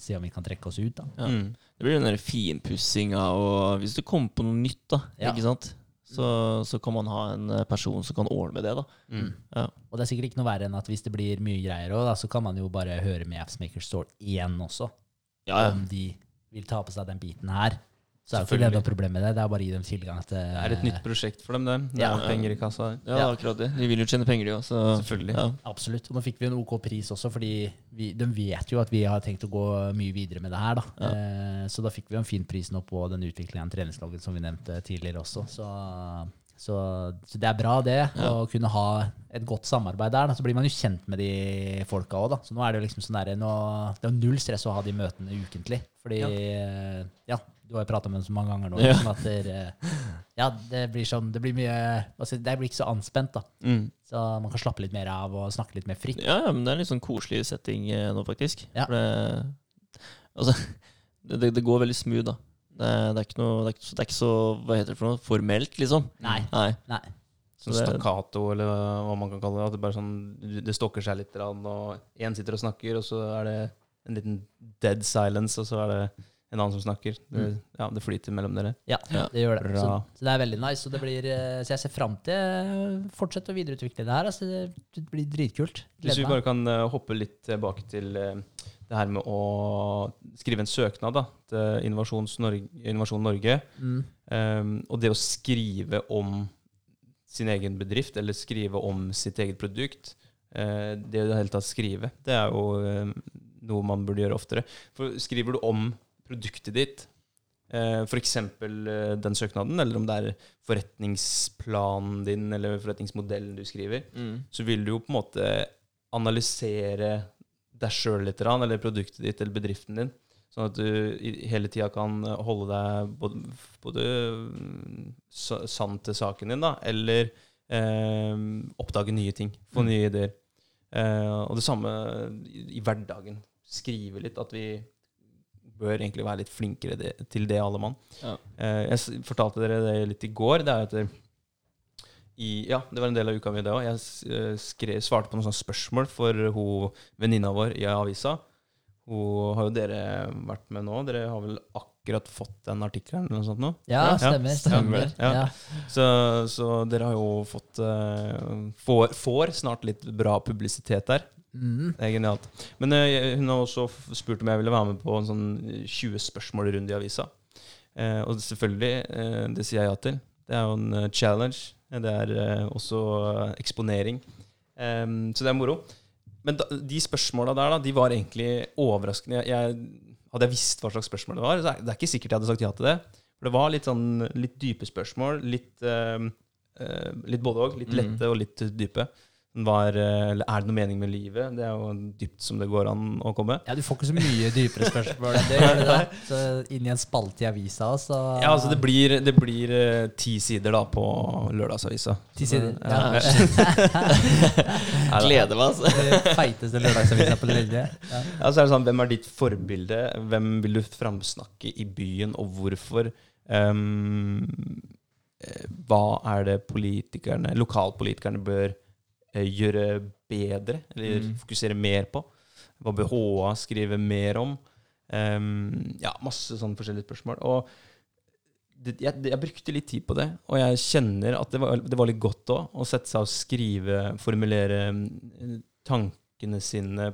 se om vi kan trekke oss ut. da. Ja. Mm. Det blir den der finpussinga, og hvis du kommer på noe nytt, da, Ja. ikke sant? Så, så kan man ha en eh, person som kan ordne med det. da. Mm. Ja. Og det er sikkert ikke noe verre enn at hvis det blir mye greier òg, så kan man jo bare høre med Appsmaker Store igjen også. Ja, ja. Om de vil ta på seg den biten her. Så er jo ikke det noe problem med det. Det er bare å gi dem tilgang til Det er et nytt prosjekt for dem, det. Det Ja. er penger i kassa. Ja, Ja. akkurat det. De vil jo tjene penger, de òg. Selvfølgelig. Ja. Absolutt. Og nå fikk vi en OK pris også, fordi vi, de vet jo at vi har tenkt å gå mye videre med det her. da. Eh, så da fikk vi en fin pris nå på den utviklingen av treningsloggen som vi nevnte tidligere også. Så, så, så det er bra, det, å kunne ha et godt samarbeid der. Da. Så blir man jo kjent med de folka òg, da. Så nå er det jo liksom sånn der, nå, det er null stress å ha de møtene ukentlig. Fordi eh, ja, du har jo prata med dem så mange ganger nå. Ja. Liksom at det, eh, ja, det blir sånn Det blir mye altså, Det blir ikke så anspent, da. Mm. Så man kan slappe litt mer av og snakke litt mer fritt. Ja, ja, men det er en litt sånn koselig setting eh, nå, faktisk. Ja. For det, altså, det, det, går veldig smooth, da. Det, det, er ikke noe, det, er ikke, så- det er ikke så hva heter det for noe, formelt, liksom. Nei. Nei. Nei. Sånn Det- stakkato, eller hva man kan kalle det. At det bare sånn, det stokker seg litt, og én sitter og snakker, og så er det en liten dead silence, og så er det en annen som snakker. Det, ja, det flyter mellom dere. Ja, det gjør det. Så, så det er veldig nice. Og det blir, eh, så jeg ser fram til å fortsette å videreutvikle det her. Altså, det, blir dritkult. Hvis vi bare kan eh, hoppe litt tilbake til eh, det her med å skrive en søknad da, til Innovasjon Norge, Innovasjon Norge. Mm. Um, og det å skrive om sin egen bedrift, eller skrive om sitt eget produkt, uh, det å i det hele tatt skrive, det er jo eh, noe man burde gjøre oftere. For skriver du om produktet ditt, eh, f.eks. Eh, den søknaden, eller om det er forretningsplanen din eller forretningsmodellen du skriver, Mm. så vil du jo på en måte analysere deg sjøl litt, eller produktet ditt eller bedriften din. Sånn at du hele tida kan holde deg både, både mm, sann til saken din, da, eller eh, oppdage nye ting. Få nye ideer. Eh, og det samme i, i hverdagen. Skrive litt. At vi bør egentlig være litt flinkere det, til det, alle mann. Ja. Eh, jeg fortalte dere det litt i går. Det er at i, ja, det var en del av uka mi, det òg. Jeg eh, skrev, svarte på noen sånne spørsmål for hun venninna vår i avisa. Hun har jo dere vært med nå. Dere har vel akkurat fått den artikkelen eller noe sånt nå? Ja, Ja, stemmer. stemmer. stemmer. Ja. Ja. Så, så dere har jo fått uh, får, får snart litt bra publisitet der. Mm. Det er genialt. Men uh, hun har også spurt om jeg ville være med på en sånn 20 spørsmål-runde i avisa. Uh, og selvfølgelig, uh, det sier jeg ja til. Det er jo en eh, challenge. Det er eh, også eh, eksponering. Um, så det er moro. Men da, de spørsmåla der, da, de var egentlig overraskende. Jeg, hadde jeg visst hva slags spørsmål det var, så det er ikke sikkert jeg hadde sagt ja til det. For det var litt sånn litt dype spørsmål. Litt, em, eh, litt både òg. Litt Mm. lette og litt dype. Var, eh, eller er det noe mening med livet? Det er jo dypt som det går an å komme. ja, du får ikke så mye dypere spørsmål <laughs> enn det. Gjør det det? Så inn i en spalte i avisa, så Ja, altså Det blir, det blir eh, ti sider da på lørdagsavisa. Ti sider. Ja. Ja. <laughs> Gleder meg, altså. Feiteste lørdagsavisa på lenge. Ja. Ja, så er det sånn, Hvem er ditt forbilde? Hvem vil du framsnakke i byen, og hvorfor? Ehm, eh, hva er det politikerne, lokalpolitikerne bør eh, gjøre bedre, eller Mm. fokusere mer på. Hva bør HA skrive mer om? Um, ja, masse sånne forskjellige spørsmål. Og det, jeg, jeg brukte litt tid på det, og jeg kjenner at det var, det var litt godt òg å sette seg og skrive, formulere mm, tankene sine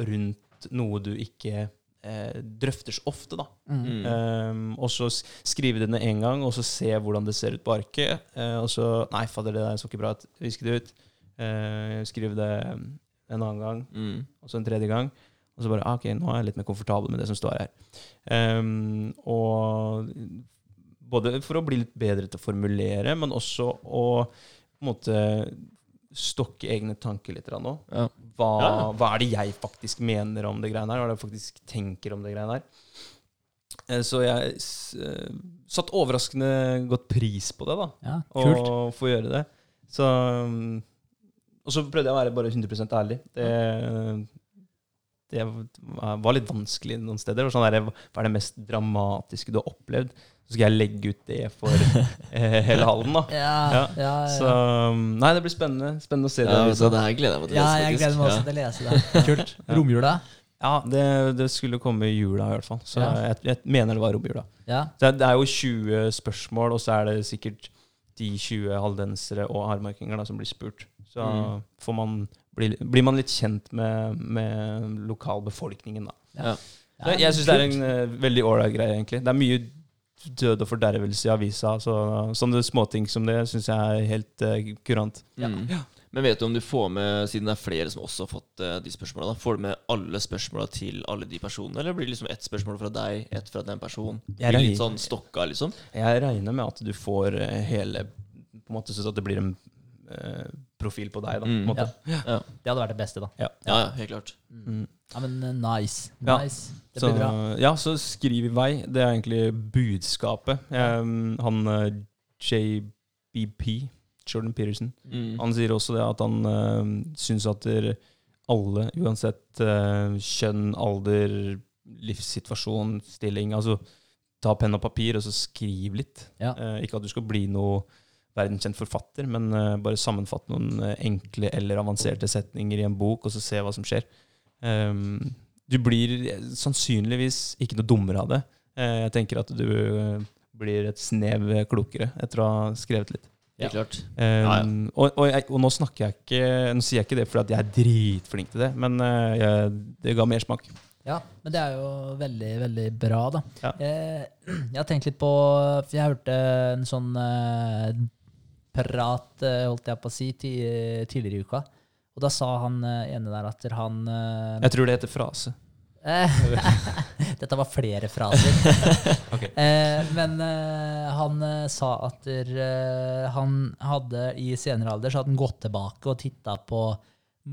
rundt noe du ikke eh, drøftes ofte, da. Mm. Um, og så skrive det ned én gang, og så se hvordan det ser ut på arket. Uh, og så Nei, fader, det der så ikke bra ut. Viske det ut. Uh, skrive det en annen gang, Mm. og så en tredje gang. Og så bare ah, OK, nå er jeg litt mer komfortabel med det som står her. Um, og både for å bli litt bedre til å formulere, men også å på en måte stokke egne tanker litt nå. Ja. Hva, hva er det jeg faktisk mener om det greiene her? Hva er det jeg faktisk tenker om det greiene her? Eh, Så jeg eh, overraskende godt pris på det, da. Ja, Å kult. få gjøre det. Så um, Og så prøvde jeg å være bare 100 ærlig. Det, det var litt vanskelig noen steder. Sånn der, hva er det mest dramatiske du har opplevd? Så skal jeg legge ut det for <laughs> eh, hele hallen, da. Ja, Ja, ja, ja. Så um, Nei, det blir spennende. Spennende å se det. Ja, så det her gleder jeg meg til å ja, jeg gleder meg også Ja. til å lese det. <laughs> Kult. Romjula? Ja, det, det skulle komme i jula i hvert fall. Så Ja. jeg, jeg mener det var romjula. Ja. Det, det er jo 20 spørsmål, og så er det sikkert de 20 halvdensere og hardmarkinger da, som blir spurt. Så Mm. får man, blir, blir man litt kjent med, med lokalbefolkningen, da. Ja. Så jeg syns det er en uh, veldig ålreit greie, egentlig. Det er mye død og fordervelse i avisa, så sånne småting som det syns jeg er helt uh, kurant. Mm. Men vet du om du får med, siden det er flere som også har fått uh, de spørsmåla, får du med alle spørsmåla til alle de personene, eller blir det liksom ett spørsmål fra deg, ett fra den personen? Blir litt sånn stokka, liksom? Jeg regner med at du får uh, hele På en måte sånn at det blir en eh, profil på deg, da. På en Mm. måte. Det hadde vært det beste, da. Ja, ja, helt klart. Mm. Ja, men eh, nice. Ja. Nice. Det Så, blir bra. ja, så skriv i vei. Det er egentlig budskapet. Um, han eh, JBP, Jordan Peterson, Mm. han sier også det at han uh, syns at alle, uansett uh, kjønn, alder, livssituasjon, stilling Altså ta penn og papir, og så skriv litt. Ja. Eh, ikke at du skal bli noe verdenskjent forfatter, men eh, bare sammenfatte noen eh, enkle eller avanserte setninger i en bok, og så se hva som skjer. Um, du blir eh, sannsynligvis ikke noe dummere av det. Eh, jeg tenker at du blir et snev klokere etter å ha skrevet litt. Ja. klart. Um, Ja, ja. Og, og, jeg, og nå snakker jeg ikke Nå sier jeg ikke det fordi at jeg er dritflink til det, men jeg, det ga mersmak. Ja, men det er jo veldig, veldig bra, da. Ja. Jeg, <clears throat> jeg har tenkt litt på For jeg hørte en sånn prat, eh, holdt jeg på å si, tidligere i uka. Og da sa han eh, ene der at han eh, Jeg tror det heter frase. Eh, <laughs> Dette var flere fraser. <laughs> Ok. eh, men eh, han eh, sa at eh, han hadde i senere alder så hadde han gått tilbake og titta på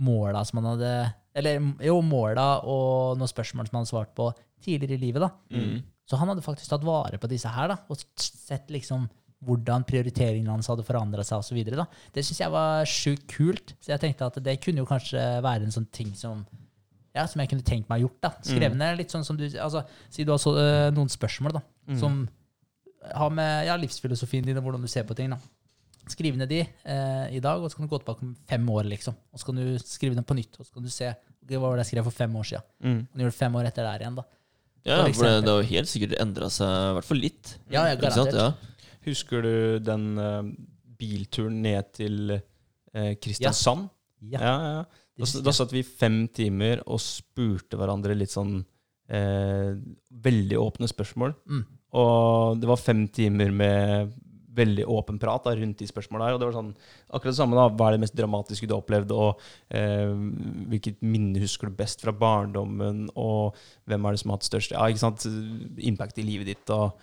måla som han hadde Eller jo, måla og noen spørsmål som han hadde svart på tidligere i livet. da. Mm. Så han hadde faktisk tatt vare på disse her da, og sett liksom hvordan prioriteringene hans hadde forandra seg osv. Det syns jeg var sjukt kult. Så jeg tenkte at det kunne jo kanskje være en sånn ting som ja, som jeg kunne tenkt meg gjort. da. Skrevet ned litt sånn som du altså, Si du har så, øh, noen spørsmål da, som har med ja, livsfilosofien din og hvordan du ser på ting. da. Skriv ned de eh, i dag, og så kan du gå tilbake om fem år. liksom. Og så kan du skrive dem på nytt, og så kan du se hva var det jeg skrev for fem år siden. Mm. Og du gjør det fem år etter der igjen. da. Ja, For for det, det har helt sikkert endra seg, i hvert fall litt. Ja, jeg garantert. Ja. Husker du den uh, bilturen ned til uh, Kristiansand? Ja, Ja, ja, ja. Da, da satt vi fem timer og spurte hverandre litt sånn eh, veldig åpne spørsmål. Mm. Og det var fem timer med veldig åpen prat da, rundt de spørsmålene her. Og det var sånn, akkurat det samme da, Hva er det mest dramatiske du har opplevd? Og eh, hvilket minne husker du best fra barndommen? Og hvem er det som har hatt størst ja, ikke sant? impact i livet ditt? Og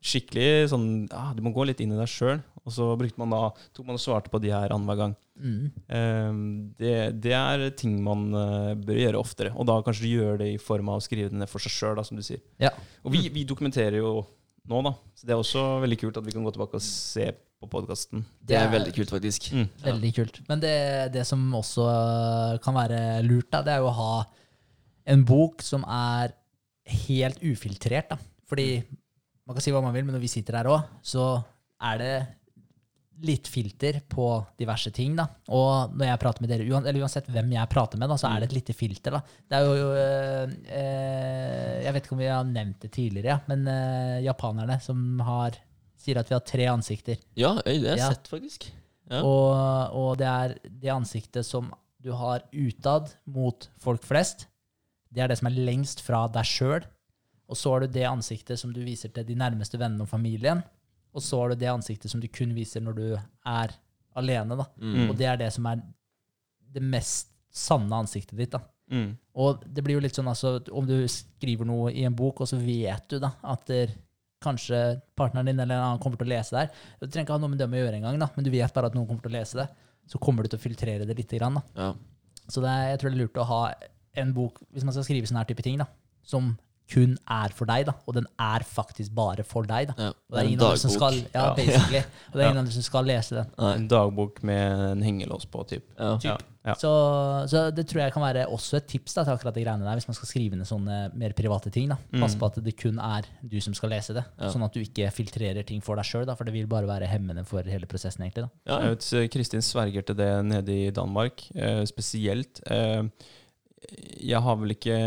skikkelig sånn ja, Du må gå litt inn i deg sjøl. Og så brukte man da, tok man og svarte på de her annenhver gang. Mm. Eh, det, det er ting man eh, bør gjøre oftere. Og da kanskje gjøre det i form av å skrive det ned for seg sjøl, som du sier. Ja. Og vi, vi dokumenterer jo nå, da. Så det er også veldig kult at vi kan gå tilbake og se på podkasten. Det er veldig kult, faktisk. Mm. Veldig kult. Men det, det som også øh, kan være lurt, da, det er jo å ha en bok som er helt ufiltrert. Da. Fordi man kan si hva man vil, men når vi sitter her òg, så er det litt filter på diverse ting. da. Og når jeg prater med dere, eller uansett hvem jeg prater med, da, så er det et lite filter. da. Det er jo øh, øh, Jeg vet ikke om vi har nevnt det tidligere, ja, men øh, japanerne som har, sier at vi har tre ansikter. Ja, øy, det har jeg Ja. sett, faktisk. Ja. Og, og det er det ansiktet som du har utad mot folk flest. Det er det som er lengst fra deg sjøl. Og så har du det ansiktet som du viser til de nærmeste vennene og familien. Og så har du det ansiktet som du kun viser når du er alene. da. Mm. Og det er det som er det mest sanne ansiktet ditt. da. Mm. Og det blir jo litt sånn altså, om du skriver noe i en bok, og så vet du da at der, kanskje partneren din eller en annen kommer til å lese det her. Du trenger ikke ha noe med dem å gjøre engang, men du vet bare at noen kommer til å lese det. Så kommer du til å filtrere det lite grann. Ja. Så det er, jeg tror det er lurt å ha en bok, hvis man skal skrive sånne her type ting, da, som kun er for deg, da, og den er faktisk bare for deg. da. Ja. Og det er ingen andre som skal, ja, Ja. basically. <laughs> Og det er ingen andre som skal lese den. Nei. En dagbok med en hengelås på, typ. Ja. Ja. Ja. Så, så det tror jeg kan være også et tips da, til akkurat de greiene der, hvis man skal skrive ned sånne mer private ting. da. Pass på at det kun er du som skal lese det, Ja. sånn at du ikke filtrerer ting for deg sjøl, for det vil bare være hemmende for hele prosessen. egentlig da. Ja. Jeg vet, eh, Kristin sverger til det nede i Danmark, eh, spesielt. Eh, jeg har vel ikke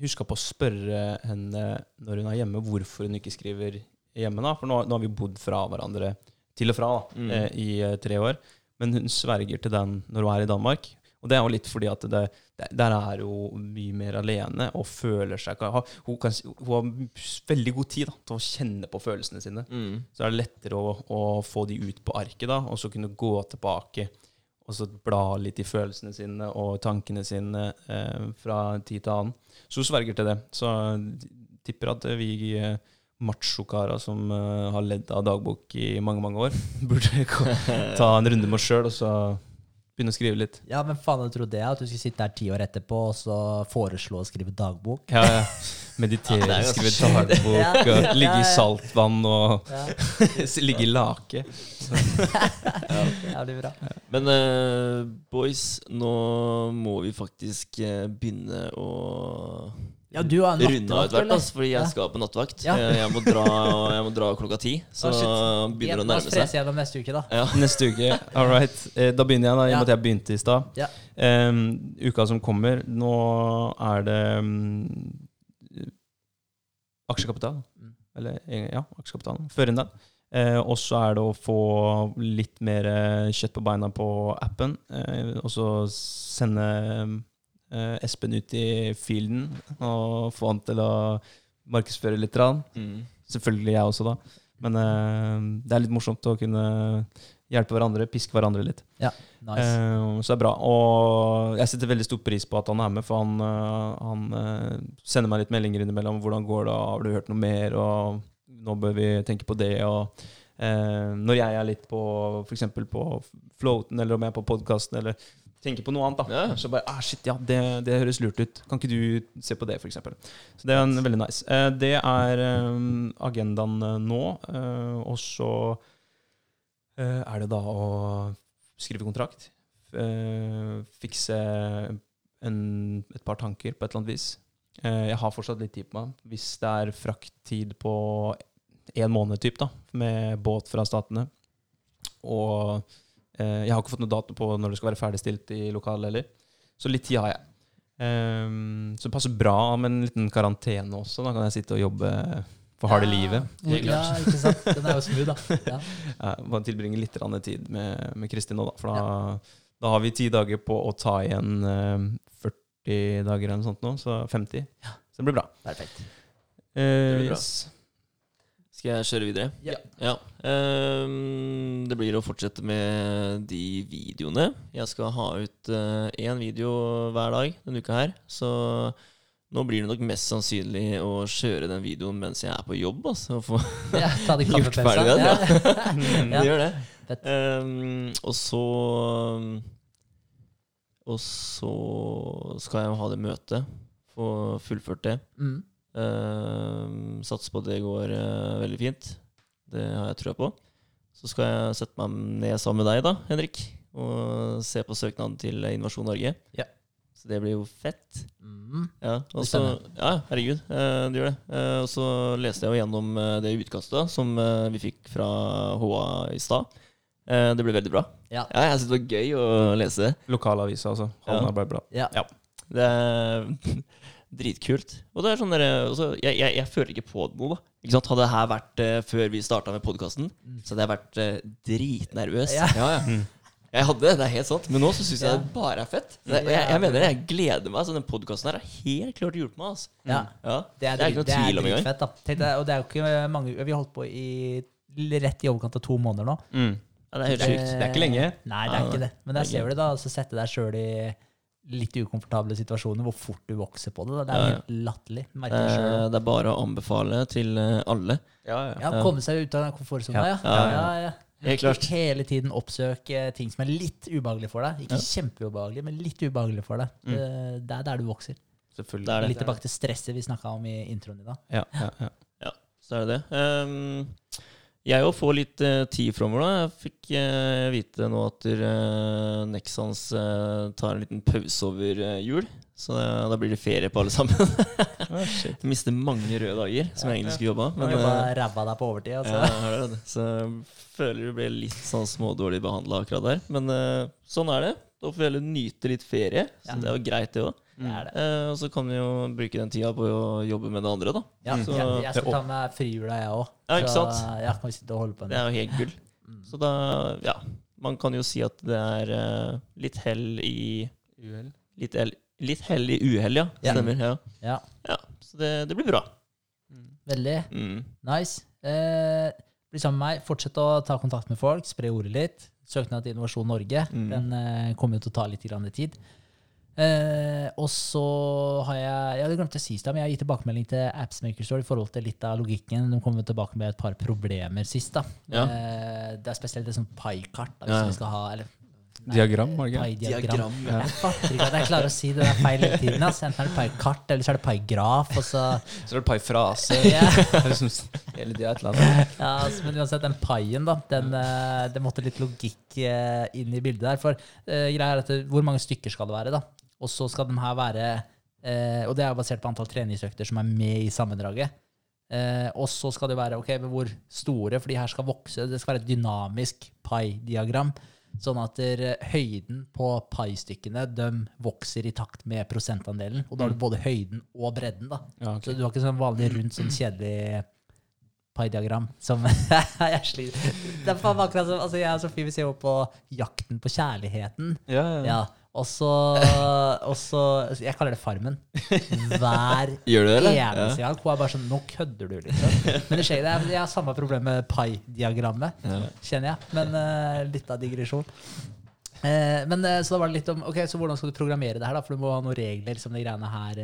huska på å spørre henne når hun er hjemme, hvorfor hun ikke skriver hjemme. da, For nå, nå har vi bodd fra hverandre til og fra da, Mm. eh, i eh, tre år. Men hun sverger til den når hun er i Danmark. Og det er jo litt fordi at det, der er hun mye mer alene og føler seg Hun, kan, hun har veldig god tid da, til å kjenne på følelsene sine Mm. så er det lettere å, å få de ut på arket, da, og så kunne gå tilbake og så bla litt i følelsene sine og tankene sine eh, fra tid til annen. Så hun sverger til det. Så tipper at vi eh, machokara som eh, har ledd av dagbok i mange, mange år, <laughs> burde ta en runde med oss sjøl og så begynne å skrive litt. Ja, men faen hadde trodd det, at du skulle sitte her ti år etterpå og så foreslå å skrive dagbok. Ja, ja. Meditere, Ja, skrive dagbok, Ja, og ja, ligge i saltvann og Ja, <laughs> ligge i lake. <laughs> ja, det blir bra. Men uh, boys, nå må vi faktisk uh, begynne å Ja, du har av nattevakt, hvert, altså, fordi jeg Ja. skal på nattevakt. Ja. Eh, Jeg, må dra, jeg må dra klokka ti, så Å, begynner det å nærme seg. seg. gjennom neste uke, da. Ja. <laughs> Neste uke. All right. Eh, Da begynner jeg, da, i og med at jeg begynte i stad. Ja. Em, uka som kommer, nå er det um, aksjekapital. Mm. Eller ja, aksjekapitalen. Før inn den. Eh, og så er det å få litt mer eh, kjøtt på beina på appen. Eh, og så sende Espen ut i fielden og få han til å markedsføre litt. Mm. Selvfølgelig jeg også, da. Men eh, det er litt morsomt å kunne hjelpe hverandre, piske hverandre litt. Nice. Eh, så det er bra. Og jeg setter veldig stor pris på at han er med, for han, eh, han eh, sender meg litt meldinger innimellom. 'Hvordan går det? Har du hørt noe mer?' Og 'nå bør vi tenke på det'. Og eh, når jeg er litt på f.eks. på floaten, eller om jeg er på podkasten, eller tenker på noe annet, da, Ja. så bare ah, 'Shit, ja, det, det høres lurt ut. Kan ikke du se på det', f.eks. Så det er en veldig nice. Eh, det er um, agendaen eh, nå. eh, og så eh, er det da å skrive kontrakt. eh, fikse en, et par tanker på et eller annet vis. Eh, jeg har fortsatt litt tid på meg. Hvis det er frakttid på en måned typ, da, med båt fra Statene. Og jeg har ikke fått noe dato på når det skal være ferdigstilt i lokalet heller. Så litt tid har jeg. Ehm, så det passer bra med en liten karantene også. Da kan jeg sitte og jobbe for harde livet. Ja, ikke sant? Den er jo smooth, da. <laughs> Ja. Jeg må tilbringe litt tid med, med Kristin nå, da. For da, da har vi ti dager på å ta igjen eh, 40 dager eller noe sånt nå. Så 50. Så det blir bra. Perfekt. Eh, blir bra. yes. Skal jeg kjøre videre? Ja. Ja. Um, det blir å fortsette med de videoene. Jeg skal ha ut én video hver dag denne uka her. Så nå blir det nok mest sannsynlig å kjøre den videoen mens jeg er på jobb. Altså, og få <laughs> Ja, ta de <laughs> Gjort ferdig den, ja. <laughs> Det gjør det. Ehm, og så Og så skal jeg ha det møtet. Få fullført det. Mm. Uh, satser på at det går uh, veldig fint. Det har jeg trua på. Så skal jeg sette meg ned sammen med deg, da, Henrik, og se på søknaden til Innovasjon Norge. Ja. Så det blir jo fett. Mm. Ja, og blir så, spennende. ja herregud, uh, det gjør det. Uh, og så leste jeg jo gjennom det utkastet som vi fikk fra HA i stad. Eh, det ble veldig bra. Ja. Ja, jeg syns det var gøy å lese det. Lokalavisa, altså. Halden Ja. Arbeiderblad. Ja. Ja. Det er <laughs> dritkult. Og det er sånn der, også, jeg, jeg, jeg føler ikke på det nå, da. Ikke sant? Hadde det her vært uh, før vi starta med podkasten, så hadde jeg vært uh, dritnervøs. Ja. Ja, ja. Jeg hadde det, det er helt sant. Men nå så syns jeg det bare er fett. Det, jeg, jeg, mener mener jeg gleder meg. Så den podkasten her har helt klart hjulpet meg. Altså. Ja. Ja. Det er, Det er ikke noe er tvil om engang. og det er jo ikke mange Vi har holdt på i rett i overkant av to måneder nå. Mm. Ja, det er helt Det sjukt. det er ikke lenge. Nei, det er ikke det. Men der er ser du det, da. Så sette deg sjøl i litt ukomfortable situasjoner, hvor fort du vokser på det. Da. Det er Ja, ja. helt latterlig. Eh, Det er bare å anbefale til eh, alle. Ja, ja. Ja, komme seg ut av den komfortsona, ja. Ja. Ja, ja, ja. Helt klart. Hele tiden oppsøke ting som er litt ubehagelig for deg. Ikke kjempeubehagelig, men litt ubehagelig for deg. Mm. Det, er der du vokser. Selvfølgelig. Det er det. Litt tilbake til stresset vi snakka om i introen i dag. Ja, ja, ja. Ja, så er det det. Ehm, jeg òg får litt uh, tid framover. Jeg fikk uh, vite nå at uh, Nexans uh, tar en liten pause over jul. Så da blir det ferie på alle sammen. <laughs> oh, mister mange røde dager som jeg egentlig skulle jobba. Men, jobba eh, ræva deg på overtid. Altså. ja, det. Så jeg føler du ble litt sånn smådårlig behandla akkurat der. Men sånn er det. Da får vi heller nyte litt ferie. Så Ja. det er jo greit, det òg. Det er det. og så kan vi jo bruke den tida på å jobbe med det andre, da. Ja, Så- jeg, jeg skal ta med frihjula, jeg òg. Ja, ikke sant? Ja, kan sitte og holde på Det er jo helt gull. Mm. Så da, ja Man kan jo si at det er eh, litt hell i Uhell. Litt, litt hell i uhell, ja. Ja. Stemmer. Ja. Ja, ja. Så det, det blir bra. veldig Mm. nice. Eh, bli sammen med meg. Fortsett å ta kontakt med folk. Spre ordet litt. Søknad til Innovasjon Norge. Mm. Den eh, kommer jo til å ta litt tid. Eh, og så har jeg Jeg hadde glemt å si det, men jeg har gitt tilbakemelding til Appsmaker Store i forhold til litt av logikken. De kom tilbake med et par problemer sist. da. Ja. Eh, det er spesielt et sånt pai-kart. Hvis Ja. vi skal ha, eller, Diagram, var det ikke? Pai-diagram. ja. Jeg fatter ikke at jeg klarer å si det der feil hele tiden. Altså. Enten er det pai-kart, eller så er det pai-graf. Så, Så er det pai-frase. <laughs> ja. <laughs> Det er liksom et eller annet. Ja, altså, men uansett, den paien, da, den, eh, det måtte litt logikk eh, inn i bildet der. For uh, greia er at hvor mange stykker skal det være, da? Og så skal de her være eh, Og det er basert på antall treningsøkter som er med i sammendraget. Eh, og så skal det være ok, hvor store, for de her skal vokse. Det skal være et dynamisk pai-diagram. Sånn at der, eh, høyden på pai-stykkene de vokser i takt med prosentandelen. Og da har du både høyden og bredden. da. Ja, okay. Så du har ikke sånn vanlig rundt, sånn kjedelig pai-diagram som <laughs> jeg sliter Det er akkurat som altså Jeg og Sofie vi ser jo på Jakten på kjærligheten. Ja, ja. Ja, og så, Jeg kaller det Farmen. Hver <laughs> Gjør du det, eller? eneste gang. Hun er bare sånn Nå kødder du, liksom. Men det skjer, det er, jeg har samme problem med pai-diagrammet, Ja. kjenner jeg. Men uh, litt av digresjon. Uh, men uh, så da var det litt om Ok, så hvordan skal du programmere det her, da? For du må ha noen regler som de greiene her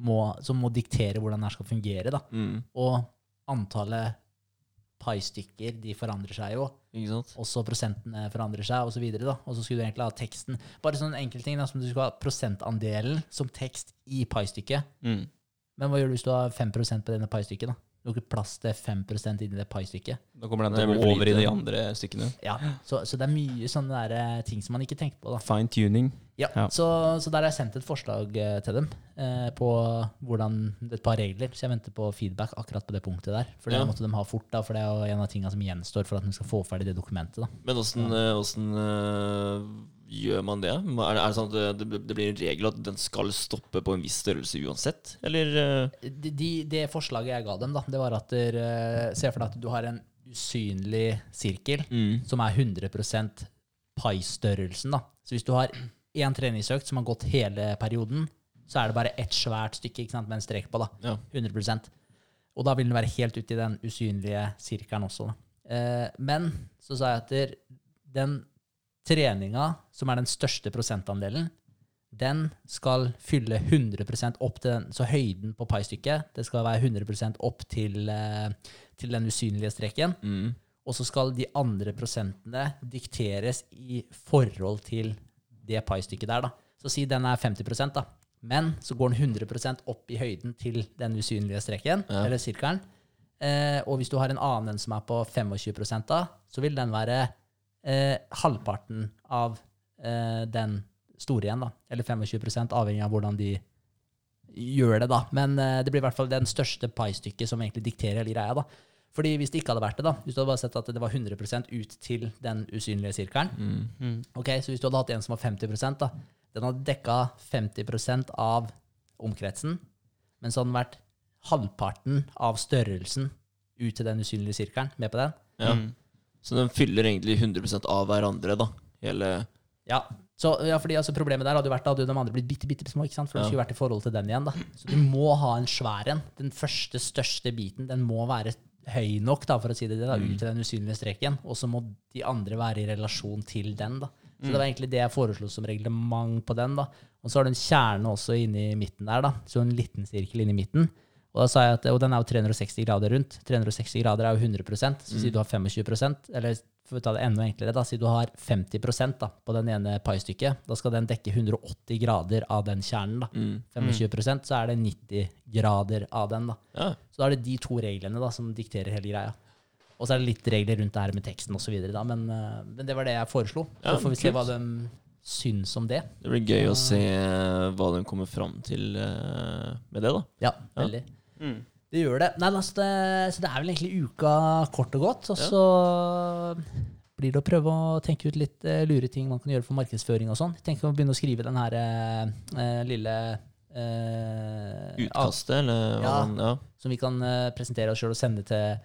må, som må diktere hvordan det her skal fungere. da. Mm. Og antallet pai-stykker de forandrer seg jo. Sant? Også prosentene forandrer seg, og så da. Og så skulle du egentlig ha teksten. Bare sånn enkel ting, da, som du skulle ha prosentandelen som tekst i pai-stykket. Mm. Men hva gjør du hvis du har 5 på denne pai-stykket? da? Ikke plass til 5 inni det pai-stykket. Da kommer den til å gå over i de andre stykkene. Ja, så, så det er mye sånne der, eh, ting som man ikke tenker på. da. Fine tuning. Ja, Ja. Så, så der har jeg sendt et forslag eh, til dem eh, på hvordan, et par regler. Så jeg venter på feedback akkurat på det punktet der. For det Ja. måtte de ha fort, da, for det er jo en av tingene som gjenstår for at de skal få ferdig det dokumentet. da. Men åssen gjør man det? Er det, er det sånn at det, det blir en regel at den skal stoppe på en viss størrelse uansett? Eller eh, de, de, det forslaget jeg ga dem, da, det var at der, eh, Se for deg at du har en usynlig sirkel mm. som er 100% pai-størrelsen. da. Så hvis du har én treningsøkt som har gått hele perioden, så er det bare ett svært stykke sant, med en strek på. da. Ja. 100% Og da vil den være helt ute i den usynlige sirkelen også. Da. Eh, men så sa jeg at der, den treninga, som er den største prosentandelen, den skal fylle 100 opp til den, så høyden på pai-stykket det skal være 100 opp til, eh, til den usynlige streken. Mm. Og så skal de andre prosentene dikteres i forhold til det pai-stykket der. da. Så si den er 50 da. Men så går den 100% opp i høyden til den usynlige streken, Ja. eller sirkelen. Eh, og hvis du har en annen som er på 25 da, så vil den være eh, halvparten av eh, den store igjen, da. Eller 25 avhengig av hvordan de gjør det, da. Men eh, det blir i hvert fall den største pai-stykket som egentlig dikterer hele greia, da. Fordi hvis det ikke hadde vært det, da, hvis du hadde bare sett at det var 100% ut til den usynlige sirkelen Mm. Mm. Ok, Så hvis du hadde hatt en som var 50% da, den hadde dekka 50% av omkretsen, men så hadde den vært halvparten av størrelsen ut til den usynlige sirkelen. Med på den? Ja. Mm. Så den fyller egentlig 100 av hverandre, da. Hele Ja. Så, ja, fordi altså, Problemet der hadde jo vært da hadde de andre blitt bitte, bitte små, ikke sant? for Ja. skulle vært i forhold til den igjen. da. Så du må ha en svær en. Den første, største biten den må være høy nok da, for å si det, da, ut til den usynlige streken, og så må de andre være i relasjon til den. da. Så det var egentlig det jeg foreslo som reglement på den. da. Og så har du en kjerne også inni midten der, da. så en liten sirkel inni midten. Og da sa jeg at, og den er jo 360 grader rundt. 360 grader er jo 100% så si du har 25% eller for å ta det enda enklere, da, si du har 50 da, på den ene paistykket, da skal den dekke 180 grader av den kjernen. da. mm. 25% så er det 90 grader av den. da. Ja. Så da er det de to reglene da, som dikterer hele greia. Og så er det litt regler rundt det her med teksten osv., men, eh, men det var det jeg foreslo. Så får vi se hva de syns om det. Det blir gøy å se hva de kommer fram til eh, med det, da. Ja, Ja. Mm. Det gjør det. Nei, altså det. Så det er vel egentlig uka kort og godt. Og så blir det å prøve å tenke ut litt uh, lure ting man kan gjøre for markedsføring og sånn. Tenk å begynne å skrive den her eh, lille uh, Utkastet, eller hva Ja. man Ja. Som vi kan presentere oss sjøl og sende til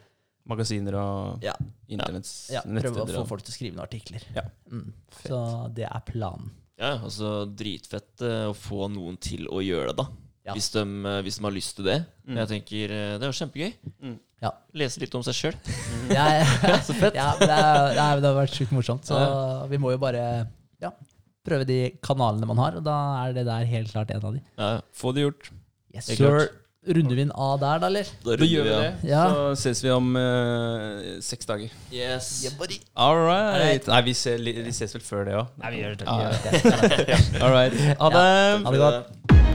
Magasiner og Ja. internetts ja, Prøve å få folk til å skrive noen artikler. Ja. Mm. Så det er planen. ja, altså dritfett å få noen til å gjøre det, da. Ja. Hvis, de, eh, hvis de har lyst til det. Mm. Jeg tenker eh, Det er jo kjempegøy. Mm. Ja. Lese litt om seg sjøl. <laughs> <laughs> Så fett. ja, det, er, det, har vært sjukt morsomt. Så vi må jo bare ja, prøve de kanalene man har, og da er det der helt klart en av de. Ja, ja. Få det gjort. Yes, sir. Runder vi den A der, da, eller? Da Da gjør vi det. Ja. Så ses vi om uh, seks dager. Yes. All right. Nei, vi, ser, li- vi ses vel før det òg. Nei, vi gjør det. Ah. Vi gjør det. <laughs> All right. Ha det. Ha det godt.